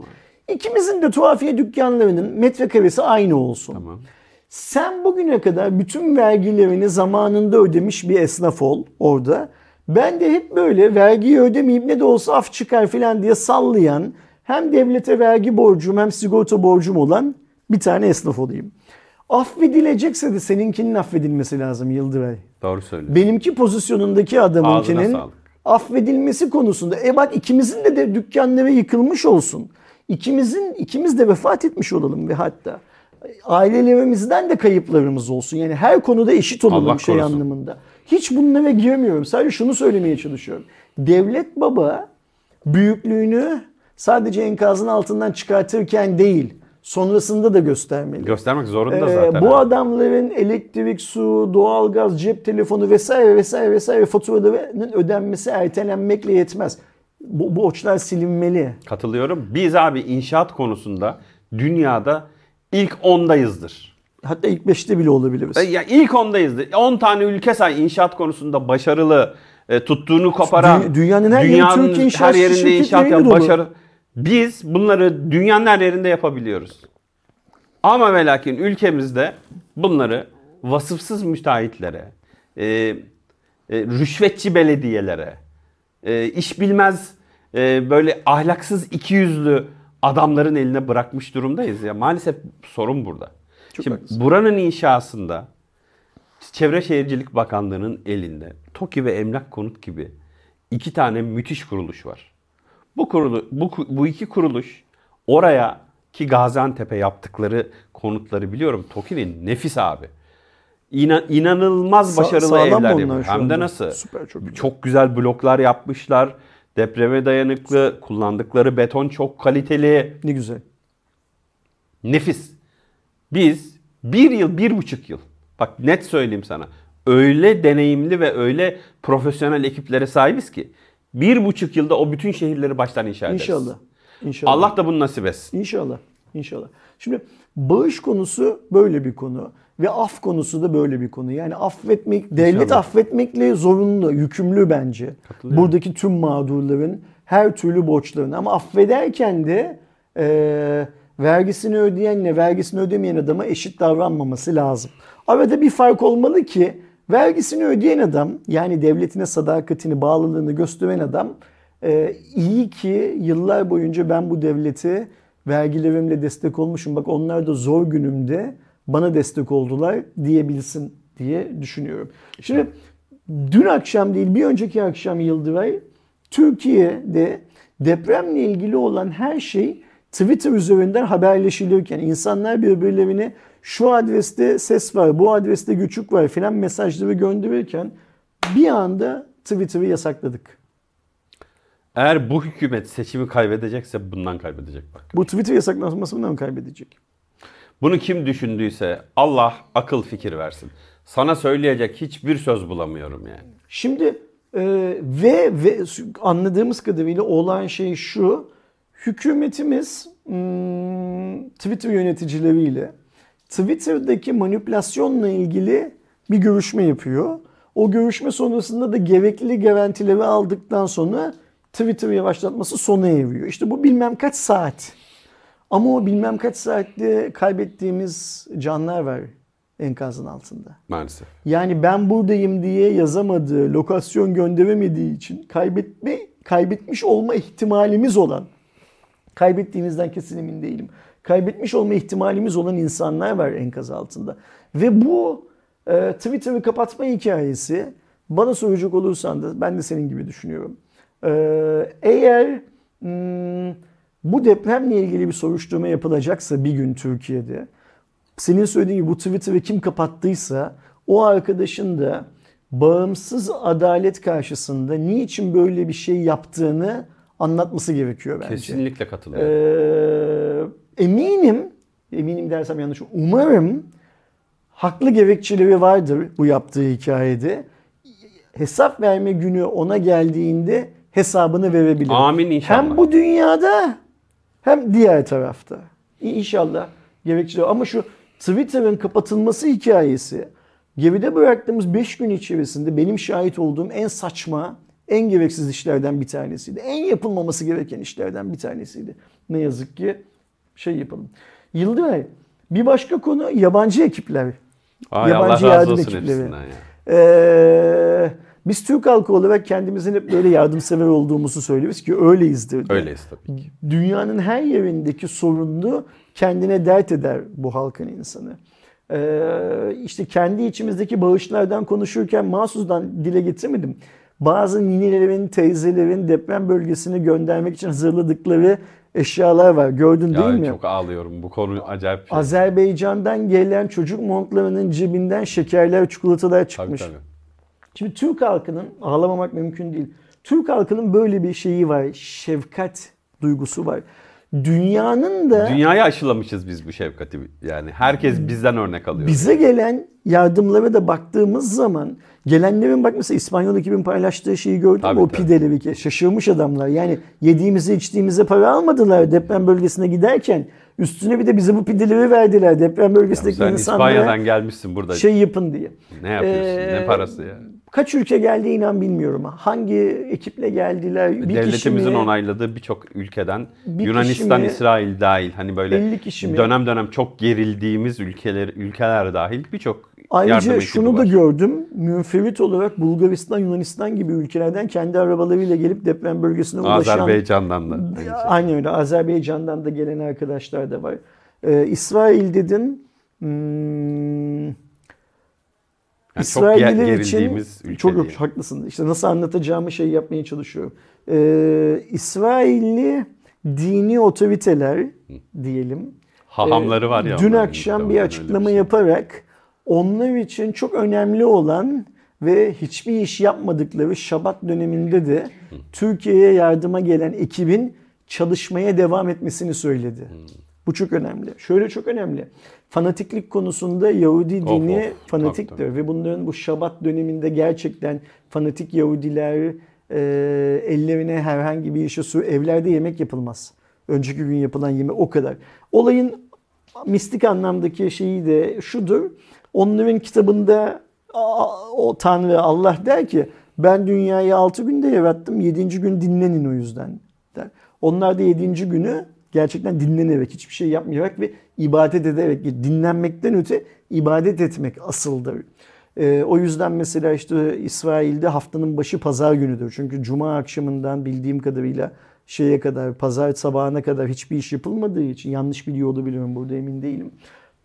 S1: İkimizin de tuhafiye dükkanlarının metrekaresi aynı olsun.
S2: Tamam.
S1: Sen bugüne kadar bütün vergilerini zamanında ödemiş bir esnaf ol orada. Ben de hep böyle vergiyi ödemeyip ne de olsa af çıkar falan diye sallayan hem devlete vergi borcum hem sigorta borcum olan bir tane esnaf olayım. Affedilecekse de seninkinin affedilmesi lazım Yıldıray.
S2: Doğru söylüyorsun.
S1: Benimki pozisyonundaki adamınkinin affedilmesi konusunda. E bak ikimizin de, de dükkanları yıkılmış olsun. İkimizin ikimiz de vefat etmiş olalım ve hatta ailelerimizden de kayıplarımız olsun. Yani her konuda eşit olalım
S2: Allah
S1: şey
S2: korusun.
S1: anlamında. Hiç bunlara giremiyorum. Sadece şunu söylemeye çalışıyorum. Devlet baba büyüklüğünü sadece enkazın altından çıkartırken değil, sonrasında da göstermeli.
S2: Göstermek zorunda
S1: Ee,
S2: zaten.
S1: bu
S2: abi.
S1: adamların elektrik, su, doğalgaz, cep telefonu vesaire vesaire vesaire faturalarının ödenmesi ertelenmekle yetmez. Bu borçlar silinmeli.
S2: Katılıyorum. Biz abi inşaat konusunda dünyada ilk ondayızdır.
S1: Hatta ilk beşte bile olabiliriz.
S2: E, Ya ilk ondayızdır. 10 tane ülke say inşaat konusunda başarılı, e, tuttuğunu koparan,
S1: Dü- dünyanın her yeri Türkiye inşaat
S2: her yerinde inşaat yapan başarı. Biz bunları dünyanın her yerinde yapabiliyoruz. Ama ve lakin ülkemizde bunları vasıfsız müteahhitlere, e, e, rüşvetçi belediyelere, e, iş bilmez e, böyle ahlaksız ikiyüzlü adamların eline bırakmış durumdayız ya. Maalesef sorun burada.
S1: Çok
S2: Şimdi
S1: haklısın.
S2: buranın inşasında Çevre Şehircilik Bakanlığı'nın elinde TOKİ ve Emlak Konut gibi iki tane müthiş kuruluş var. Bu kurulu bu bu iki kuruluş oraya ki Gaziantep'e yaptıkları konutları biliyorum. TOKİ'nin nefis abi. İna, inanılmaz
S1: Sa-
S2: başarılı evler yapıyor. Hem de nasıl?
S1: Süper, çok güzel.
S2: Çok güzel bloklar yapmışlar. Depreme dayanıklı, kullandıkları beton çok kaliteli.
S1: Ne güzel.
S2: Nefis. Biz bir yıl, bir buçuk yıl. Bak net söyleyeyim sana. Öyle deneyimli ve öyle profesyonel ekiplere sahibiz ki. Bir buçuk yılda o bütün şehirleri baştan inşa ederiz.
S1: İnşallah. İnşallah.
S2: Allah da bunu nasip etsin.
S1: İnşallah. İnşallah. Şimdi bağış konusu böyle bir konu ve af konusu da böyle bir konu. Yani affetmek, devlet
S2: İnşallah.
S1: affetmekle zorunlu, yükümlü bence. Buradaki tüm mağdurların her türlü borçlarını ama affederken de e, vergisini ödeyenle vergisini ödemeyen adama eşit davranmaması lazım. Arada bir fark olmalı ki vergisini ödeyen adam yani devletine sadakatini, bağlılığını gösteren adam e, iyi ki yıllar boyunca ben bu devlete vergilerimle destek olmuşum. Bak onlar da zor günümde bana destek oldular diyebilsin diye düşünüyorum. Şimdi dün akşam değil bir önceki akşam Yıldıray Türkiye'de depremle ilgili olan her şey Twitter üzerinden haberleşilirken insanlar birbirlerine şu adreste ses var, bu adreste göçük var filan mesajları gönderirken bir anda Twitter'ı yasakladık.
S2: Eğer bu hükümet seçimi kaybedecekse bundan kaybedecek bak.
S1: Bu Twitter yasaklanmasından mı kaybedecek?
S2: Bunu kim düşündüyse Allah akıl fikir versin. Sana söyleyecek hiçbir söz bulamıyorum yani.
S1: Şimdi e, ve ve anladığımız kadarıyla olan şey şu. Hükümetimiz hmm, Twitter yöneticileriyle Twitter'daki manipülasyonla ilgili bir görüşme yapıyor. O görüşme sonrasında da gerekli garantileri aldıktan sonra Twitter'ı yavaşlatması sona eriyor. İşte bu bilmem kaç saat. Ama o bilmem kaç saatte kaybettiğimiz canlar var enkazın altında.
S2: Maalesef.
S1: Yani ben buradayım diye yazamadığı, lokasyon gönderemediği için kaybetme kaybetmiş olma ihtimalimiz olan kaybettiğimizden kesin emin değilim. Kaybetmiş olma ihtimalimiz olan insanlar var enkaz altında. Ve bu e, Twitter'ı kapatma hikayesi bana soracak olursan da ben de senin gibi düşünüyorum. E, eğer hmm, bu depremle ilgili bir soruşturma yapılacaksa bir gün Türkiye'de senin söylediğin gibi bu Twitter'ı kim kapattıysa o arkadaşın da bağımsız adalet karşısında niçin böyle bir şey yaptığını anlatması gerekiyor bence.
S2: Kesinlikle katılıyorum.
S1: Ee, eminim, eminim dersem yanlış, umarım haklı gerekçeleri vardır bu yaptığı hikayede. Hesap verme günü ona geldiğinde hesabını verebilir.
S2: Amin inşallah.
S1: Hem bu dünyada hem diğer tarafta. İnşallah gerekçeleri. Ama şu Twitter'ın kapatılması hikayesi geride bıraktığımız 5 gün içerisinde benim şahit olduğum en saçma, en gereksiz işlerden bir tanesiydi. En yapılmaması gereken işlerden bir tanesiydi. Ne yazık ki şey yapalım. Yıldıray bir başka konu yabancı ekipler.
S2: Ay,
S1: yabancı
S2: Allah razı
S1: yardım
S2: olsun
S1: ekipleri.
S2: ya.
S1: Ee, biz Türk halkı olarak kendimizin hep böyle yardımsever olduğumuzu söylüyoruz ki öyleyizdir. de.
S2: Öyleyiz tabii. ki.
S1: Dünyanın her yerindeki sorunlu kendine dert eder bu halkın insanı. Ee, işte kendi içimizdeki bağışlardan konuşurken mahsusdan dile getirmedim. Bazı ninelerin, teyzelerin deprem bölgesine göndermek için hazırladıkları eşyalar var. Gördün değil
S2: Ya
S1: mi?
S2: çok ağlıyorum. Bu konu acayip şey.
S1: Azerbaycan'dan gelen çocuk montlarının cebinden şekerler, çikolatalar
S2: Tabii
S1: çıkmış.
S2: tabii.
S1: Şimdi Türk halkının ağlamamak mümkün değil. Türk halkının böyle bir şeyi var. Şefkat duygusu var. Dünyanın da
S2: Dünyaya aşılamışız biz bu şefkati. Yani herkes bizden örnek alıyor.
S1: bize gelen yardımlara da baktığımız zaman gelenlerin bak mesela İspanyol ekibin paylaştığı şeyi gördün mü?
S2: Tabii,
S1: O
S2: tabii.
S1: pideleri ki şaşırmış adamlar. Yani yediğimize içtiğimize para almadılar deprem bölgesine giderken. Üstüne bir de bize bu pideleri verdiler deprem bölgesindeki
S2: Sen
S1: insanlara
S2: İspanya'dan gelmişsin burada.
S1: şey yapın diye.
S2: ne yapıyorsun?
S1: Ee,
S2: ne parası ya?
S1: Kaç ülke geldi inan bilmiyorum. Hangi ekiple geldiler? Bir kişi
S2: Devletimizin
S1: mi?
S2: onayladığı birçok ülkeden
S1: Bir
S2: Yunanistan,
S1: kişi mi?
S2: İsrail dahil hani böyle
S1: 50 kişi
S2: dönem dönem çok gerildiğimiz ülkeler ülkeler dahil birçok
S1: Ayrıca şunu da
S2: var.
S1: gördüm. Münferit olarak Bulgaristan, Yunanistan gibi ülkelerden kendi arabalarıyla gelip deprem bölgesine ulaşan
S2: Azerbaycan'dan da. aynı
S1: öyle. Azerbaycan'dan da gelen arkadaşlar da var. Ee, İsrail dedin. Hmm,
S2: Yani çok
S1: İsrailliler için
S2: gerildiğimiz ülke
S1: çok yok, haklısın. İşte nasıl anlatacağımı şey yapmaya çalışıyorum. Ee, İsrailli dini otoriteler diyelim.
S2: Hahamları var ya.
S1: Dün akşam bir açıklama
S2: bir şey.
S1: yaparak onlar için çok önemli olan ve hiçbir iş yapmadıkları Şabat döneminde de Türkiye'ye yardıma gelen ekibin çalışmaya devam etmesini söyledi. Bu çok önemli. Şöyle çok önemli. Fanatiklik konusunda Yahudi
S2: Of,
S1: dini
S2: of.
S1: fanatiktir
S2: Tabii, tabii.
S1: ve bunların bu Şabat döneminde gerçekten fanatik Yahudiler e, ellerine herhangi bir işe su evlerde yemek yapılmaz. Önceki gün yapılan yemek o kadar. Olayın mistik anlamdaki şeyi de şudur. Onların kitabında o Tanrı Allah der ki ben dünyayı 6 günde yarattım 7. gün dinlenin o yüzden der. Onlar da 7. günü gerçekten dinlenerek hiçbir şey yapmayarak ve ibadet ederek dinlenmekten öte ibadet etmek asıldır. Ee, o yüzden mesela işte İsrail'de haftanın başı pazar günüdür. Çünkü cuma akşamından bildiğim kadarıyla şeye kadar pazar sabahına kadar hiçbir iş yapılmadığı için yanlış biliyor olabilirim burada emin değilim.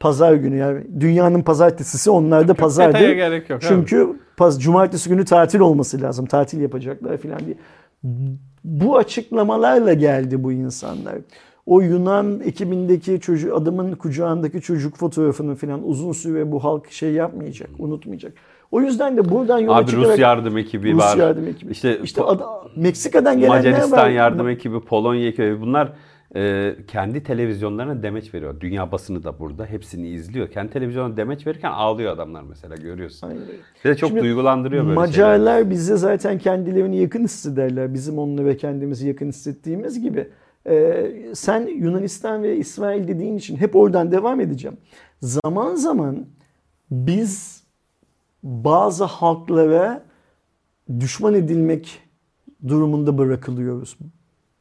S1: Pazar günü yani dünyanın pazartesisi onlarda
S2: Detaya
S1: pazardır.
S2: gerek yok. abi.
S1: Çünkü paz, cumartesi günü tatil olması lazım. Tatil yapacaklar falan diye. Bu açıklamalarla geldi bu insanlar. O Yunan ekibindeki çocuk, adamın kucağındaki çocuk fotoğrafını falan uzun süre bu halk şey yapmayacak, unutmayacak. O yüzden de buradan yola
S2: Abi
S1: çıkarak
S2: Rus yardım ekibi
S1: Rus
S2: var.
S1: yardım ekibi.
S2: İşte,
S1: İşte ada- Meksika'dan gelenler
S2: Macaristan
S1: var.
S2: yardım ekibi, Polonya ekibi bunlar e, kendi televizyonlarına demeç veriyor. Dünya basını da burada hepsini izliyor. Kendi televizyonuna demeç verirken ağlıyor adamlar mesela görüyorsun.
S1: Aynen
S2: de çok
S1: Şimdi
S2: duygulandırıyor böyle şeyler.
S1: Macarlar bize zaten kendilerini yakın hissederler. Bizim onlara kendimizi yakın hissettiğimiz gibi. Ee, sen Yunanistan ve İsrail dediğin için hep oradan devam edeceğim. Zaman zaman biz bazı halklara düşman edilmek durumunda bırakılıyoruz.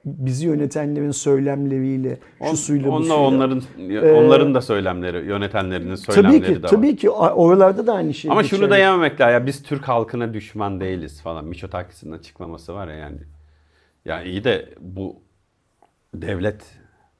S1: Bizi yönetenlerin söylemleriyle, şu
S2: On-
S1: suyla bu suyla.
S2: onların onların da söylemleri, yönetenlerinin
S1: Tabii
S2: söylemleri
S1: ki,
S2: de var.
S1: tabii ki oralarda da aynı şey.
S2: Ama şunu
S1: geçerli.
S2: da yememek lazım. Ya biz Türk halkına düşman değiliz falan. Miçotakis'in açıklaması var ya yani. Ya iyi de bu devlet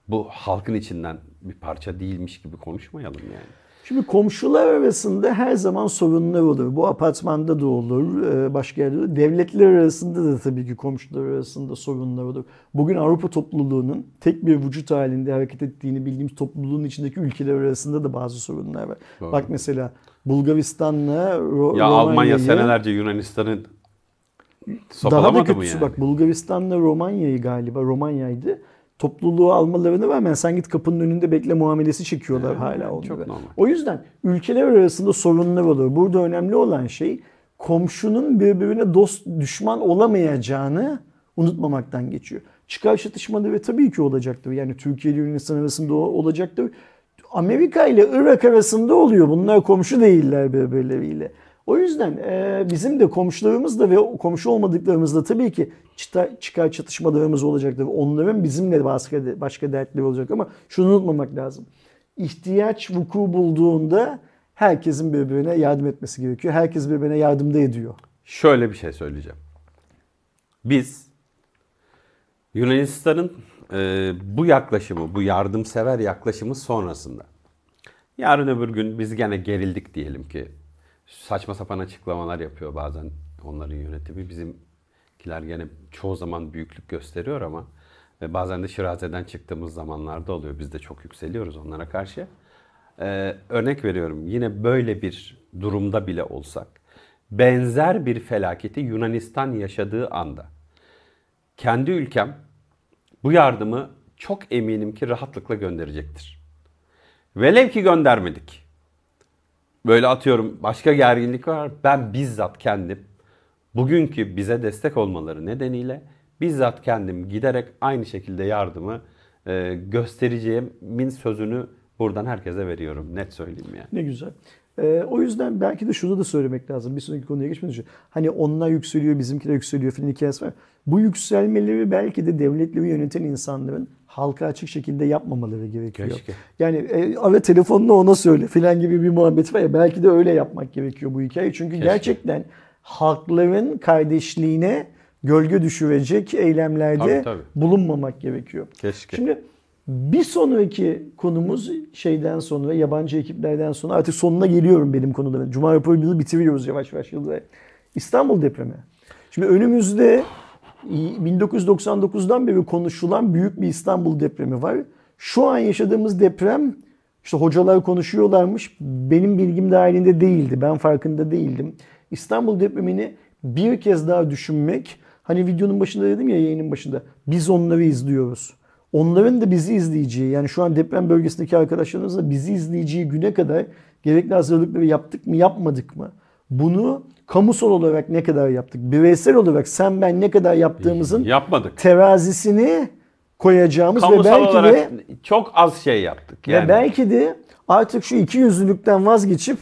S2: bu halkın içinden bir parça değilmiş gibi konuşmayalım yani.
S1: Şimdi komşular arasında her zaman sorunlar olur. Bu apartmanda da olur, e, başka yerde de olur. Devletler arasında da tabii ki komşular arasında sorunlar olur. Bugün Avrupa topluluğunun tek bir vücut halinde hareket ettiğini bildiğimiz topluluğun içindeki ülkeler arasında da bazı sorunlar var.
S2: Doğru.
S1: Bak mesela Bulgaristan'la Ro-
S2: Ya Almanya senelerce Yunanistan'ı
S1: daha da kötüsü
S2: yani?
S1: bak Bulgaristan'la Romanya'yı galiba Romanya'ydı. Topluluğu almalarına rağmen sen git kapının önünde bekle muamelesi çekiyorlar
S2: Evet,
S1: hala onlara.
S2: çok normal.
S1: O yüzden ülkeler arasında sorunlar olur. Burada önemli olan şey komşunun birbirine dost düşman olamayacağını unutmamaktan geçiyor. Çıkar çatışmaları tabii ki olacaktır. Yani Türkiye ile Yunanistan arasında olacaktır. Amerika ile Irak arasında oluyor. Bunlar komşu değiller birbirleriyle. O yüzden e, bizim de komşularımızla ve komşu olmadıklarımızla tabii ki çıta- çıkar çatışmalarımız olacaktır. Onların bizimle başka, başka dertleri olacak ama şunu unutmamak lazım. İhtiyaç vuku bulduğunda herkesin birbirine yardım etmesi gerekiyor. Herkes birbirine yardımda ediyor.
S2: Şöyle bir şey söyleyeceğim. Biz Yunanistan'ın e, bu yaklaşımı, bu yardımsever yaklaşımı sonrasında yarın öbür gün biz gene gerildik diyelim ki saçma sapan açıklamalar yapıyor bazen onların yönetimi. Bizimkiler gene çoğu zaman büyüklük gösteriyor ama e, bazen de şirazeden çıktığımız zamanlarda oluyor. Biz de çok yükseliyoruz onlara karşı. Ee, örnek veriyorum yine böyle bir durumda bile olsak benzer bir felaketi Yunanistan yaşadığı anda kendi ülkem bu yardımı çok eminim ki rahatlıkla gönderecektir. Velev ki göndermedik. Böyle atıyorum başka gerginlik var. Ben bizzat kendim bugünkü bize destek olmaları nedeniyle bizzat kendim giderek aynı şekilde yardımı e, göstereceğimin sözünü buradan herkese veriyorum. Net söyleyeyim yani.
S1: Ne güzel. Ee, o yüzden belki de şunu da söylemek lazım. Bir sonraki konuya geçmeden önce. Hani onlar yükseliyor, bizimkiler yükseliyor filan hikayesi var. Bu yükselmeleri belki de devletleri yöneten insanların halka açık şekilde yapmamaları gerekiyor.
S2: Keşke.
S1: Yani e, ara telefonla ona söyle filan gibi bir muhabbet var ya belki de öyle yapmak gerekiyor bu hikaye. Çünkü gerçekten halkların kardeşliğine gölge düşürecek eylemlerde
S2: Tabii, tabii.
S1: bulunmamak gerekiyor.
S2: Keşke.
S1: Şimdi bir sonraki konumuz şeyden sonra yabancı ekiplerden sonra artık sonuna geliyorum benim konuların. Cuma raporumuzu bitiriyoruz yavaş yavaş Yıldızay. İstanbul depremi. Şimdi önümüzde 1999'dan beri konuşulan büyük bir İstanbul depremi var. Şu an yaşadığımız deprem işte hocalar konuşuyorlarmış. Benim bilgim dahilinde değildi. Ben farkında değildim. İstanbul depremini bir kez daha düşünmek. Hani videonun başında dedim ya yayının başında. Biz onları izliyoruz. Onların da bizi izleyeceği yani şu an deprem bölgesindeki arkadaşlarımız da bizi izleyeceği güne kadar gerekli hazırlıkları yaptık mı yapmadık mı? Bunu kamusal olarak ne kadar yaptık? Bireysel olarak sen ben ne kadar yaptığımızın
S2: Yapmadık.
S1: terazisini koyacağımız ve
S2: Kamusal
S1: belki
S2: olarak
S1: de
S2: çok az şey yaptık. Yani
S1: ve belki de artık şu iki yüzlülükten vazgeçip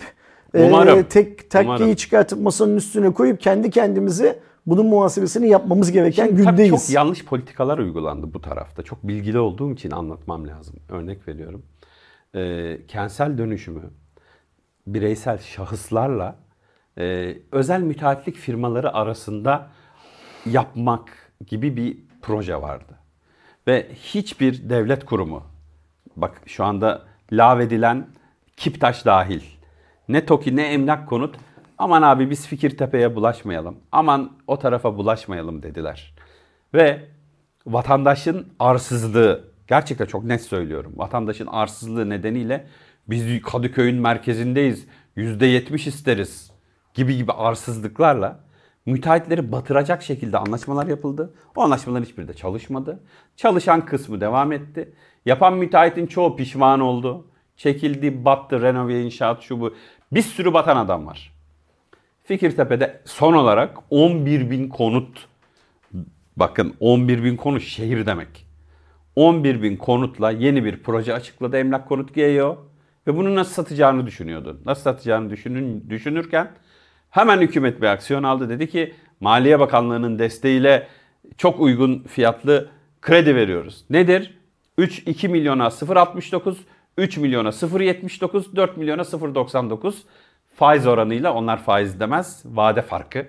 S2: Umarım.
S1: e, tek takkeyi
S2: Umarım.
S1: çıkartıp masanın üstüne koyup kendi kendimize bunun muhasebesini yapmamız gereken
S2: Şimdi tabii
S1: gündeyiz.
S2: çok yanlış politikalar uygulandı bu tarafta. Çok bilgili olduğum için anlatmam lazım. Örnek veriyorum. Ee, kentsel dönüşümü bireysel şahıslarla e, özel müteahhitlik firmaları arasında yapmak gibi bir proje vardı. Ve hiçbir devlet kurumu, bak şu anda lağvedilen Kiptaş dahil, ne TOKİ ne Emlak Konut, aman abi biz Fikirtepe'ye bulaşmayalım, aman o tarafa bulaşmayalım dediler. Ve vatandaşın arsızlığı, gerçekten çok net söylüyorum, vatandaşın arsızlığı nedeniyle biz Kadıköy'ün merkezindeyiz, %70 isteriz gibi gibi arsızlıklarla müteahhitleri batıracak şekilde anlaşmalar yapıldı. O anlaşmaların hiçbiri de çalışmadı. Çalışan kısmı devam etti. Yapan müteahhitin çoğu pişman oldu. Çekildi, battı, renove inşaat şu bu. Bir sürü batan adam var. Fikirtepe'de son olarak 11 bin konut, bakın 11 bin konut şehir demek. 11 bin konutla yeni bir proje açıkladı Emlak Konut GEO ve bunu nasıl satacağını düşünüyordu. Nasıl satacağını düşünün, düşünürken hemen hükümet bir aksiyon aldı. Dedi ki Maliye Bakanlığı'nın desteğiyle çok uygun fiyatlı kredi veriyoruz. Nedir? 3 2 milyona 0.69, 3 milyona 0.79, 4 milyona 0.99 faiz oranıyla onlar faiz demez, vade farkı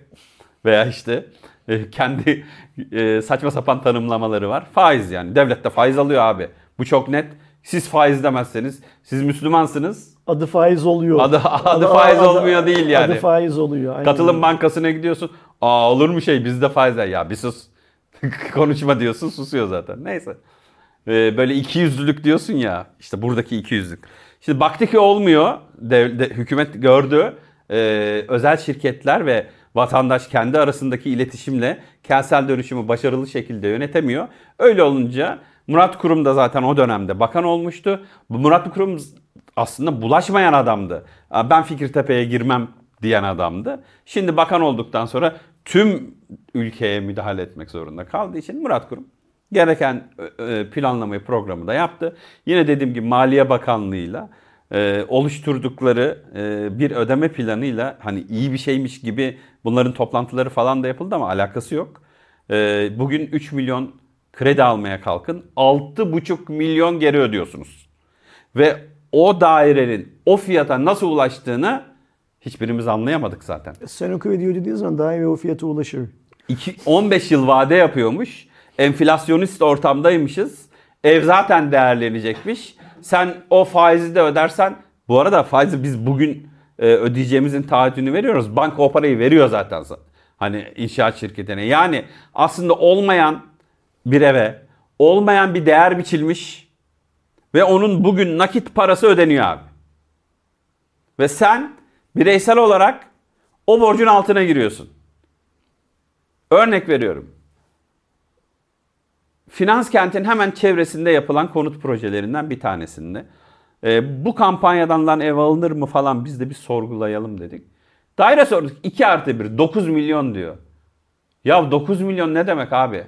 S2: veya işte e, kendi e, saçma sapan tanımlamaları var. Faiz yani. Devlet de faiz alıyor abi. Bu çok net. Siz faiz demezseniz siz Müslümansınız.
S1: Adı faiz oluyor.
S2: Adı- adı faiz olmuyor değil yani.
S1: Adı faiz oluyor. aynen
S2: Katılım bankasına gidiyorsun. Aa olur mu şey bizde faiz var. Ya bir sus. Konuşma diyorsun susuyor zaten. Neyse. Ee, böyle iki yüzlülük diyorsun ya. işte buradaki iki yüzlük. Şimdi baktı ki olmuyor. Dev, de- hükümet gördü. Ee, özel şirketler ve vatandaş kendi arasındaki iletişimle kentsel dönüşümü başarılı şekilde yönetemiyor. Öyle olunca Murat Kurum da zaten o dönemde bakan olmuştu. Murat Kurum aslında bulaşmayan adamdı. Ben Fikirtepe'ye girmem diyen adamdı. Şimdi bakan olduktan sonra tüm ülkeye müdahale etmek zorunda kaldığı için Murat Kurum gereken planlamayı programı da yaptı. Yine dediğim gibi Maliye Bakanlığı'yla e, oluşturdukları e, bir ödeme planıyla hani iyi bir şeymiş gibi bunların toplantıları falan da yapıldı ama alakası yok. E, bugün 3 milyon kredi almaya kalkın 6,5 milyon geri ödüyorsunuz. Ve o dairenin o fiyata nasıl ulaştığını hiçbirimiz anlayamadık zaten.
S1: Sen o kredi ödediğin zaman iyi o fiyata ulaşır.
S2: İki- 15 yıl vade yapıyormuş. Enflasyonist ortamdaymışız. Ev zaten değerlenecekmiş. Sen o faizi de ödersen bu arada faizi biz bugün e, ödeyeceğimizin taahhütünü veriyoruz. Banka o parayı veriyor zaten. Hani inşaat şirketine. Yani aslında olmayan bir eve olmayan bir değer biçilmiş ve onun bugün nakit parası ödeniyor abi. Ve sen bireysel olarak o borcun altına giriyorsun. Örnek veriyorum. Finans kentin hemen çevresinde yapılan konut projelerinden bir tanesinde. e, bu kampanyadan lan ev alınır mı falan biz de bir sorgulayalım dedik. Daire sorduk 2 artı 1 9 milyon diyor. Ya 9 milyon ne demek abi?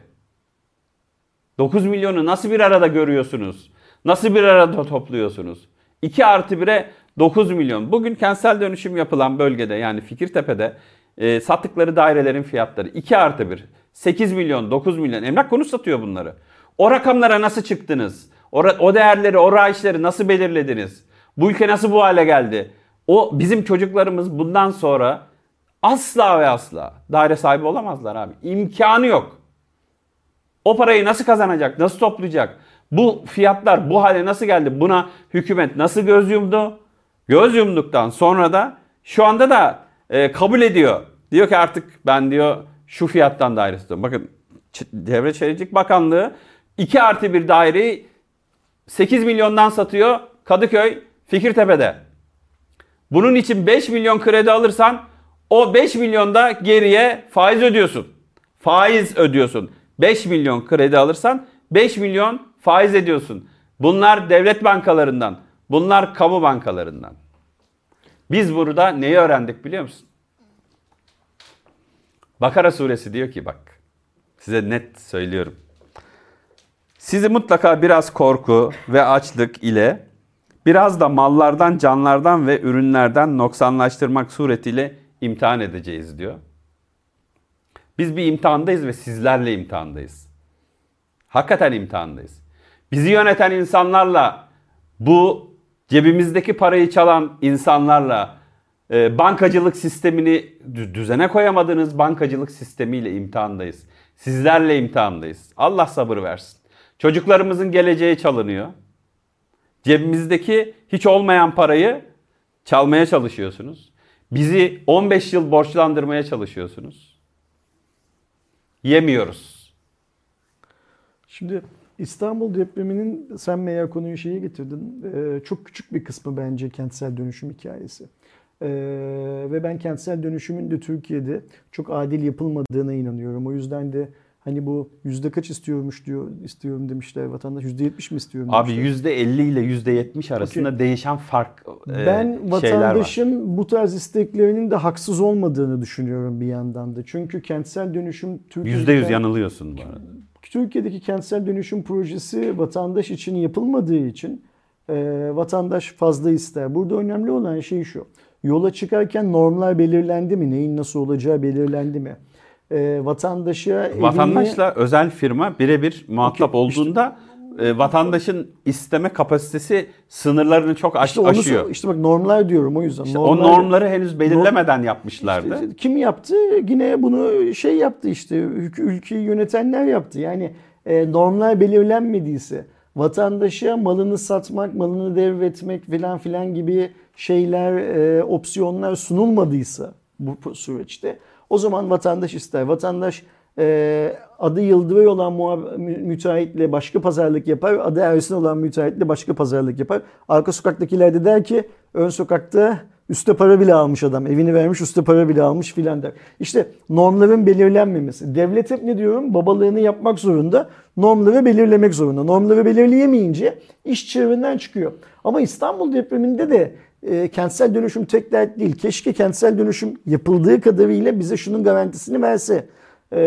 S2: 9 milyonu nasıl bir arada görüyorsunuz? Nasıl bir arada topluyorsunuz? 2 artı 1'e 9 milyon. Bugün kentsel dönüşüm yapılan bölgede yani Fikirtepe'de e, sattıkları dairelerin fiyatları 2 artı 1. 8 milyon, 9 milyon. Emlak konuş satıyor bunları. O rakamlara nasıl çıktınız? O, o değerleri, o raiçleri nasıl belirlediniz? Bu ülke nasıl bu hale geldi? O bizim çocuklarımız bundan sonra asla ve asla daire sahibi olamazlar abi. İmkanı yok. O parayı nasıl kazanacak? Nasıl toplayacak? Bu fiyatlar bu hale nasıl geldi? Buna hükümet nasıl göz yumdu? Göz yumduktan sonra da şu anda da e, kabul ediyor. Diyor ki artık ben diyor şu fiyattan daire istiyorum. Bakın Devlet Şehircilik Bakanlığı 2 artı bir daireyi 8 milyondan satıyor Kadıköy Fikirtepe'de. Bunun için 5 milyon kredi alırsan o 5 milyonda geriye faiz ödüyorsun. Faiz ödüyorsun. 5 milyon kredi alırsan 5 milyon faiz ediyorsun. Bunlar devlet bankalarından. Bunlar kamu bankalarından. Biz burada neyi öğrendik biliyor musun? Bakara suresi diyor ki bak size net söylüyorum. Sizi mutlaka biraz korku ve açlık ile biraz da mallardan, canlardan ve ürünlerden noksanlaştırmak suretiyle imtihan edeceğiz diyor. Biz bir imtihandayız ve sizlerle imtihandayız. Hakikaten imtihandayız. Bizi yöneten insanlarla bu cebimizdeki parayı çalan insanlarla e, bankacılık sistemini düzene koyamadığınız bankacılık sistemiyle imtihandayız. Sizlerle imtihandayız. Allah sabır versin. Çocuklarımızın geleceği çalınıyor. Cebimizdeki hiç olmayan parayı çalmaya çalışıyorsunuz. Bizi 15 yıl borçlandırmaya çalışıyorsunuz. Yemiyoruz.
S1: Şimdi İstanbul depreminin sen veya konuyu şeye getirdin. Ee, çok küçük bir kısmı bence kentsel dönüşüm hikayesi. Ee, ve ben kentsel dönüşümün de Türkiye'de çok adil yapılmadığına inanıyorum. O yüzden de Hani bu yüzde kaç istiyormuş diyor istiyorum demişler vatandaş yüzde yetmiş mi istiyorum
S2: Abi yüzde elli ile yüzde yetmiş arasında okay. değişen fark
S1: e, Ben vatandaşın bu tarz isteklerinin de haksız olmadığını düşünüyorum bir yandan da. Çünkü kentsel dönüşüm
S2: Türkiye'de... Yüzde yüz yanılıyorsun bu arada.
S1: Türkiye'deki kentsel dönüşüm projesi vatandaş için yapılmadığı için e, vatandaş fazla ister. Burada önemli olan şey şu. Yola çıkarken normlar belirlendi mi? Neyin nasıl olacağı belirlendi mi? E, vatandaşa
S2: Vatandaşla evini... özel firma birebir muhatap okay, olduğunda işte, e, vatandaşın isteme kapasitesi sınırlarını çok aş,
S1: işte
S2: onu, aşıyor.
S1: İşte bak normlar diyorum o yüzden.
S2: İşte
S1: normlar,
S2: o normları henüz belirlemeden norm, yapmışlardı.
S1: Işte, kim yaptı? Yine bunu şey yaptı işte ülkeyi yönetenler yaptı. Yani e, normlar belirlenmediyse vatandaşa malını satmak, malını devretmek filan filan gibi şeyler, e, opsiyonlar sunulmadıysa bu süreçte o zaman vatandaş ister. Vatandaş e, adı Yıldıray olan müteahhitle başka pazarlık yapar. Adı Ersin olan müteahhitle başka pazarlık yapar. Arka sokaktakiler de der ki ön sokakta üste para bile almış adam. Evini vermiş üste para bile almış filan der. İşte normların belirlenmemesi. Devlet hep ne diyorum? Babalığını yapmak zorunda. Normları belirlemek zorunda. Normları belirleyemeyince iş çığırından çıkıyor. Ama İstanbul depreminde de e, kentsel dönüşüm tek dert değil. Keşke kentsel dönüşüm yapıldığı kadarıyla bize şunun garantisini verse. E,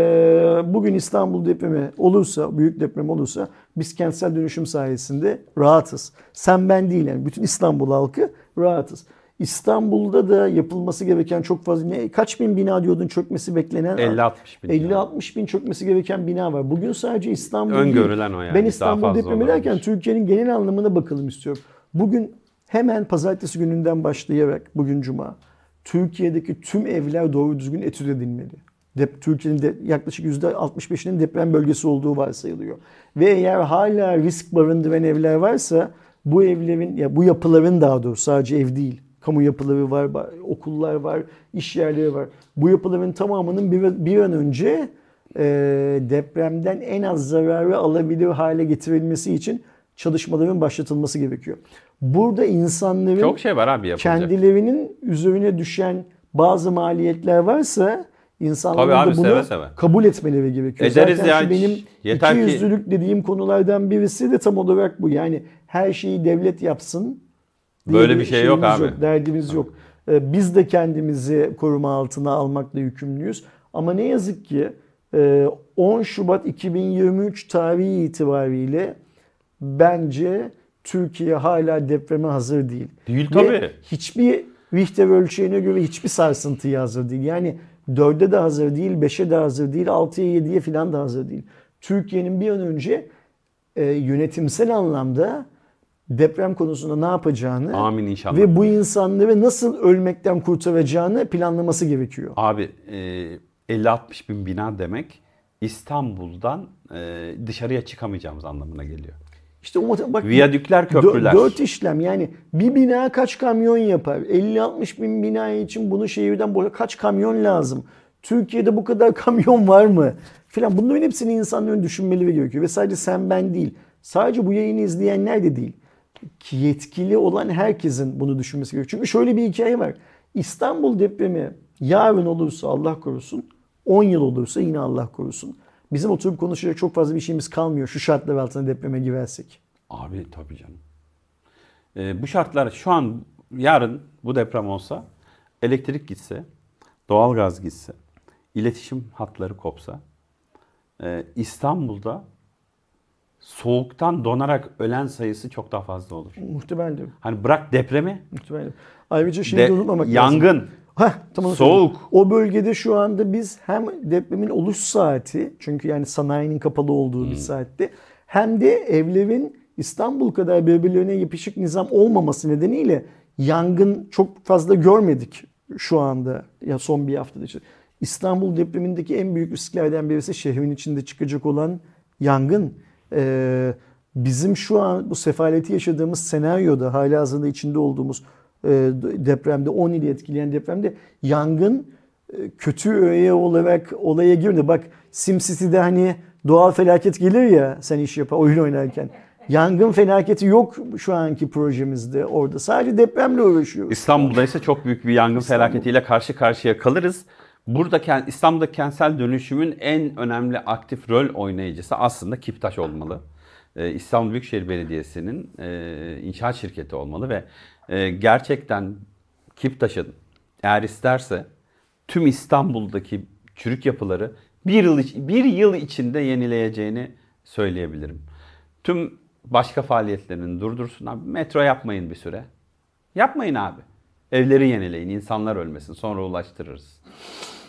S1: bugün İstanbul depremi olursa, büyük deprem olursa biz kentsel dönüşüm sayesinde rahatız. Sen ben değil yani bütün İstanbul halkı rahatız. İstanbul'da da yapılması gereken çok fazla ne kaç bin bina diyordun çökmesi beklenen
S2: 50-60 bin.
S1: 50-60 bin çökmesi gereken bina var. Bugün sadece İstanbul
S2: Öngörülen o yani.
S1: Ben İstanbul depremi derken Türkiye'nin genel anlamına bakalım istiyorum. Bugün Hemen pazartesi gününden başlayarak bugün cuma Türkiye'deki tüm evler doğru düzgün etüt edilmeli. Dep Türkiye'nin de yaklaşık %65'inin deprem bölgesi olduğu varsayılıyor. Ve eğer hala risk barındıran evler varsa bu evlerin ya bu yapıların daha doğrusu sadece ev değil. Kamu yapıları var, okullar var, iş yerleri var. Bu yapıların tamamının bir, bir an önce e, depremden en az zararı alabilir hale getirilmesi için çalışmaların başlatılması gerekiyor. Burada insanların
S2: çok şey var abi yapılacak.
S1: kendilerinin üzerine düşen bazı maliyetler varsa insanların abi, da bunu seve seve. kabul etmeleri gerekiyor.
S2: Ederiz Zaten ya,
S1: benim yeter iki yüzlülük ki... dediğim konulardan birisi de tam olarak bu. Yani her şeyi devlet yapsın.
S2: Böyle bir şey yok abi. Yok,
S1: derdimiz yok. Ee, biz de kendimizi koruma altına almakla yükümlüyüz. Ama ne yazık ki 10 e, Şubat 2023 tarihi itibariyle bence Türkiye hala depreme hazır değil.
S2: Değil
S1: Ve
S2: tabii.
S1: hiçbir Richter ölçeğine göre hiçbir sarsıntıya hazır değil. Yani 4'e de hazır değil, 5'e de hazır değil, 6'ya 7'ye falan da hazır değil. Türkiye'nin bir an önce e, yönetimsel anlamda deprem konusunda ne yapacağını
S2: Amin inşallah.
S1: ve bu insanları nasıl ölmekten kurtaracağını planlaması gerekiyor.
S2: Abi e, 50-60 bin bina demek İstanbul'dan e, dışarıya çıkamayacağımız anlamına geliyor.
S1: İşte o bak
S2: Viyadükler, köprüler.
S1: Dört işlem yani bir bina kaç kamyon yapar? 50-60 bin bina için bunu şehirden boya kaç kamyon lazım? Türkiye'de bu kadar kamyon var mı? Filan bunların hepsini insanların düşünmeleri gerekiyor. Ve sadece sen ben değil. Sadece bu yayını izleyenler de değil. Ki Yetkili olan herkesin bunu düşünmesi gerekiyor. Çünkü şöyle bir hikaye var. İstanbul depremi yarın olursa Allah korusun, 10 yıl olursa yine Allah korusun. Bizim oturup konuşacak çok fazla bir şeyimiz kalmıyor şu şartlar altında depreme girersek.
S2: Abi tabii canım. E, bu şartlar şu an yarın bu deprem olsa elektrik gitse, doğalgaz gitse, iletişim hatları kopsa e, İstanbul'da soğuktan donarak ölen sayısı çok daha fazla olur.
S1: Muhtemeldir.
S2: Hani bırak depremi,
S1: Muhtemeldir. Ayrıca şeyi
S2: de,
S1: unutmamak lazım.
S2: yangın,
S1: Heh, tam onu
S2: Soğuk.
S1: söyleyeyim. O bölgede şu anda biz hem depremin oluş saati çünkü yani sanayinin kapalı olduğu
S2: Hmm.
S1: bir saatte hem de evlerin İstanbul kadar birbirlerine yapışık nizam olmaması nedeniyle yangın çok fazla görmedik şu anda ya son bir haftada. işte. İstanbul depremindeki en büyük risklerden birisi şehrin içinde çıkacak olan yangın. Ee, bizim şu an bu sefaleti yaşadığımız senaryoda hala hazırda içinde olduğumuz depremde 10 ili etkileyen depremde yangın e, kötü öğe olarak olaya girdi. Bak SimCity'de hani doğal felaket gelir ya sen iş yapar oyun oynarken. Yangın felaketi yok şu anki projemizde orada. Sadece depremle uğraşıyoruz.
S2: İstanbul'da ise çok büyük bir yangın felaketiyle karşı karşıya kalırız. Burada kent- İstanbul'da kentsel dönüşümün en önemli aktif rol oynayıcısı aslında Kiptaş olmalı. Ee, İstanbul Büyükşehir Belediyesi'nin e, inşaat şirketi olmalı ve e, gerçekten Kiptaş'ın eğer isterse tüm İstanbul'daki çürük yapıları bir yıl, bir yıl içinde yenileyeceğini söyleyebilirim. Tüm başka faaliyetlerini durdursun abi. Metro yapmayın bir süre. Yapmayın abi. Evleri yenileyin, insanlar ölmesin, sonra ulaştırırız.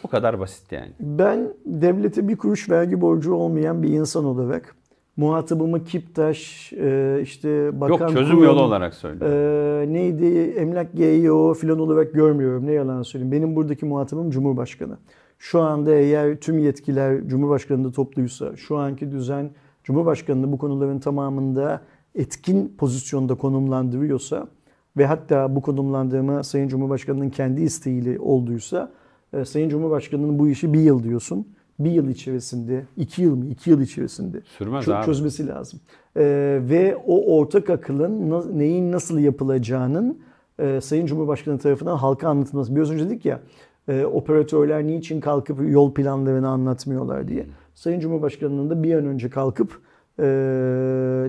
S2: Bu kadar basit yani.
S1: Ben devlete bir kuruş vergi borcu olmayan bir insan olarak muhatabımı Kiptaş, e, işte Bakan
S2: Yok çözüm
S1: Kurum,
S2: yolu olarak söylüyorum.
S1: e, neydi emlak GEO filan olarak görmüyorum. Ne yalan söyleyeyim. Benim buradaki muhatabım Cumhurbaşkanı. Şu anda eğer tüm yetkiler Cumhurbaşkanı'nda topluysa, şu anki düzen Cumhurbaşkanı'nı bu konuların tamamında etkin pozisyonda konumlandırıyorsa ve hatta bu konumlandırma Sayın Cumhurbaşkanı'nın kendi isteğiyle olduysa e, Sayın Cumhurbaşkanı'nın bu işi bir yıl diyorsun. Bir yıl içerisinde, iki yıl mı? iki yıl içerisinde
S2: Sürmez
S1: çö-
S2: abi.
S1: çözmesi lazım. E, ve o ortak akılın na- neyin nasıl yapılacağının e, Sayın Cumhurbaşkanı tarafından halka anlatılması. Biraz önce dedik ya e, operatörler niçin kalkıp yol planlarını anlatmıyorlar diye. Sayın Cumhurbaşkanı'nın da bir an önce kalkıp e,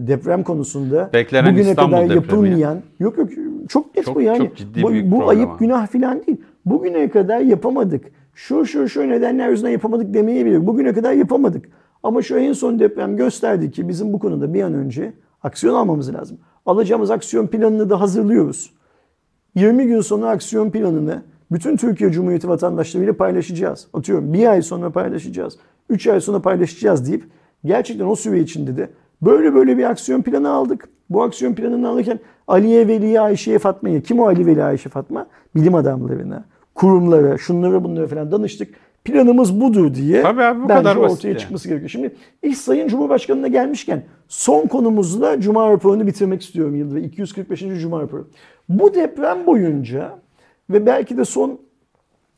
S1: deprem konusunda
S2: Beklenen
S1: bugüne
S2: İstanbul
S1: kadar yapılmayan yok yok çok net
S2: Çok-
S1: bu yani.
S2: çok
S1: bu, bu ayıp
S2: ama.
S1: günah falan değil. Bugüne kadar yapamadık. Şu şu şu nedenler yüzünden yapamadık demeyebilir. Bugüne kadar yapamadık. Ama şu en son deprem gösterdi ki bizim bu konuda bir an önce aksiyon almamız lazım. Alacağımız aksiyon planını da hazırlıyoruz. 20 gün sonra aksiyon planını bütün Türkiye Cumhuriyeti vatandaşlarıyla paylaşacağız. Atıyorum bir ay sonra paylaşacağız. 3 ay sonra paylaşacağız deyip gerçekten o süre içinde de böyle böyle bir aksiyon planı aldık. Bu aksiyon planını alırken Ali'ye, Veli'ye, Ayşe'ye, Fatma'ya, kim o Ali, Veli, Ayşe, Fatma? Bilim adamlarına, kurumlara, şunlara bunlara falan danıştık. Planımız budur diye
S2: Tabii abi, bu
S1: bence
S2: kadar
S1: ortaya
S2: yani.
S1: çıkması gerekiyor. Şimdi iş Sayın Cumhurbaşkanı'na gelmişken son konumuzla Cuma raporunu bitirmek istiyorum yılda. 245. Cuma raporu. Bu deprem boyunca ve belki de son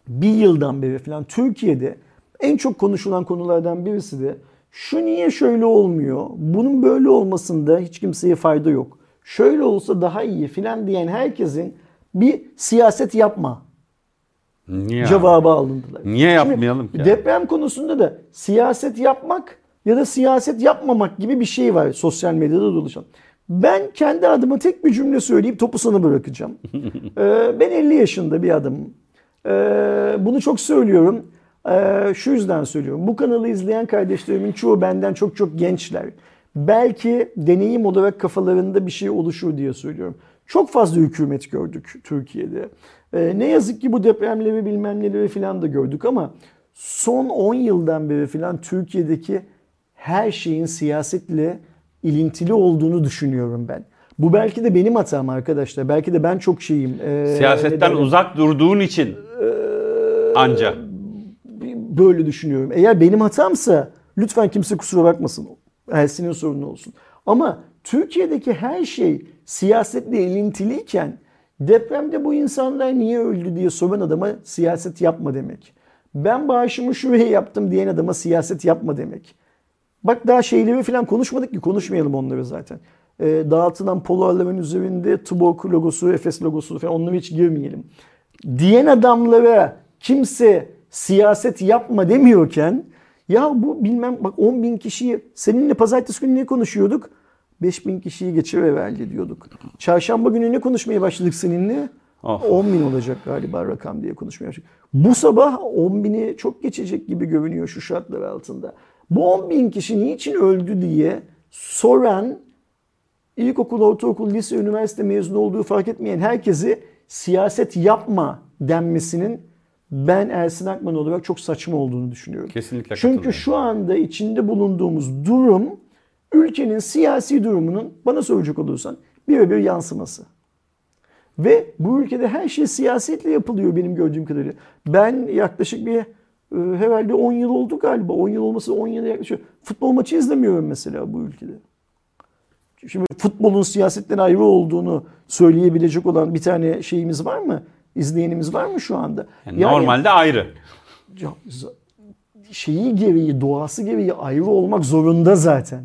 S1: bir yıldan beri falan Türkiye'de en çok konuşulan konulardan birisi de şu niye şöyle olmuyor? Bunun böyle olmasında hiç kimseye fayda yok. Şöyle olsa daha iyi filan diyen herkesin bir siyaset yapma
S2: Niye abi?
S1: cevabı alındılar.
S2: Niye
S1: Şimdi
S2: yapmayalım ki?
S1: Deprem konusunda da siyaset yapmak ya da siyaset yapmamak gibi bir şey var sosyal medyada dolaşan. Ben kendi adıma tek bir cümle söyleyip topu sana bırakacağım. Ee, ben 50 yaşında bir adamım. Ee, bunu çok söylüyorum. Ee, şu yüzden söylüyorum. Bu kanalı izleyen kardeşlerimin çoğu benden çok çok gençler. belki deneyim olarak kafalarında bir şey oluşur diye söylüyorum. Çok fazla hükümet gördük Türkiye'de. Ee, ne yazık ki bu depremleri bilmem neleri falan da gördük ama son 10 yıldan beri falan Türkiye'deki her şeyin siyasetle ilintili olduğunu düşünüyorum ben. Bu belki de benim hatam arkadaşlar. Belki de ben çok şeyim.
S2: Ee, Siyasetten uzak durduğun için anca.
S1: Böyle düşünüyorum. Eğer benim hatamsa lütfen kimse kusura bakmasın. Ersin'in sorunu olsun. Ama Türkiye'deki her şey siyasetle ilintiliyken depremde bu insanlar niye öldü diye soran adama siyaset yapma demek. Ben bağışımı şuraya yaptım diyen adama siyaset yapma demek. Bak daha şeyleri falan konuşmadık ki konuşmayalım onları zaten. E, dağıtılan polarların üzerinde Tuborg logosu, Efes logosu falan onlara hiç girmeyelim. Diyen adamlara kimse siyaset yapma demiyorken ya bu bilmem bak 10 bin kişiyi seninle pazartesi günü ne konuşuyorduk? 5 bin kişiyi geçiriverdi diyorduk. Çarşamba günü ne konuşmaya başladık seninle? Oh. 10 bin olacak galiba rakam diye konuşmaya başladık. Bu sabah 10 bini çok geçecek gibi görünüyor şu şartlar altında. Bu 10 bin kişi niçin öldü diye soran ilkokul, ortaokul, lise, üniversite mezunu olduğu fark etmeyen herkesi siyaset yapma denmesinin ben Ersin Akman olarak çok saçma olduğunu düşünüyorum.
S2: Kesinlikle
S1: Çünkü şu anda içinde bulunduğumuz durum ülkenin siyasi durumunun bana soracak olursan birebir yansıması. Ve bu ülkede her şey siyasetle yapılıyor benim gördüğüm kadarıyla. Ben yaklaşık bir e, herhalde 10 yıl oldu galiba. 10 yıl olması 10 yıla yaklaşıyor. Futbol maçı izlemiyorum mesela bu ülkede. Şimdi futbolun siyasetten ayrı olduğunu söyleyebilecek olan bir tane şeyimiz var mı? İzleyenimiz var mı şu anda?
S2: Yani yani, normalde ayrı.
S1: Şeyi gereği, doğası gereği ayrı olmak zorunda zaten.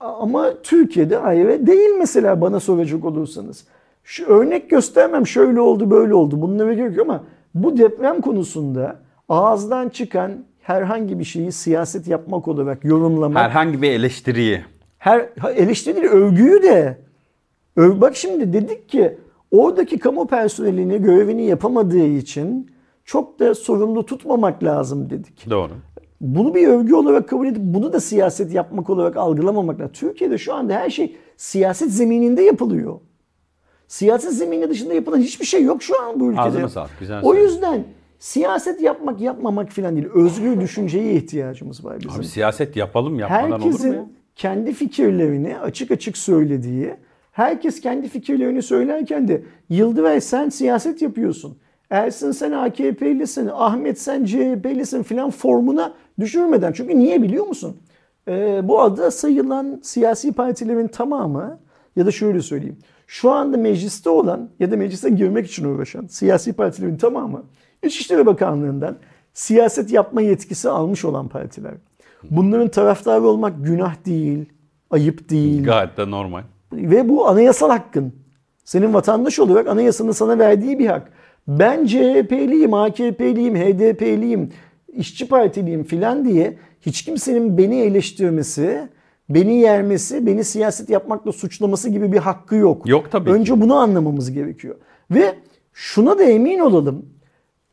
S1: Ama Türkiye'de ayrı değil mesela bana soracak olursanız. Şu örnek göstermem şöyle oldu böyle oldu bunlara gerek yok ama bu deprem konusunda ağızdan çıkan herhangi bir şeyi siyaset yapmak olarak yorumlamak.
S2: Herhangi bir eleştiriyi.
S1: Her eleştiri övgüyü de. Öv, bak şimdi dedik ki oradaki kamu personelini görevini yapamadığı için çok da sorumlu tutmamak lazım dedik.
S2: Doğru.
S1: Bunu bir övgü olarak kabul edip bunu da siyaset yapmak olarak algılamamak lazım. Türkiye'de şu anda her şey siyaset zemininde yapılıyor. Siyaset zemini dışında yapılan hiçbir şey yok şu an bu ülkede.
S2: Ağzına sağlık. Güzel
S1: o yüzden siyaset yapmak yapmamak filan değil. Özgür düşünceye ihtiyacımız var bizim.
S2: Abi siyaset yapalım yapmadan
S1: Herkesin
S2: olur mu ya?
S1: kendi fikirlerini açık açık söylediği, herkes kendi fikirlerini söylerken de Yıldıray sen siyaset yapıyorsun. Ersin sen AKP'lisin, Ahmet sen CHP'lisin filan formuna düşürmeden. Çünkü niye biliyor musun? Ee, bu adı sayılan siyasi partilerin tamamı ya da şöyle söyleyeyim. Şu anda mecliste olan ya da meclise girmek için uğraşan siyasi partilerin tamamı İçişleri Bakanlığı'ndan siyaset yapma yetkisi almış olan partiler. Bunların taraftarı olmak günah değil, ayıp değil.
S2: Gayet de normal.
S1: Ve bu anayasal hakkın. Senin vatandaş olarak anayasanın sana verdiği bir hak. Ben CHP'liyim, AKP'liyim, HDP'liyim, işçi partiliyim filan diye hiç kimsenin beni eleştirmesi, beni yermesi, beni siyaset yapmakla suçlaması gibi bir hakkı yok.
S2: Yok tabii
S1: Önce
S2: ki.
S1: bunu anlamamız gerekiyor. Ve şuna da emin olalım.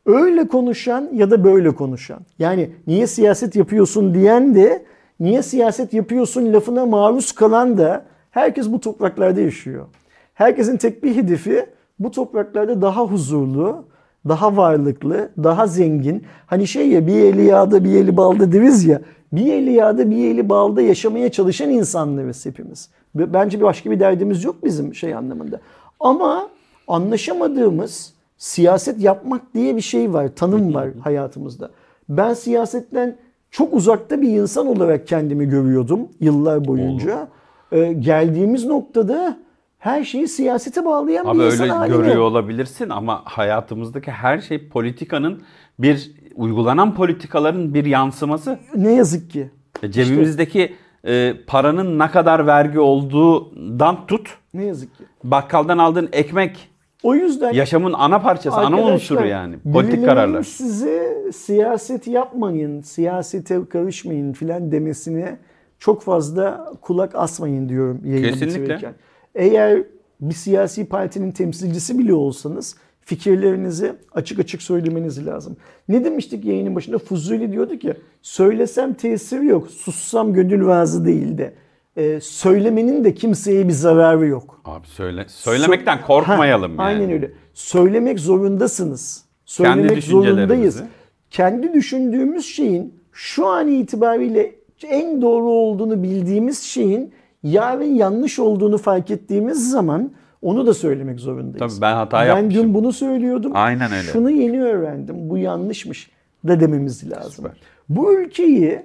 S1: Öyle konuşan ya da böyle konuşan. Yani niye siyaset yapıyorsun diyen de niye siyaset yapıyorsun lafına maruz kalan da herkes bu topraklarda yaşıyor. Herkesin tek bir hedefi bu topraklarda daha huzurlu, daha varlıklı, daha zengin. Hani şey ya bir eli yağda bir eli balda deriz ya. Bir eli yağda bir eli balda yaşamaya çalışan insanlarız hepimiz. Bence bir başka bir derdimiz yok bizim şey anlamında. Ama anlaşamadığımız siyaset yapmak diye bir şey var, tanım var hayatımızda. Ben siyasetten çok uzakta bir insan olarak kendimi görüyordum yıllar boyunca. Ee, geldiğimiz noktada her şeyi siyasete bağlayan
S2: Abi
S1: bir insan
S2: öyle
S1: haline.
S2: görüyor olabilirsin ama hayatımızdaki her şey politikanın bir uygulanan politikaların bir yansıması.
S1: Ne yazık ki.
S2: E, Cebimizdeki e, paranın ne kadar vergi olduğundan tut.
S1: Ne yazık ki.
S2: Bakkaldan aldığın ekmek
S1: O yüzden
S2: yaşamın ana parçası, ana unsuru yani. Politik kararlar.
S1: size siyaset yapmayın, siyasete karışmayın filan demesine çok fazla kulak asmayın diyorum yayını
S2: Kesinlikle.
S1: bitirirken. Eğer bir siyasi partinin temsilcisi bile olsanız fikirlerinizi açık açık söylemeniz lazım. Ne demiştik yayının başında? Fuzuli diyorduk ya söylesem tesiri yok, sussam gönül razı değil de. e, söylemenin de kimseye bir zararı yok.
S2: Abi söyle söylemekten korkmayalım
S1: Ha,
S2: yani.
S1: Aynen öyle. Söylemek zorundasınız. Söylemek
S2: Kendi
S1: zorundayız. Kendi düşündüğümüz şeyin şu an itibariyle en doğru olduğunu bildiğimiz şeyin yarın yanlış olduğunu fark ettiğimiz zaman onu da söylemek zorundayız.
S2: Tabii ben hata
S1: Ben
S2: yapmışım.
S1: dün bunu söylüyordum.
S2: Aynen öyle.
S1: Şunu yeni öğrendim. Bu yanlışmış da dememiz lazım.
S2: Süper.
S1: Bu ülkeyi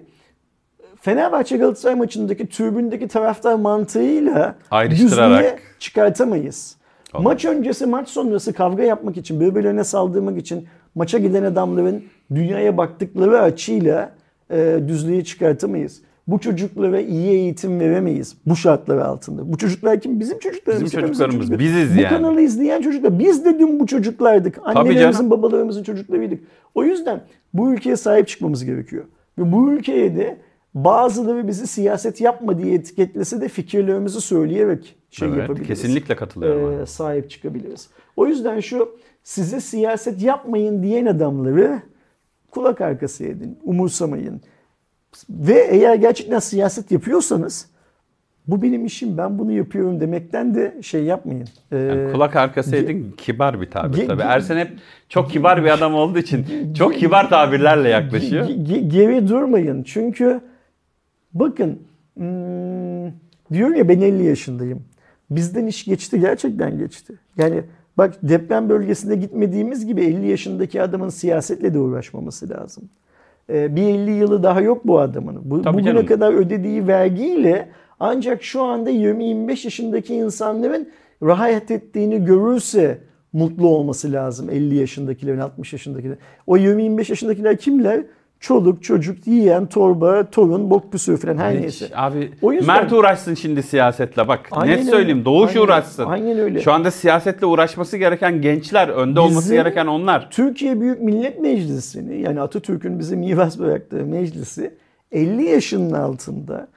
S1: Fenerbahçe Galatasaray maçındaki tribündeki taraftar mantığıyla düzlüğe çıkartamayız.
S2: Olmaz.
S1: Maç öncesi maç sonrası kavga yapmak için birbirlerine saldırmak için maça giden adamların dünyaya baktıkları açıyla e, düzlüğe çıkartamayız. Bu çocuklara iyi eğitim veremeyiz bu şartlar altında. Bu çocuklar kim? Bizim çocuklarımız.
S2: Bizim çocuklarımız,
S1: çocukları.
S2: biziz
S1: Bu
S2: yani.
S1: kanalı izleyen çocuklar. Biz de dün bu çocuklardık. Annelerimizin, babalarımızın çocuklarıydık. O yüzden bu ülkeye sahip çıkmamız gerekiyor. Ve bu ülkeye de bazıları bizi siyaset yapma diye etiketlese de fikirlerimizi söyleyerek şey
S2: Evet,
S1: yapabiliriz.
S2: kesinlikle katılıyorum.
S1: Ee, sahip çıkabiliriz. O yüzden şu size siyaset yapmayın diyen adamları kulak arkası edin, umursamayın. Ve eğer gerçekten siyaset yapıyorsanız bu benim işim ben bunu yapıyorum demekten de şey yapmayın. Ee,
S2: Yani kulak arkası edin kibar bir tabir
S1: ge-
S2: tabii.
S1: ge-
S2: Ersen hep çok kibar bir adam olduğu için çok kibar tabirlerle yaklaşıyor.
S1: Ge- ge- geri durmayın. Çünkü bakın hmm, diyorum ya ben 50 yaşındayım. Bizden iş geçti gerçekten geçti. Yani bak deprem bölgesinde gitmediğimiz gibi 50 yaşındaki adamın siyasetle de uğraşmaması lazım. Ee, bir 50 yılı daha yok bu adamın. Bu,
S2: Tabii
S1: bugüne
S2: canım.
S1: kadar ödediği vergiyle ancak şu anda 20-25 yaşındaki insanların rahat ettiğini görürse mutlu olması lazım 50 yaşındakilerin 60 yaşındakilerin. O 20-25 yaşındakiler kimler? Çoluk, çocuk, yiyen, torba, torun, bok püsür falan her
S2: Hiç,
S1: neyse.
S2: Abi
S1: O yüzden-
S2: Mert uğraşsın şimdi siyasetle bak.
S1: Aynen
S2: net
S1: öyle.
S2: söyleyeyim Doğuş
S1: Aynen-
S2: uğraşsın.
S1: aynen öyle.
S2: Şu anda siyasetle uğraşması gereken gençler, önde olması
S1: Bizim-
S2: gereken onlar.
S1: Türkiye Büyük Millet Meclisi'ni yani Atatürk'ün bize miras bıraktığı meclisi 50 yaşının altında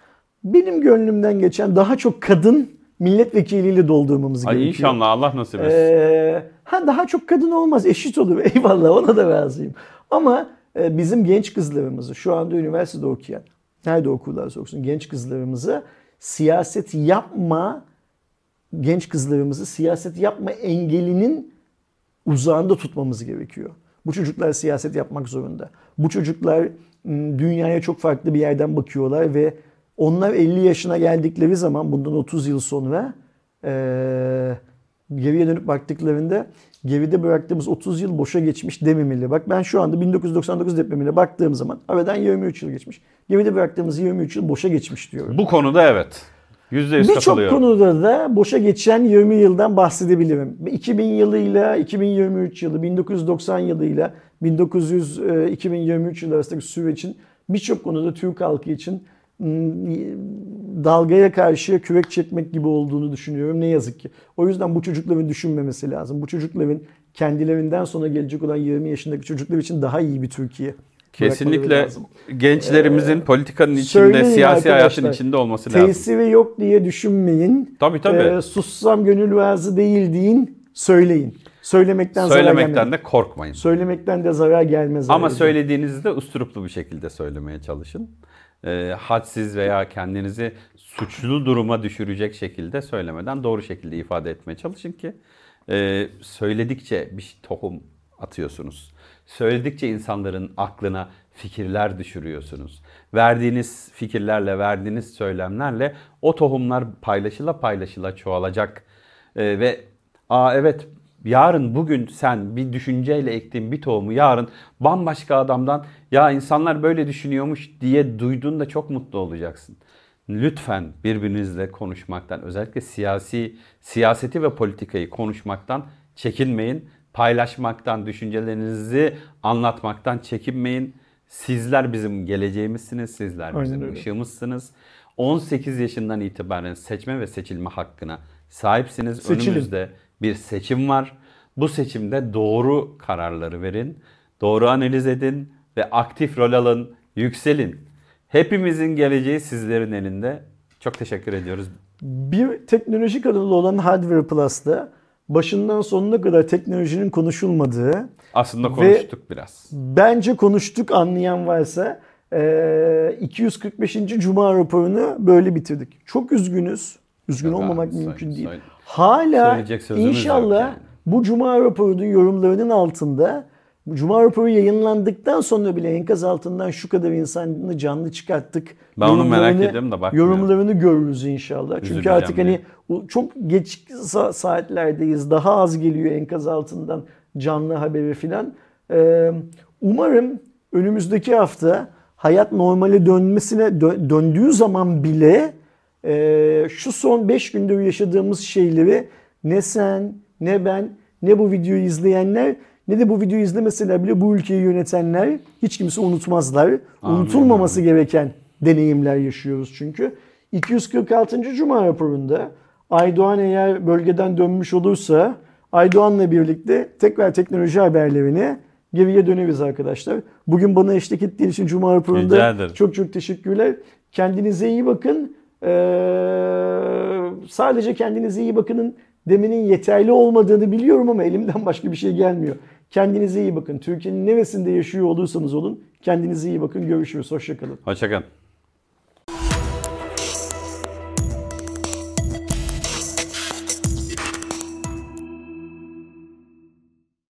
S1: benim gönlümden geçen daha çok kadın milletvekiliyle doldurmamız
S2: Ay
S1: gerekiyor.
S2: inşallah Allah nasip etsin.
S1: Ee, ha daha çok kadın olmaz eşit olur eyvallah ona da razıyım. Ama e, bizim genç kızlarımızı şu anda üniversitede okuyan nerede okurlarsa okusun genç kızlarımızı siyaset yapma genç kızlarımızı siyaset yapma engelinin uzağında tutmamız gerekiyor. Bu çocuklar siyaset yapmak zorunda. Bu çocuklar m, dünyaya çok farklı bir yerden bakıyorlar ve onlar 50 yaşına geldikleri zaman bundan 30 yıl sonra eee, geriye dönüp baktıklarında geride bıraktığımız 30 yıl boşa geçmiş dememeli. Bak ben şu anda 1999 depremine baktığım zaman aradan 23 yıl geçmiş. Geride bıraktığımız 23 yıl boşa geçmiş diyorum.
S2: Bu konuda evet. Yüzde yüz
S1: Birçok
S2: katılıyorum.
S1: konuda da boşa geçen 20 yıldan bahsedebilirim. 2000 yılıyla 2023 yılı, 1990 yılıyla 1900 e, 2023 yılı arasındaki sürecin birçok konuda Türk halkı için dalgaya karşı kürek çekmek gibi olduğunu düşünüyorum ne yazık ki. O yüzden bu çocukların düşünmemesi lazım. Bu çocukların kendilerinden sonra gelecek olan 20 yaşındaki çocuklar için daha iyi bir Türkiye.
S2: Kesinlikle gençlerimizin politikanın içinde, siyasi hayatın içinde olması lazım.
S1: Tesiri yok diye düşünmeyin.
S2: Tabii tabii.
S1: Ee, sussam gönül razı değil deyin. Söyleyin. Söylemekten, zarar
S2: Söylemekten
S1: gelmez.
S2: de korkmayın.
S1: Söylemekten de zarar gelmez.
S2: Ama söylediğinizde usturuplu bir şekilde söylemeye çalışın. Ee, hadsiz veya kendinizi suçlu duruma düşürecek şekilde söylemeden doğru şekilde ifade etmeye çalışın ki e, söyledikçe bir tohum atıyorsunuz. Söyledikçe insanların aklına fikirler düşürüyorsunuz. Verdiğiniz fikirlerle, verdiğiniz söylemlerle o tohumlar paylaşıla paylaşıla çoğalacak. Ee, ve aa evet yarın bugün sen bir düşünceyle ektiğin bir tohumu yarın bambaşka adamdan ya insanlar böyle düşünüyormuş diye duyduğunda çok mutlu olacaksın. Lütfen birbirinizle konuşmaktan özellikle siyasi siyaseti ve politikayı konuşmaktan çekinmeyin. Paylaşmaktan, düşüncelerinizi anlatmaktan çekinmeyin. Sizler bizim geleceğimizsiniz, sizler
S1: Aynen
S2: bizim
S1: öyle.
S2: ışığımızsınız. 18 yaşından itibaren seçme ve seçilme hakkına sahipsiniz.
S1: Seçilin.
S2: Önümüzde bir seçim var. Bu seçimde doğru kararları verin, doğru analiz edin ve aktif rol alın, yükselin. Hepimizin geleceği sizlerin elinde. Çok teşekkür ediyoruz.
S1: Bir teknoloji kanalı olan Hardware Plus'ta başından sonuna kadar teknolojinin konuşulmadığı,
S2: Aslında konuştuk biraz.
S1: bence konuştuk anlayan varsa Ee, 245. Cuma raporunu böyle bitirdik. Çok üzgünüz. Üzgün olmamak mümkün değil. Hala inşallah
S2: yani.
S1: bu Cuma raporunun yorumlarının altında bu Cuma raporu yayınlandıktan sonra bile enkaz altından şu kadar insanı canlı çıkarttık.
S2: Ben onu merak ediyorum da bakmıyorum.
S1: Yorumlarını görürüz inşallah. Çünkü artık hani o çok geç sa- saatlerdeyiz. Daha az geliyor enkaz altından canlı haberi filan. Ee, umarım önümüzdeki hafta hayat normale dönmesine dö- döndüğü zaman bile e, şu son 5 gündür yaşadığımız şeyleri ne sen ne ben ne bu videoyu izleyenler ne de bu videoyu izlemeseler bile bu ülkeyi yönetenler hiç kimse unutmazlar.
S2: Amin,
S1: Unutulmaması gereken deneyimler yaşıyoruz çünkü. 246. Cuma raporunda Aydoğan eğer bölgeden dönmüş olursa Aydoğan'la birlikte tekrar teknoloji haberlerine geriye döneriz arkadaşlar. Bugün bana eşlik ettiğin için Cuma raporunda çok çok teşekkürler. Kendinize iyi bakın. Ee, sadece kendinize iyi bakının demenin yeterli olmadığını biliyorum ama elimden başka bir şey gelmiyor. Kendinize iyi bakın. Türkiye'nin neresinde yaşıyor olursanız olun kendinize iyi bakın. Görüşürüz. Hoşçakalın.
S2: Hoşçakalın.